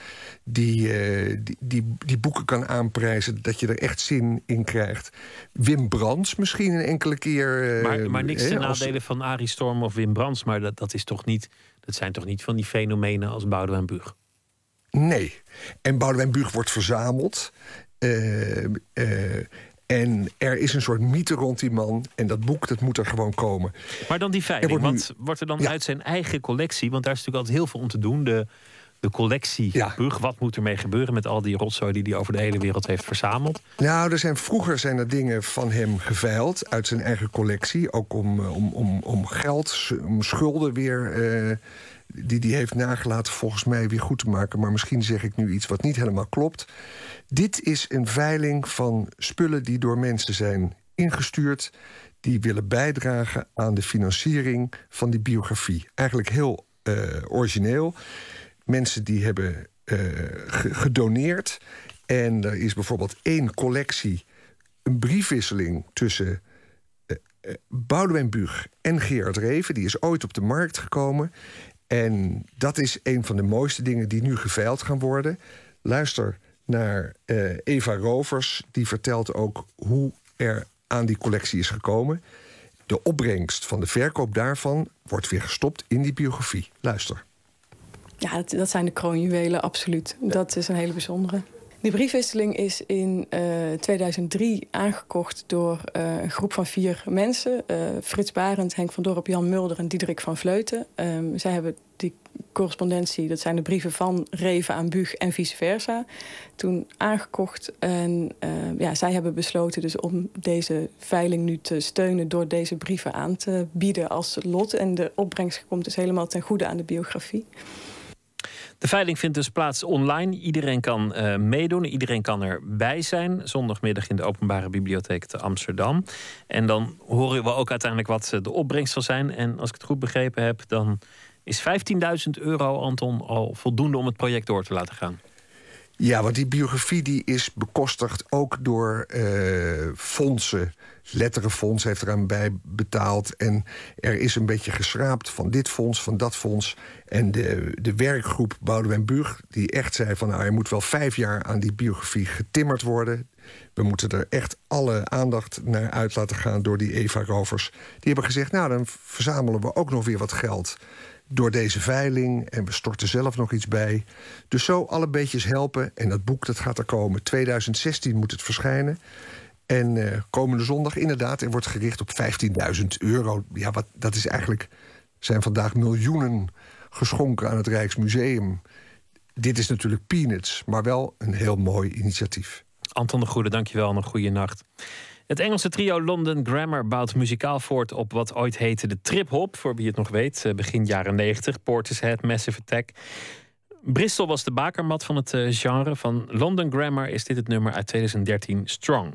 die, eh, die, die, die boeken kan aanprijzen, dat je er echt zin in krijgt. Wim Brands misschien een enkele keer. eh, Maar, maar niks ten als- nadele van Arie Storm of Wim Brands. Maar dat, dat, is toch niet, dat zijn toch niet van die fenomenen als Boudewijn Bug? Nee. En Boudewijn Buug wordt verzameld. Eh, eh, en er is een soort mythe rond die man. En dat boek, dat moet er gewoon komen. Maar dan die veiling. Wordt nu- want wordt er dan uit zijn eigen collectie... want daar is natuurlijk altijd heel veel om te doen... de, de collectie Bug, wat moet ermee gebeuren... met al die rotzooi die hij over de hele wereld heeft verzameld? Nou, er zijn, vroeger zijn er dingen van hem geveild uit zijn eigen collectie. Ook om, eh, om, om, om geld, om schulden weer... die hij heeft nagelaten volgens mij weer goed te maken. Maar misschien zeg ik nu iets wat niet helemaal klopt. Dit is een veiling van spullen die door mensen zijn ingestuurd... die willen bijdragen aan de financiering van die biografie. Eigenlijk heel eh, origineel. Mensen die hebben eh, ge- gedoneerd. En er is bijvoorbeeld één collectie... een briefwisseling tussen eh, Boudewijn Buug en Gerard Reven. Die is ooit op de markt gekomen. En dat is een van de mooiste dingen die nu geveild gaan worden. Luister naar eh, Eva Rovers. Die vertelt ook hoe er aan die collectie is gekomen. De opbrengst van de verkoop daarvan wordt weer gestopt in die biografie. Luister. Ja, dat, dat zijn de kroonjuwelen, absoluut. Dat is een hele bijzondere. Die briefwisseling is in eh, 2003 aangekocht door eh, een groep van vier mensen. Eh, Frits Barend, Henk van Dorp, Jan Mulder en Diederik van Vleuten. Ehm, zij hebben die correspondentie, dat zijn de brieven van Reven aan Buug en vice versa, toen aangekocht. En eh, ja, zij hebben besloten dus om deze veiling nu te steunen door deze brieven aan te bieden als lot. En de opbrengst komt dus helemaal ten goede aan de biografie. De veiling vindt dus plaats online. Iedereen kan eh, meedoen, iedereen kan erbij zijn. Zondagmiddag in de Openbare Bibliotheek te Amsterdam. En dan horen we ook uiteindelijk wat eh, de opbrengst zal zijn. En als ik het goed begrepen heb, dan is 15.000 euro, Anton, al voldoende om het project door te laten gaan. Ja, want die biografie die is bekostigd ook door eh, fondsen. Letterenfonds heeft eraan bij betaald. En er is een beetje geschraapt van dit fonds, van dat fonds. En de, de werkgroep Boudewijn Buug, die echt zei van... nou, er moet wel vijf jaar aan die biografie getimmerd worden. We moeten er echt alle aandacht naar uit laten gaan door die Eva-rovers. Die hebben gezegd, nou, dan verzamelen we ook nog weer wat geld door deze veiling. En we storten zelf nog iets bij. Dus zo alle beetjes helpen. En dat boek dat gaat er komen. 2016 moet het verschijnen. En eh, komende zondag, inderdaad, er wordt gericht op 15.000 euro. Ja, wat, dat is eigenlijk. zijn vandaag miljoenen geschonken aan het Rijksmuseum. Dit is natuurlijk peanuts, maar wel een heel mooi initiatief. Anton de Goede, dankjewel en een goede nacht. Het Engelse trio London Grammar bouwt muzikaal voort op wat ooit heette de trip-hop, voor wie het nog weet, eh, begin jaren 90, Portishead, Massive Attack. Bristol was de bakermat van het eh, genre. Van London Grammar is dit het nummer uit 2013, Strong.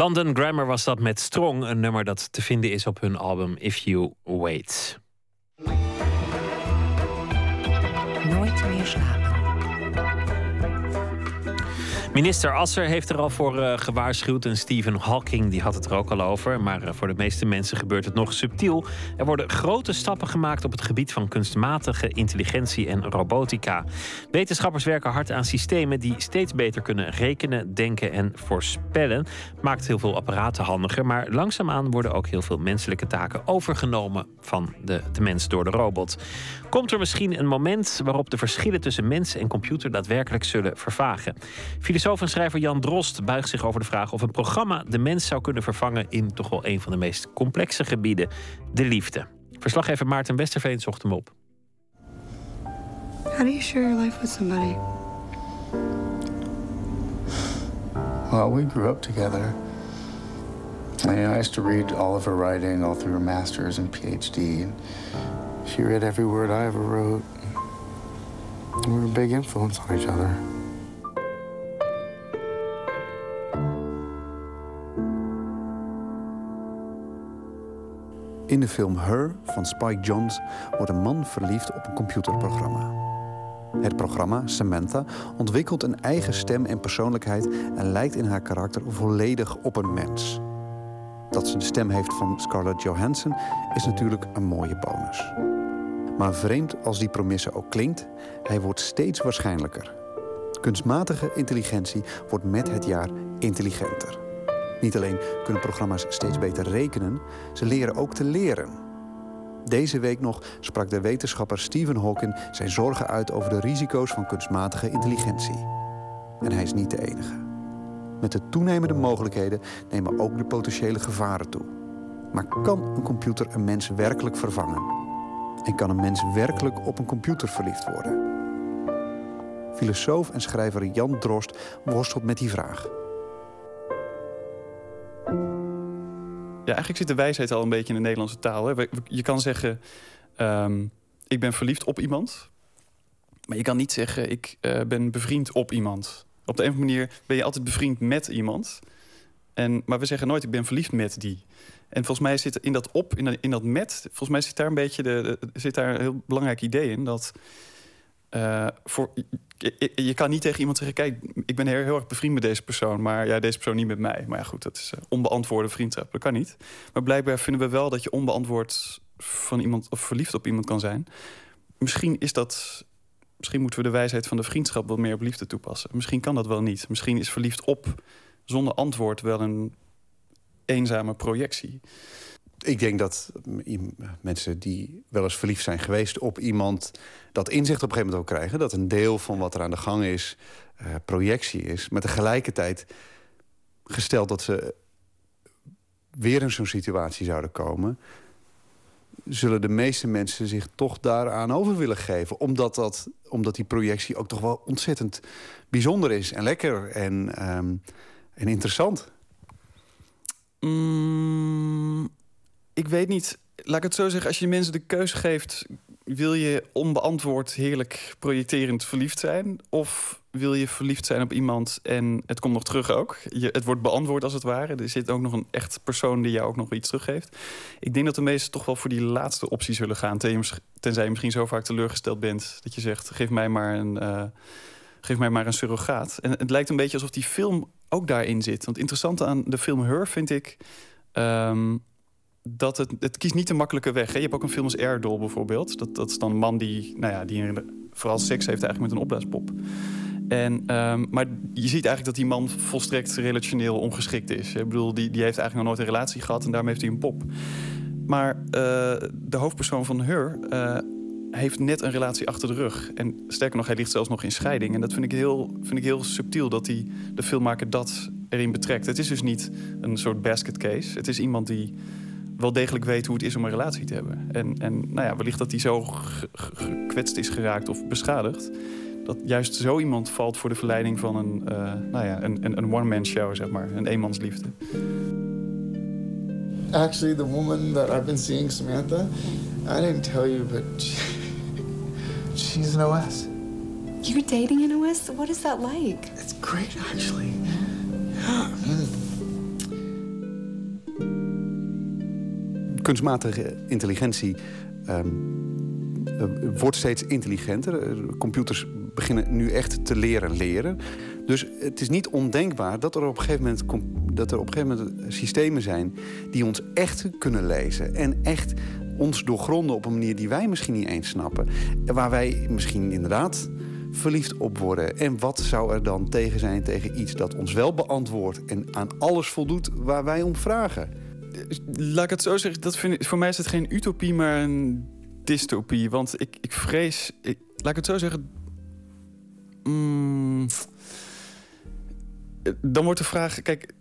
London Grammar was dat met Strong, een nummer dat te vinden is op hun album If You Wait. Nooit meer slapen. Minister Asser heeft er al voor uh, gewaarschuwd en Stephen Hawking die had het er ook al over. Maar uh, voor de meeste mensen gebeurt het nog subtiel. Er worden grote stappen gemaakt op het gebied van kunstmatige intelligentie en robotica. Wetenschappers werken hard aan systemen die steeds beter kunnen rekenen, denken en voorspellen. Maakt heel veel apparaten handiger, maar langzaamaan worden ook heel veel menselijke taken overgenomen van de, de mens door de robot. Komt er misschien een moment waarop de verschillen tussen mens en computer daadwerkelijk zullen vervagen? Filosoof en schrijver Jan Drost buigt zich over de vraag of een programma de mens zou kunnen vervangen in toch wel een van de meest complexe gebieden, de liefde. Verslaggever Maarten Westerveen zocht hem op. How do you share your life with somebody? Well, we grew up together. I used to read all of her writing all through her master's and PhD. And she read every word I ever wrote. And we were a big influence on each other. In de film Her van Spike Jonze wordt een man verliefd op een computerprogramma. Het programma, Samantha, ontwikkelt een eigen stem en persoonlijkheid en lijkt in haar karakter volledig op een mens. Dat ze de stem heeft van Scarlett Johansson is natuurlijk een mooie bonus. Maar vreemd als die promisse ook klinkt, hij wordt steeds waarschijnlijker. Kunstmatige intelligentie wordt met het jaar intelligenter. Niet alleen kunnen programma's steeds beter rekenen, ze leren ook te leren. Deze week nog sprak de wetenschapper Stephen Hawking zijn zorgen uit over de risico's van kunstmatige intelligentie. En hij is niet de enige. Met de toenemende mogelijkheden nemen ook de potentiële gevaren toe. Maar kan een computer een mens werkelijk vervangen? En kan een mens werkelijk op een computer verliefd worden? Filosoof en schrijver Jan Drost worstelt met die vraag. Eigenlijk zit de wijsheid al een beetje in de Nederlandse taal. Hè. Je kan zeggen, ehm, ik ben verliefd op iemand. Maar je kan niet zeggen, ik uh, ben bevriend op iemand. Op de een of andere manier ben je altijd bevriend met iemand. En, maar we zeggen nooit, ik ben verliefd met die. En volgens mij zit in dat op, in dat, in dat met... volgens mij zit daar een beetje de, zit daar een heel belangrijk idee in... dat uh, voor, je, kan niet tegen iemand zeggen... kijk, ik ben heel, heel, erg bevriend met deze persoon... maar ja, deze persoon niet met mij. Maar ja, goed, dat is uh, onbeantwoorde vriendschap. Dat kan niet. Maar blijkbaar vinden we wel dat je onbeantwoord van iemand... of verliefd op iemand kan zijn. Misschien is dat... Misschien moeten we de wijsheid van de vriendschap... wat meer op liefde toepassen. Misschien kan dat wel niet. Misschien is verliefd op zonder antwoord wel een eenzame projectie. Ik denk dat mensen die wel eens verliefd zijn geweest op iemand... dat inzicht op een gegeven moment ook krijgen. Dat een deel van wat er aan de gang is uh, projectie is. Maar tegelijkertijd, gesteld dat ze weer in zo'n situatie zouden komen... zullen de meeste mensen zich toch daaraan over willen geven. Omdat, dat, omdat die projectie ook toch wel ontzettend bijzonder is. En lekker en, um, en interessant. Mm, ik weet niet. Laat ik het zo zeggen. Als je mensen de keuze geeft... wil je onbeantwoord heerlijk projecterend verliefd zijn? Of wil je verliefd zijn op iemand en het komt nog terug ook? Je, het wordt beantwoord als het ware. Er zit ook nog een echt persoon die jou ook nog iets teruggeeft. Ik denk dat de meesten toch wel voor die laatste optie zullen gaan. Tenzij je misschien zo vaak teleurgesteld bent... dat je zegt, geef mij maar een... Uh, geef mij maar een surrogaat. En het lijkt een beetje alsof die film ook daarin zit. Want het interessante aan de film Her vind ik... Um, dat het, het kiest niet de makkelijke weg. Hè? Je hebt ook een film als Airdoll bijvoorbeeld. Dat, dat is dan een man die, nou ja, die vooral seks heeft eigenlijk met een opblaaspop. En, um, maar je ziet eigenlijk dat die man volstrekt relationeel ongeschikt is. Ik bedoel, die, die heeft eigenlijk nog nooit een relatie gehad en daarmee heeft hij een pop. Maar uh, de hoofdpersoon van Her uh, heeft net een relatie achter de rug. En sterker nog, hij ligt zelfs nog in scheiding. En dat vind ik heel, vind ik heel subtiel dat die, de filmmaker dat erin betrekt. Het is dus niet een soort basket case. Het is iemand die wel degelijk weet hoe het is om een relatie te hebben. En, en nou ja, wellicht dat hij zo gekwetst is geraakt of beschadigd... dat juist zo iemand valt voor de verleiding van een, uh, nou ja, een, een, een one-man show, zeg maar. Een eenmansliefde. Actually, the woman that I've been seeing, Samantha... I didn't tell you, but she, she's an OS. You're dating an OS? What is that like? It's great, actually. Yeah. Mm. Kunstmatige intelligentie um, wordt steeds intelligenter. Computers beginnen nu echt te leren leren. Dus het is niet ondenkbaar dat er op een gegeven moment, dat er op een gegeven moment systemen zijn die ons echt kunnen lezen. En echt ons doorgronden op een manier die wij misschien niet eens snappen. En waar wij misschien inderdaad verliefd op worden. En wat zou er dan tegen zijn tegen iets dat ons wel beantwoordt en aan alles voldoet waar wij om vragen? Laat ik het zo zeggen, dat vind voor mij is het geen utopie, maar een dystopie. Want ik, ik vrees, ik, laat ik het zo zeggen. mm, dan wordt de vraag, kijk,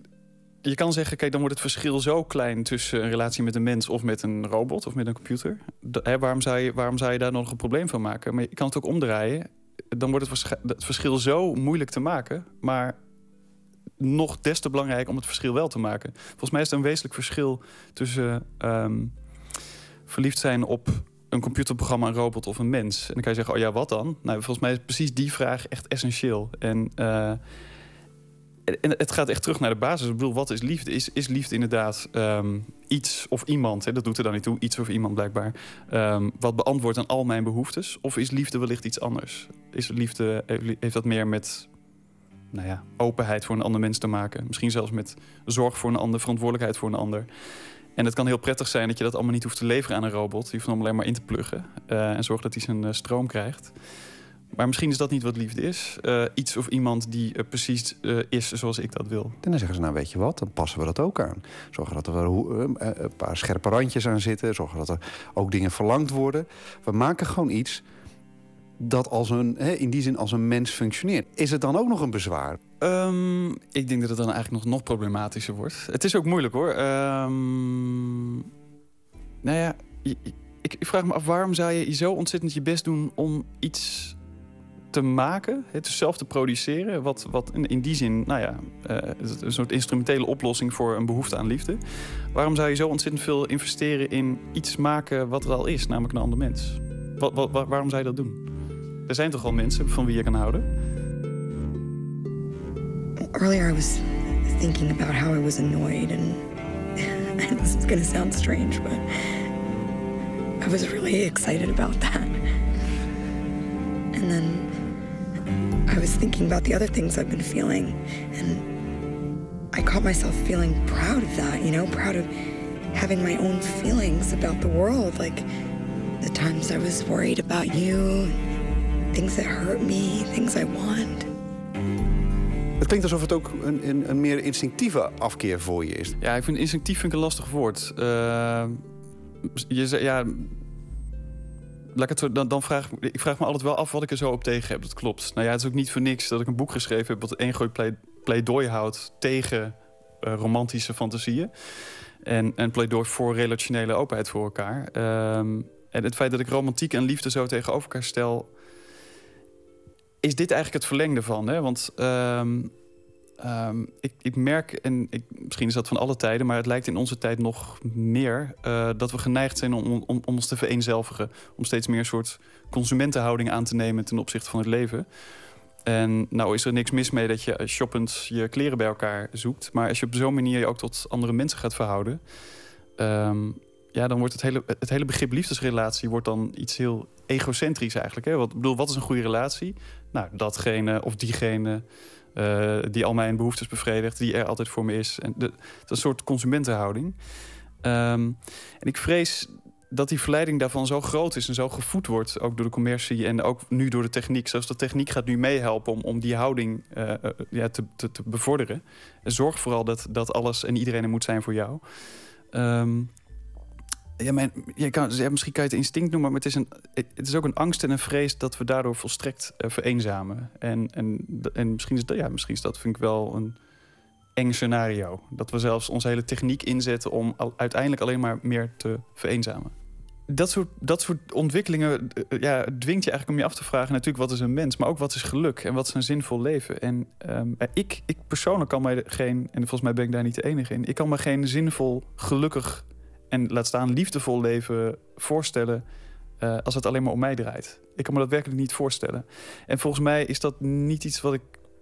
je kan zeggen, kijk, dan wordt het verschil zo klein tussen een relatie met een mens of met een robot of met een computer. Hè, waarom, zou je, waarom zou je daar nog een probleem van maken? Maar je kan het ook omdraaien. Dan wordt het, het verschil zo moeilijk te maken, maar nog des te belangrijk om het verschil wel te maken. Volgens mij is er een wezenlijk verschil tussen ehm, verliefd zijn op een computerprogramma, een robot of een mens. En dan kan je zeggen, oh ja, wat dan? Nou, volgens mij is precies die vraag echt essentieel. En, eh, en het gaat echt terug naar de basis. Ik bedoel, wat is liefde? Is, is liefde inderdaad ehm, iets of iemand, hè, dat doet er dan niet toe, iets of iemand blijkbaar, ehm, wat beantwoordt aan al mijn behoeftes? Of is liefde wellicht iets anders? Is liefde, heeft dat meer met nou ja, openheid voor een ander mens te maken. Misschien zelfs met zorg voor een ander, verantwoordelijkheid voor een ander. En het kan heel prettig zijn dat je dat allemaal niet hoeft te leveren aan een robot. Je hoeft hem alleen maar in te pluggen eh, en zorg dat hij zijn eh, stroom krijgt. Maar misschien is dat niet wat liefde is. Eh, iets of iemand die precies eh, is zoals ik dat wil. En dan zeggen ze, nou weet je wat, dan passen we dat ook aan. Zorgen dat er wel, een paar scherpe randjes aan zitten. Zorgen dat er ook dingen verlangd worden. We maken gewoon iets dat als een, hè, in die zin als een mens functioneert. Is het dan ook nog een bezwaar? Ehm, ik denk dat het dan eigenlijk nog, nog problematischer wordt. Het is ook moeilijk hoor. Ehm, nou ja, ik, ik vraag me af waarom zou je zo ontzettend je best doen om iets te maken, het zelf te produceren, wat, wat in, die zin, nou ja, eh, een soort instrumentele oplossing voor een behoefte aan liefde. Waarom zou je zo ontzettend veel investeren in iets maken wat er al is, namelijk een ander mens? Waarom zou je dat doen? Er zijn toch al mensen van wie je kan houden? Earlier, I was thinking about how I was annoyed, and this is going to sound strange, but I was really excited about that. And then I was thinking about the other things I've been feeling, and I caught myself feeling proud of that, you know, proud of having my own feelings about the world, like the times I was worried about you, things that hurt me, things I want. Het klinkt alsof het ook een, een, een meer instinctieve afkeer voor je is. Ja, ik vind instinctief vind ik een lastig woord. Eh, je zei, ja, laat ik het dan, dan vraag ik- ik vraag me altijd wel af wat ik er zo op tegen heb. Dat klopt. Nou ja, het is ook niet voor niks dat ik een boek geschreven heb wat één groot plei- pleidooi houdt tegen eh, romantische fantasieën. En een pleidooi voor relationele openheid voor elkaar. Ehm, en het feit dat ik romantiek en liefde zo tegenover elkaar stel, is dit eigenlijk het verlengde van. Hè? Want ehm, ehm, ik, ik merk, en ik, misschien is dat van alle tijden, maar het lijkt in onze tijd nog meer eh, dat we geneigd zijn om, om, ons te vereenzelvigen. Om steeds meer een soort consumentenhouding aan te nemen ten opzichte van het leven. En nou is er niks mis mee dat je shoppend je kleren bij elkaar zoekt. Maar als je op zo'n manier je ook tot andere mensen gaat verhouden. ehm, ja, dan wordt het hele, het hele begrip liefdesrelatie wordt dan iets heel egocentrisch eigenlijk. Hè? Wat, bedoel, wat is een goede relatie? Nou, datgene of diegene eh, die al mijn behoeftes bevredigt, die er altijd voor me is. En de, het is een soort consumentenhouding. Ehm, en ik vrees dat die verleiding daarvan zo groot is en zo gevoed wordt, ook door de commercie en ook nu door de techniek. Zelfs de techniek gaat nu meehelpen om, om die houding eh, eh, ja, te, te, te bevorderen. En zorg vooral dat, dat alles en iedereen er moet zijn voor jou. Ehm, ja, mijn, je kan, ja, misschien kan je het instinct noemen, maar het is, een, het is ook een angst en een vrees dat we daardoor volstrekt eh, vereenzamen. En, en, en misschien, is dat, ja, misschien is dat, vind ik wel een eng scenario. Dat we zelfs onze hele techniek inzetten om uiteindelijk alleen maar meer te vereenzamen. Dat soort, dat soort ontwikkelingen eh, ja, dwingt je eigenlijk om je af te vragen... natuurlijk wat is een mens, maar ook wat is geluk en wat is een zinvol leven. En ehm, eh, ik, ik persoonlijk kan mij geen, en volgens mij ben ik daar niet de enige in... ik kan me geen zinvol, gelukkig en laat staan liefdevol leven voorstellen... eh, als het alleen maar om mij draait. Ik kan me dat werkelijk niet voorstellen. En volgens mij is dat niet iets wat ik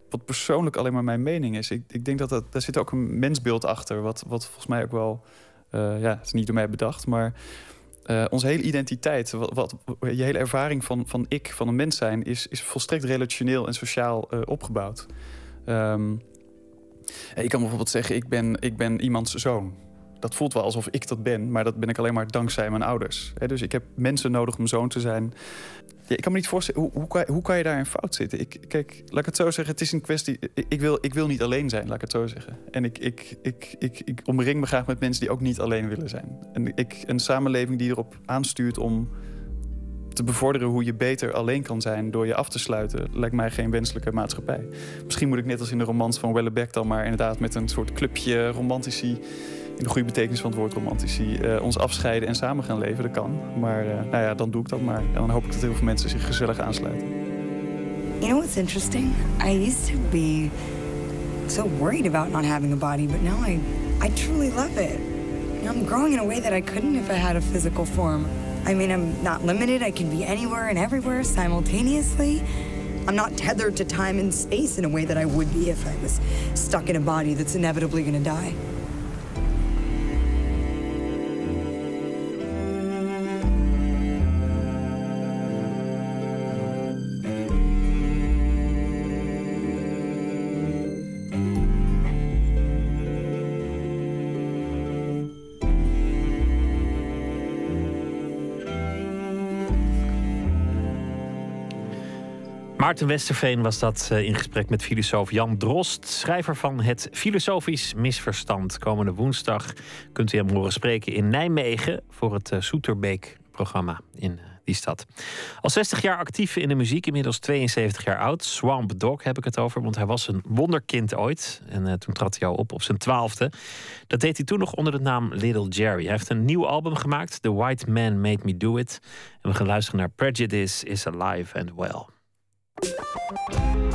wat persoonlijk alleen maar mijn mening is. Ik, ik denk dat, dat daar zit ook een mensbeeld achter, wat, wat volgens mij ook wel, eh, ja, het is niet door mij bedacht, maar eh, onze hele identiteit, wat, wat, je hele ervaring van, van ik, van een mens zijn, is, is volstrekt relationeel en sociaal opgebouwd. Ehm, ik kan bijvoorbeeld zeggen, ik ben, ik ben iemands zoon. Dat voelt wel alsof ik dat ben, maar dat ben ik alleen maar dankzij mijn ouders. dus ik heb mensen nodig om zoon te zijn. Ik kan me niet voorstellen, hoe, hoe, kan, hoe kan je daar in fout zitten? Ik, kijk, laat ik het zo zeggen, het is een kwestie... Ik wil, ik wil niet alleen zijn, laat ik het zo zeggen. En ik, ik, ik, ik, ik omring me graag met mensen die ook niet alleen willen zijn. En ik, een samenleving die erop aanstuurt om te bevorderen hoe je beter alleen kan zijn door je af te sluiten, lijkt mij geen wenselijke maatschappij. Misschien moet ik net als in de romans van Wellebeck dan maar inderdaad met een soort clubje romantici in de goede betekenis van het woord romantici, uh, ons afscheiden en samen gaan leven. Dat kan. Maar uh, nou ja, dan doe ik dat maar. En dan hoop ik dat heel veel mensen zich gezellig aansluiten. You know what's interesting? I used to be so worried about not having a body, but now I, I truly love it. I'm growing in a way that I couldn't if I had a physical form. I mean, I'm not limited. I can be anywhere and everywhere simultaneously. I'm not tethered to time and space in a way that I would be if I was stuck in a body that's inevitably going to die. Maarten Westerveen was dat eh, in gesprek met filosoof Jan Drost, schrijver van Het Filosofisch Misverstand. Komende woensdag kunt u hem horen spreken in Nijmegen voor het eh, Soeterbeek-programma in eh, die stad. Al 60 jaar actief in de muziek, inmiddels 72 jaar oud. Swamp Dog heb ik het over, want hij was een wonderkind ooit. En toen trad hij op op zijn twaalfde. Dat deed hij toen nog onder de naam Little Jerry. Hij heeft een nieuw album gemaakt, The White Man Made Me Do It. En we gaan luisteren naar Prejudice is Alive and Well. Thank you.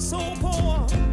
so poor.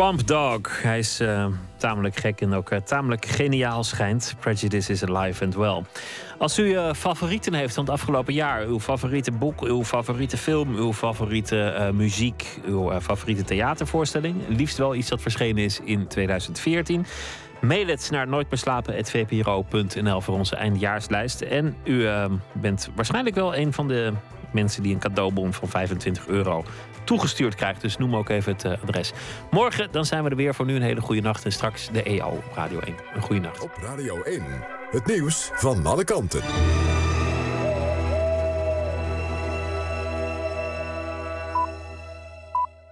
Swamp Dog. Hij is eh, tamelijk gek en ook eh, tamelijk geniaal schijnt. Prejudice is alive and well. Als u eh, favorieten heeft van het afgelopen jaar, uw favoriete boek, uw favoriete film, uw favoriete muziek, uw favoriete theatervoorstelling, liefst wel iets dat verschenen is in 2014. Mail het naar nooitmeerslapen.vpro.nl voor onze eindjaarslijst. En u bent waarschijnlijk wel een van de mensen die een cadeaubon van 25 euro toegestuurd krijgt. Dus noem ook even het eh, adres. Morgen dan zijn we er weer. Voor nu een hele goede nacht. En straks de EO op Radio 1. Een goede nacht. Op Radio 1. Het nieuws van alle kanten.